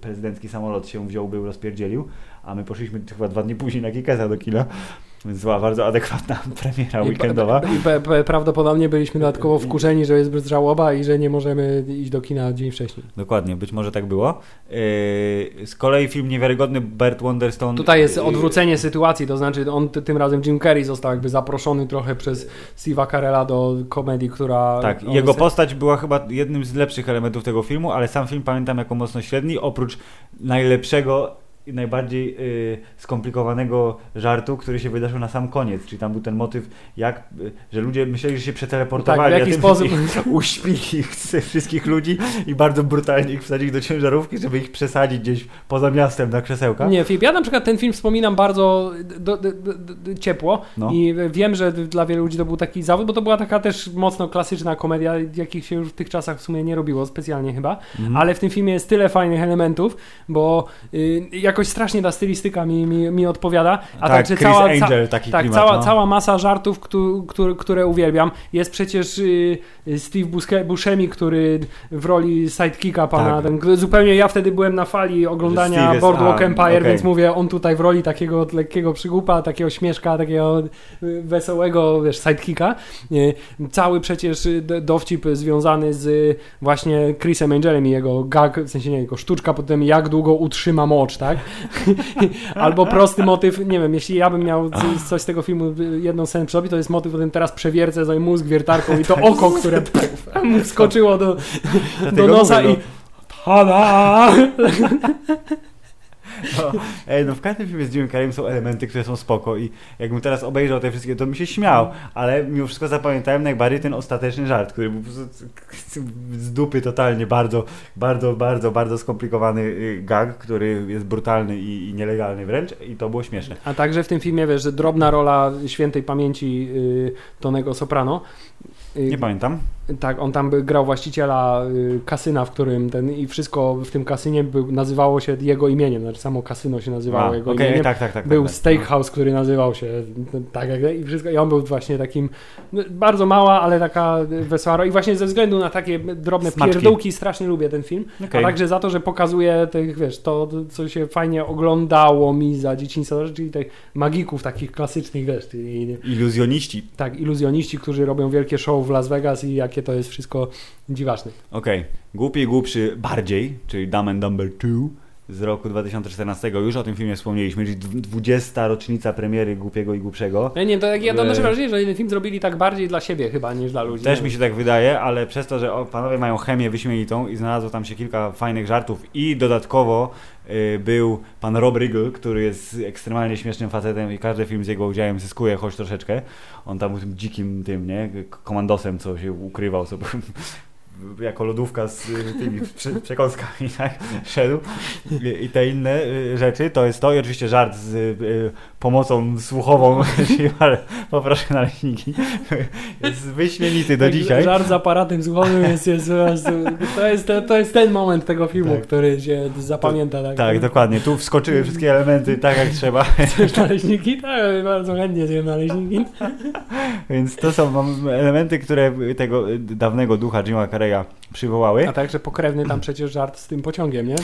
prezydencki samolot się wziął, był, rozpierdzielił, a my poszliśmy chyba dwa dni później na Kick-Assa do kina, więc była bardzo adekwatna <laughs> premiera weekendowa.
I pe, pe, prawdopodobnie byliśmy dodatkowo wkurzeni, że jest żałoba i że nie możemy iść do kina dzień wcześniej.
Dokładnie, być może tak było. Yy, z kolei film niewiarygodny Bert Wonderstone.
Tutaj jest
yy,
odwrócenie sytuacji, to znaczy on ty, tym razem Jim Carrey został jakby zaproszony trochę przez Steve'a Carella do komedii, która...
Tak, jego
se-
postać była chyba jednym z lepszych elementów tego filmu, ale sam film pamiętam jako mocno średni, oprócz najlepszego najbardziej yy, skomplikowanego żartu, który się wydarzył na sam koniec, czyli tam był ten motyw, jak, yy, że ludzie myśleli, że się przeteleportowali,
Tak, w jaki sposób- <laughs>
uśpili ich, wszystkich ludzi i bardzo brutalnie ich wsadzili do ciężarówki, żeby ich przesadzić gdzieś poza miastem na krzesełka.
Nie, Filip, ja na przykład ten film wspominam bardzo do, do, do, ciepło
No.
i wiem, że dla wielu ludzi to był taki zawód, bo to była taka też mocno klasyczna komedia, jakich się już w tych czasach w sumie nie robiło specjalnie chyba,
Mhm.
ale w tym filmie jest tyle fajnych elementów, bo y, jakoś strasznie ta stylistyka mi, mi, mi odpowiada, a
tak,
także
Chris
cała,
Angel, taki
tak,
klimat,
cała,
no.
cała masa żartów, któ- które, które uwielbiam. Jest przecież y, Steve Busque- Buscemi, który w roli sidekicka pana,
Tak.
ten, zupełnie ja wtedy byłem na fali
Steve
oglądania
jest-
Boardwalk
a,
Empire,
okej.
więc mówię, on tutaj w roli takiego lekkiego przygłupa, takiego śmieszka, takiego y, wesołego, wiesz, sidekicka. Y, Cały przecież dowcip związany z właśnie Chrisem Angelem i jego gag, w sensie nie, jego sztuczka pod tym, jak długo utrzyma mocz, tak? <laughs> Albo prosty motyw, nie wiem, jeśli ja bym miał coś z tego filmu, jedną scenę przerobić, to jest motyw, o tym teraz przewiercę sobie mózg wiertarką i to oko, które <laughs> mu wskoczyło do, do nosa i tada! <laughs>
No, no w każdym filmie z Jimem Carreyem są elementy, które są spoko i jakbym teraz obejrzał te wszystkie, to bym się śmiał, ale mimo wszystko zapamiętałem najbardziej ten ostateczny żart, który był z dupy totalnie, bardzo, bardzo, bardzo, bardzo skomplikowany y, gag, który jest brutalny i, i nielegalny wręcz i to było śmieszne.
A także w tym filmie, wiesz, że drobna rola świętej pamięci y, Tonego Soprano. Y,
Nie pamiętam.
Tak, on tam by grał właściciela y, kasyna, w którym ten i wszystko w tym kasynie był, nazywało się jego imieniem, znaczy samo kasyno się nazywało
A,
jego
okej,
imieniem.
tak, tak, tak.
był
tak, tak.
steakhouse, który nazywał się tak jak i wszystko. I on był właśnie takim no, bardzo mała, ale taka wesoła. I właśnie ze względu na takie drobne
Smaczki.
pierdółki strasznie lubię ten film.
Okej.
A także za to, że pokazuje tych, wiesz, to co się fajnie oglądało mi za dzieciństwa, czyli tych magików takich klasycznych, wiesz, i,
Iluzjoniści.
tak, iluzjoniści, którzy robią wielkie show w Las Vegas i jakie to jest wszystko dziwaczne.
Okej. Głupi i głupszy bardziej, czyli Dumb and Dumber 2 z roku 2014. Już o tym filmie wspomnieliśmy, czyli dw- 20. rocznica premiery Głupiego i Głupszego.
Ja nie wiem, to jak ja to
E,
noszę wrażenie, że ten film zrobili tak bardziej dla siebie chyba niż dla ludzi.
Też mi się tak wydaje, ale przez to, że panowie mają chemię wyśmienitą i znalazło tam się kilka fajnych żartów i dodatkowo był pan Rob Riggle, który jest ekstremalnie śmiesznym facetem i każdy film z jego udziałem zyskuje choć troszeczkę. On tam był tym dzikim tym, nie, komandosem, co się ukrywał, co jako lodówka z y, tymi prze, przekąskami, <laughs> tak, szedł. I, te inne y, rzeczy, to jest to i oczywiście żart z y, pomocą słuchową, <laughs> czyli poproszę naleśniki. <laughs> Jest wyśmienity do
Tak,
dzisiaj.
Żart z aparatem słuchowym jest, jest, to, jest, to jest ten moment tego filmu,
Tak.
który się zapamięta. Tak,
Tak, dokładnie. Tu wskoczyły wszystkie elementy tak jak trzeba,
Chcesz naleśniki? Tak, bardzo chętnie zjem naleśniki.
więc to są elementy, które tego dawnego ducha Jima Przywołały.
A także pokrewny tam przecież żart z tym pociągiem, nie?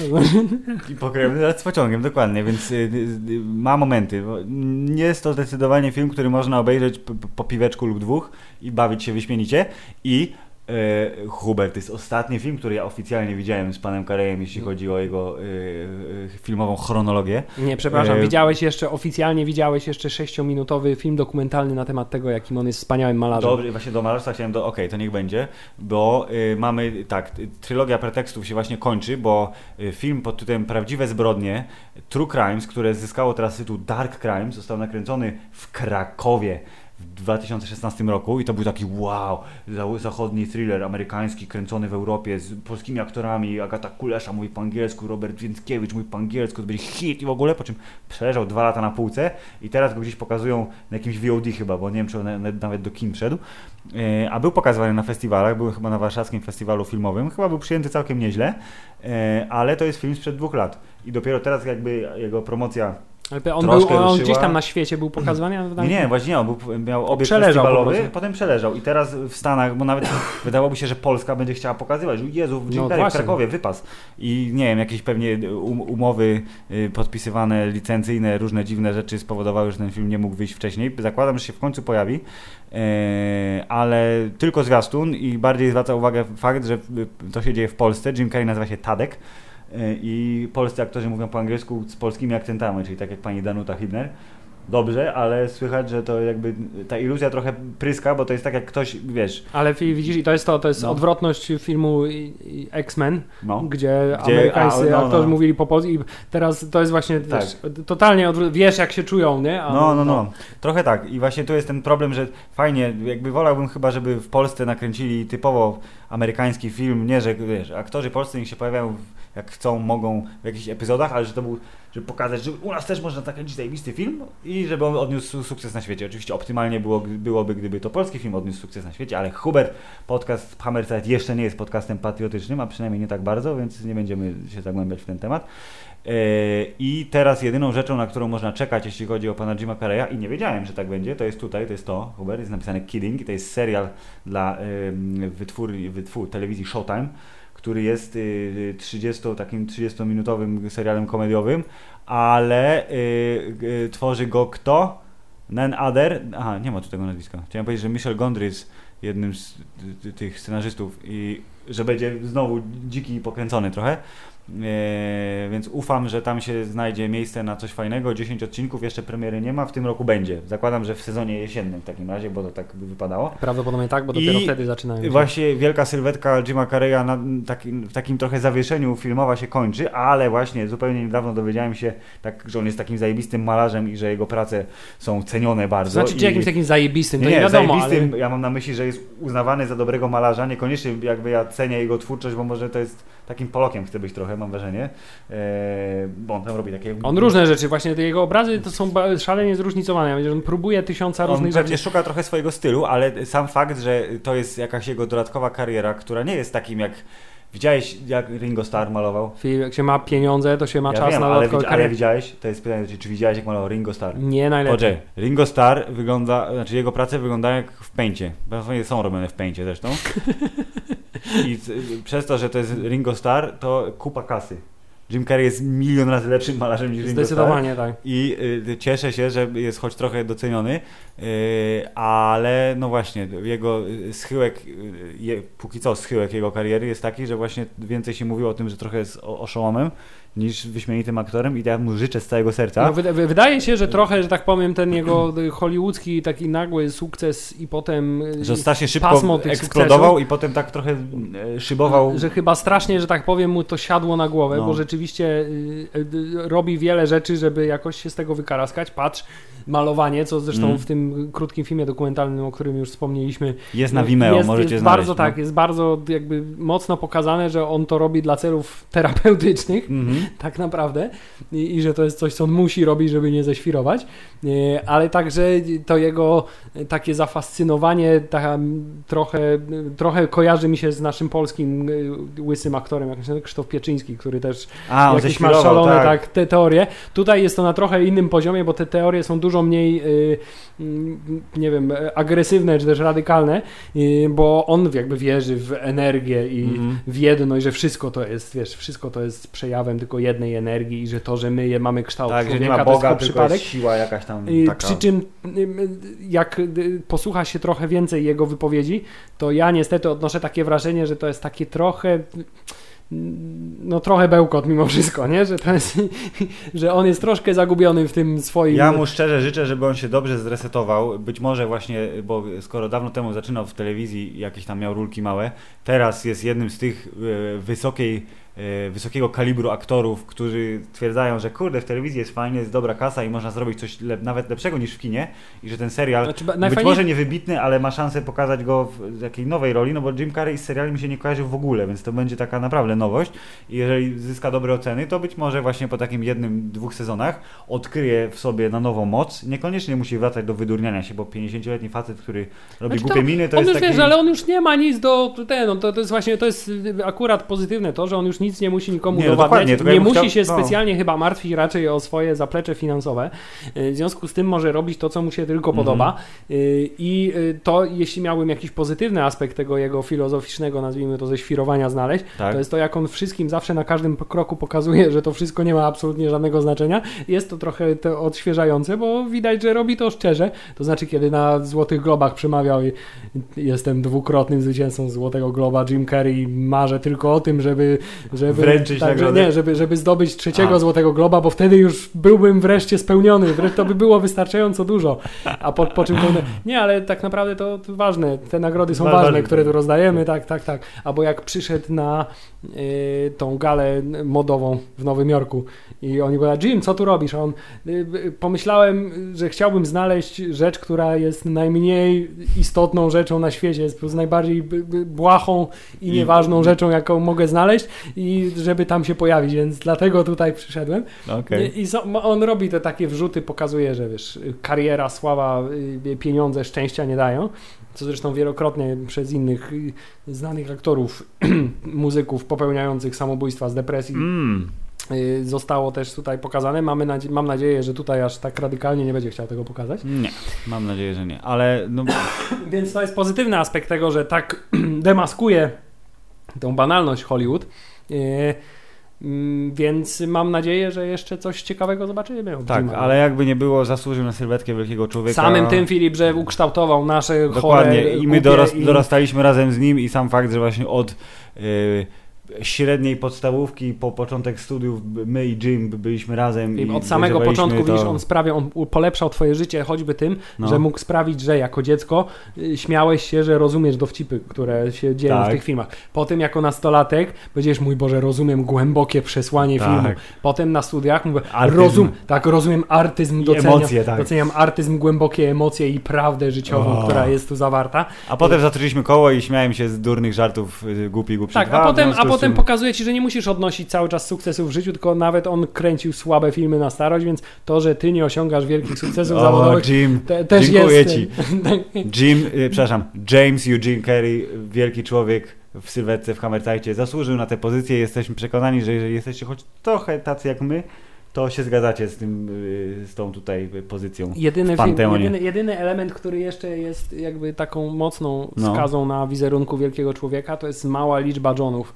<laughs>
I pokrewny z pociągiem, dokładnie, więc y, y, y, ma momenty. Nie jest to zdecydowanie film, który można obejrzeć po, piweczku lub dwóch i bawić się wyśmienicie. I Hubert, to jest ostatni film, który ja oficjalnie widziałem z panem Karejem, jeśli chodzi o jego e, e, filmową chronologię.
Nie, przepraszam,
E,
widziałeś jeszcze, oficjalnie widziałeś jeszcze sześciominutowy film dokumentalny na temat tego, jakim on jest wspaniałym malarzem.
Dobrze, właśnie do malarstwa chciałem do. Okej, to niech będzie, bo mamy tak, trylogia pretekstów się właśnie kończy, bo film pod tytułem Prawdziwe zbrodnie, True Crimes, które zyskało teraz tytuł Dark Crimes, został nakręcony w Krakowie. W 2016 roku i to był taki wow, za- zachodni thriller amerykański kręcony w Europie z polskimi aktorami, Agata Kulesza mówi po angielsku, Robert Więckiewicz mówi po angielsku, to będzie hit i w ogóle, po czym przeleżał dwa lata na półce. I teraz go gdzieś pokazują na jakimś VOD chyba, bo nie wiem czy on na- nawet do kin wszedł, E, a był pokazywany na festiwalach, był chyba na warszawskim festiwalu filmowym, chyba był przyjęty całkiem nieźle, e, ale to jest film sprzed dwóch lat. I dopiero teraz jakby jego promocja
Ale on,
troszkę
był, on
ruszyła.
gdzieś tam na świecie był pokazywany? a
nie, nie, właśnie nie, on był, miał obiekt
Przeleżał po
festiwalowy,
prostu.
potem przeleżał i teraz w Stanach, bo nawet <laughs> wydawałoby się, że Polska będzie chciała pokazywać, Jezu, w Jim
No
w. Krakowie wypas i nie wiem, jakieś pewnie um, umowy y, podpisywane, licencyjne, różne dziwne rzeczy spowodowały, że ten film nie mógł wyjść wcześniej. Zakładam, że się w końcu pojawi, e, ale tylko zwiastun i bardziej zwraca uwagę fakt, że to się dzieje w Polsce. Jim Carrey nazywa się Tadek i polscy aktorzy mówią po angielsku z polskimi akcentami, czyli tak jak pani Danuta Hibner. Dobrze, ale słychać, że to jakby ta iluzja trochę pryska, bo to jest tak jak ktoś, wiesz,
Ale widzisz, i to jest to, to jest
No.
odwrotność filmu X-Men,
no.
gdzie,
Gdzie-
amerykańscy
a, no,
aktorzy
no.
mówili po polsku i teraz to jest właśnie
Tak.
wiesz, totalnie odwró- wiesz jak się czują, nie? A
No, no, no. Trochę tak. I właśnie tu jest ten problem, że fajnie, jakby wolałbym chyba, żeby w Polsce nakręcili typowo amerykański film, nie, że wiesz, aktorzy polscy niech się pojawiają jak chcą, mogą w jakichś epizodach, ale że to był, żeby pokazać, że u nas też można nakręcić zajebisty film i żeby on odniósł sukces na świecie. Oczywiście optymalnie było, byłoby, gdyby to polski film odniósł sukces na świecie, ale Hubert, podcast Hammerside jeszcze nie jest podcastem patriotycznym, a przynajmniej nie tak bardzo, więc nie będziemy się zagłębiać w ten temat. E, I teraz jedyną rzeczą, na którą można czekać, jeśli chodzi o pana Jima Carreya, i nie wiedziałem, że tak będzie, to jest tutaj, to jest to, Hubert, jest napisane Kidding, i to jest serial dla wytwór, wytwór telewizji Showtime, który jest y, 30, takim 30-minutowym serialem komediowym, ale y, y, tworzy go kto? None other. Aha, nie ma tu tego nazwiska. Chciałem powiedzieć, że Michel Gondry jest jednym z y, y, tych scenarzystów i że będzie znowu dziki i pokręcony trochę. E, więc ufam, że tam się znajdzie miejsce na coś fajnego. 10 odcinków, jeszcze premiery nie ma, w tym roku będzie. Zakładam, że w sezonie jesiennym w takim razie, bo to tak by wypadało.
Prawdopodobnie tak, bo dopiero
I
wtedy zaczynają. się-
Właśnie wielka sylwetka Jima Carreya na w takim trochę zawieszeniu filmowa się kończy, ale właśnie zupełnie niedawno dowiedziałem się, tak, że on jest takim zajebistym malarzem i że jego prace są cenione bardzo.
Znaczy, czy jakimś takim zajebistym, to
nie,
nie, wiadomo,
zajebistym,
ale...
ja mam na myśli, że jest uznawany za dobrego malarza, niekoniecznie jakby ja cenię jego twórczość, bo może to jest takim Polokiem chce być trochę, mam wrażenie, eee, bo on tam robi takie...
On różne rzeczy, właśnie te jego obrazy to są szalenie zróżnicowane. On próbuje tysiąca
On
różnych
pewnie
rzeczy.
szuka trochę swojego stylu, ale sam fakt, że to jest jakaś jego dodatkowa kariera, która nie jest takim jak... Widziałeś jak Ringo Starr malował?
Film, Jak się ma pieniądze, to się ma
ja
czas
wiem,
na
ale, widz- ale widziałeś? To jest pytanie, czy, widziałeś jak malował Ringo Starr?
Nie najlepiej.
Poczekaj, Ringo Starr wygląda, znaczy jego prace wyglądają jak w pęcie. Są robione w pęcie zresztą. <laughs> I przez to, że to jest Ringo Starr, to kupa kasy. Jim Carrey jest milion razy lepszym malarzem niż Ringo Starr.
Zdecydowanie tak.
I y, cieszę się, że jest choć trochę doceniony, y, ale no właśnie, jego schyłek, y, je, póki co schyłek jego kariery jest taki, że właśnie więcej się mówiło o tym, że trochę jest oszołomem niż wyśmienitym aktorem i ja mu życzę z całego serca.
No, wyda- wy- wydaje się, że trochę, że tak powiem, ten jego y, <clears throat> hollywoodzki taki nagły sukces i potem y,
Że strasznie szybko eksplodował i potem tak trochę e, szybował.
Że chyba strasznie, że tak powiem, mu to siadło na głowę,
No.
bo rzeczywiście y, y, robi wiele rzeczy, żeby jakoś się z tego wykaraskać. Patrz, malowanie, co zresztą
Mm.
w tym krótkim filmie dokumentalnym, o którym już wspomnieliśmy,
Jest na Vimeo,
jest,
możecie
jest
znaleźć.
bardzo
no.
tak, jest bardzo jakby mocno pokazane, że on to robi dla celów terapeutycznych,
Mhm. <laughs>
tak naprawdę, i, i że to jest coś, co on musi robić, żeby nie ześwirować, E, ale także to jego e, takie zafascynowanie ta, trochę, trochę kojarzy mi się z naszym polskim e, łysym aktorem, jak się Krzysztof Pieczyński, który też
A,
jakieś ma szalone
tak.
tak. te teorie. Tutaj jest to na trochę innym poziomie, bo te teorie są dużo mniej, mm, nie wiem, agresywne czy też radykalne, bo on jakby wierzy w energię i
Mhm.
w jedność, że wszystko to jest, wiesz, wszystko to jest przejawem tylko tylko jednej energii i że to, że my je mamy kształt
Tak, że nie
człowieka,
ma
to jest
Boga,
tylko
tylko
przypadek.
jest siła jakaś tam
Y,
taka.
Przy czym y, y, jak y, posłucha się trochę więcej jego wypowiedzi, to ja niestety odnoszę takie wrażenie, że to jest takie trochę no trochę bełkot mimo wszystko, nie? Że to jest, <laughs> że on jest troszkę zagubiony w tym swoim
Ja mu szczerze życzę, żeby on się dobrze zresetował. Być może właśnie, bo skoro dawno temu zaczynał w telewizji, jakieś tam miał rulki małe, teraz jest jednym z tych e, wysokiej, wysokiego kalibru aktorów, którzy stwierdzają, że kurde, w telewizji jest fajnie, jest dobra kasa i można zrobić coś lep, nawet lepszego niż w kinie i że ten serial,
Znaczy,
być
najfajniej-
może niewybitny, ale ma szansę pokazać go w jakiej nowej roli, no bo Jim Carrey z seriali mi się nie kojarzył w ogóle, więc to będzie taka naprawdę nowość i jeżeli zyska dobre oceny, to być może właśnie po takim jednym, dwóch sezonach odkryje w sobie na nowo moc. Niekoniecznie musi wracać do wydurniania się, bo 50-letni facet, który robi
Znaczy
głupie miny, to
on
jest
już
taki...
wiesz, ale on już nie ma nic do ten, no to, to jest właśnie, to jest akurat pozytywne to, że on już nic nie musi nikomu
Nie, no
nie
ja
musi
chciał-
się
no.
specjalnie chyba martwić raczej o swoje zaplecze finansowe, Y, w związku z tym może robić to, co mu się tylko
Mhm.
podoba Y, i y, to, jeśli miałbym jakiś pozytywny aspekt tego jego filozoficznego, nazwijmy to ze świrowania znaleźć,
Tak.
to jest to, jak on wszystkim zawsze na każdym kroku pokazuje, że to wszystko nie ma absolutnie żadnego znaczenia. Jest to trochę to odświeżające, bo widać, że robi to szczerze. To znaczy, kiedy na Złotych Globach przemawiał i jestem dwukrotnym zwycięzcą Złotego Globa, Jim Carrey marzę tylko o tym, żeby, żeby
Wręczyć
tak,
nagrodę?
nie, żeby, żeby zdobyć trzeciego
A.
Złotego Globa, bo wtedy już byłbym wreszcie spełniony. Wreszcie to by było wystarczająco dużo. A po, po czym to, nie, ale tak naprawdę to, to ważne. Te nagrody są
Wa-
ważne, które tu rozdajemy, tak, tak, tak. Albo jak przyszedł na y, tą galę modową w Nowym Jorku i oni mówią, Jim, co tu robisz? A on, y, y, pomyślałem, że chciałbym znaleźć rzecz, która jest najmniej istotną rzeczą na świecie, jest po prostu najbardziej błahą i
I-
nieważną rzeczą, jaką mogę znaleźć i żeby tam się pojawić, więc dlatego tutaj przyszedłem.
Okej.
I so, on robi te takie wrzuty, pokazuje, że wiesz, kariera, sława, y, pieniądze, szczęścia nie dają. Co zresztą wielokrotnie przez innych y, znanych aktorów, <clears throat> muzyków popełniających samobójstwa z depresji
Mm.
y, zostało też tutaj pokazane. Mamy nadzie- mam nadzieję, że tutaj aż tak radykalnie nie będzie chciał tego pokazać.
Nie, mam nadzieję, że nie. Ale no, <clears throat>
Więc to jest pozytywny aspekt tego, że tak <clears throat> demaskuje tą banalność Hollywood. Y, mm, Więc mam nadzieję, że jeszcze coś ciekawego zobaczymy.
tak, ale jakby nie było, zasłużył na sylwetkę wielkiego człowieka.
Samym tym Filip, że ukształtował nasze
Dokładnie.
chore,
I my doras-
i-
dorastaliśmy razem z nim i sam fakt, że właśnie od y, średniej podstawówki po początek studiów my i Jim byliśmy razem. I
od samego początku
to...
widzisz, on sprawia, on polepszał twoje życie choćby tym,
No.
że mógł sprawić, że jako dziecko y, śmiałeś się, że rozumiesz dowcipy, które się dzieją
Tak.
w tych filmach. Potem jako nastolatek powiedziesz, mój Boże, rozumiem głębokie przesłanie
Tak.
filmu. Potem na studiach mówię,
Artyzm.
rozum, tak, rozumiem artyzm, doceniam,
emocje, tak.
doceniam artyzm, głębokie emocje i prawdę życiową,
O.
która jest tu zawarta.
A potem zatroczyliśmy koło i śmiałem się z durnych żartów y, głupi głupi
Tak, a potem, a potem pokazuje ci, że nie musisz odnosić cały czas sukcesów w życiu, tylko nawet on kręcił słabe filmy na starość, więc to, że ty nie osiągasz wielkich sukcesów
O,
zawodowych,
Jim,
te, też
dziękuję
jest.
ci. <laughs> Jim, y, przepraszam, James Eugene Carey, wielki człowiek w sylwetce w Hammertajcie, zasłużył na tę pozycję. Jesteśmy przekonani, że jeżeli jesteście choć trochę tacy jak my, to się zgadzacie z tym, y, z tą tutaj pozycją.
Jedyny,
w Panteonie.
jedyny, jedyny element, który jeszcze jest jakby taką mocną
No.
skazą na wizerunku wielkiego człowieka, to jest mała liczba Johnów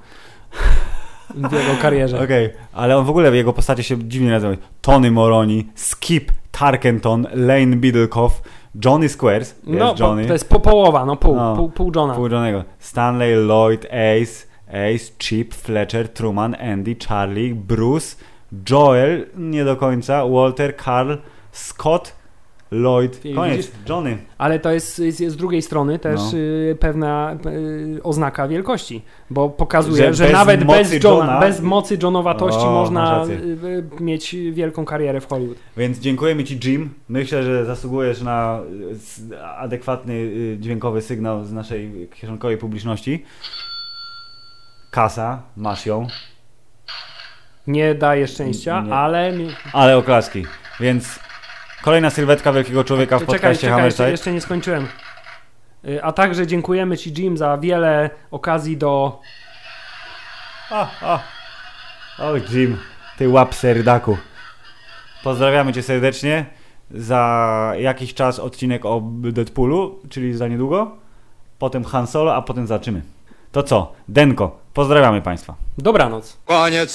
w jego karierze. <laughs>
Okej, ale on w ogóle, jego postacie się dziwnie nazywają. Tony Moroni, Skip Tarkenton, Lane Biddlecoff, Johnny Squares,
No,
Johnny,
to jest po, połowa, no pół,
No.
pół, pół Johna.
pół Johnnego, Stanley, Lloyd, Ace, Ace, Chip, Fletcher, Truman, Andy, Charlie, Bruce, Joel, nie do końca, Walter, Carl, Scott, Lloyd, koniec? Johnny.
Ale to jest, jest, jest z drugiej strony też
No.
y, pewna y, oznaka wielkości, bo pokazuje,
Że
że,
bez
nawet bez, Johna,
Johna-
bez mocy Johnowatości
O,
można y, y, mieć wielką karierę w Hollywood.
Więc dziękujemy Ci Jim. Myślę, że zasługujesz na adekwatny y, dźwiękowy sygnał z naszej kieszonkowej publiczności. Kasa, masz ją,
Nie daje szczęścia,
Nie.
ale...
ale oklaski. Więc kolejna sylwetka wielkiego człowieka w
Czekaj,
podcaście
czekaj, jeszcze, jeszcze nie skończyłem. Y, A także dziękujemy Ci Jim za wiele okazji do...
O, o. o Jim, ty łap serdaku. Pozdrawiamy Cię serdecznie. Za jakiś czas odcinek o Deadpoolu, czyli za niedługo. Potem Han Solo, a potem zaczymy. To co? Denko, pozdrawiamy Państwa.
Dobranoc.
Koniec.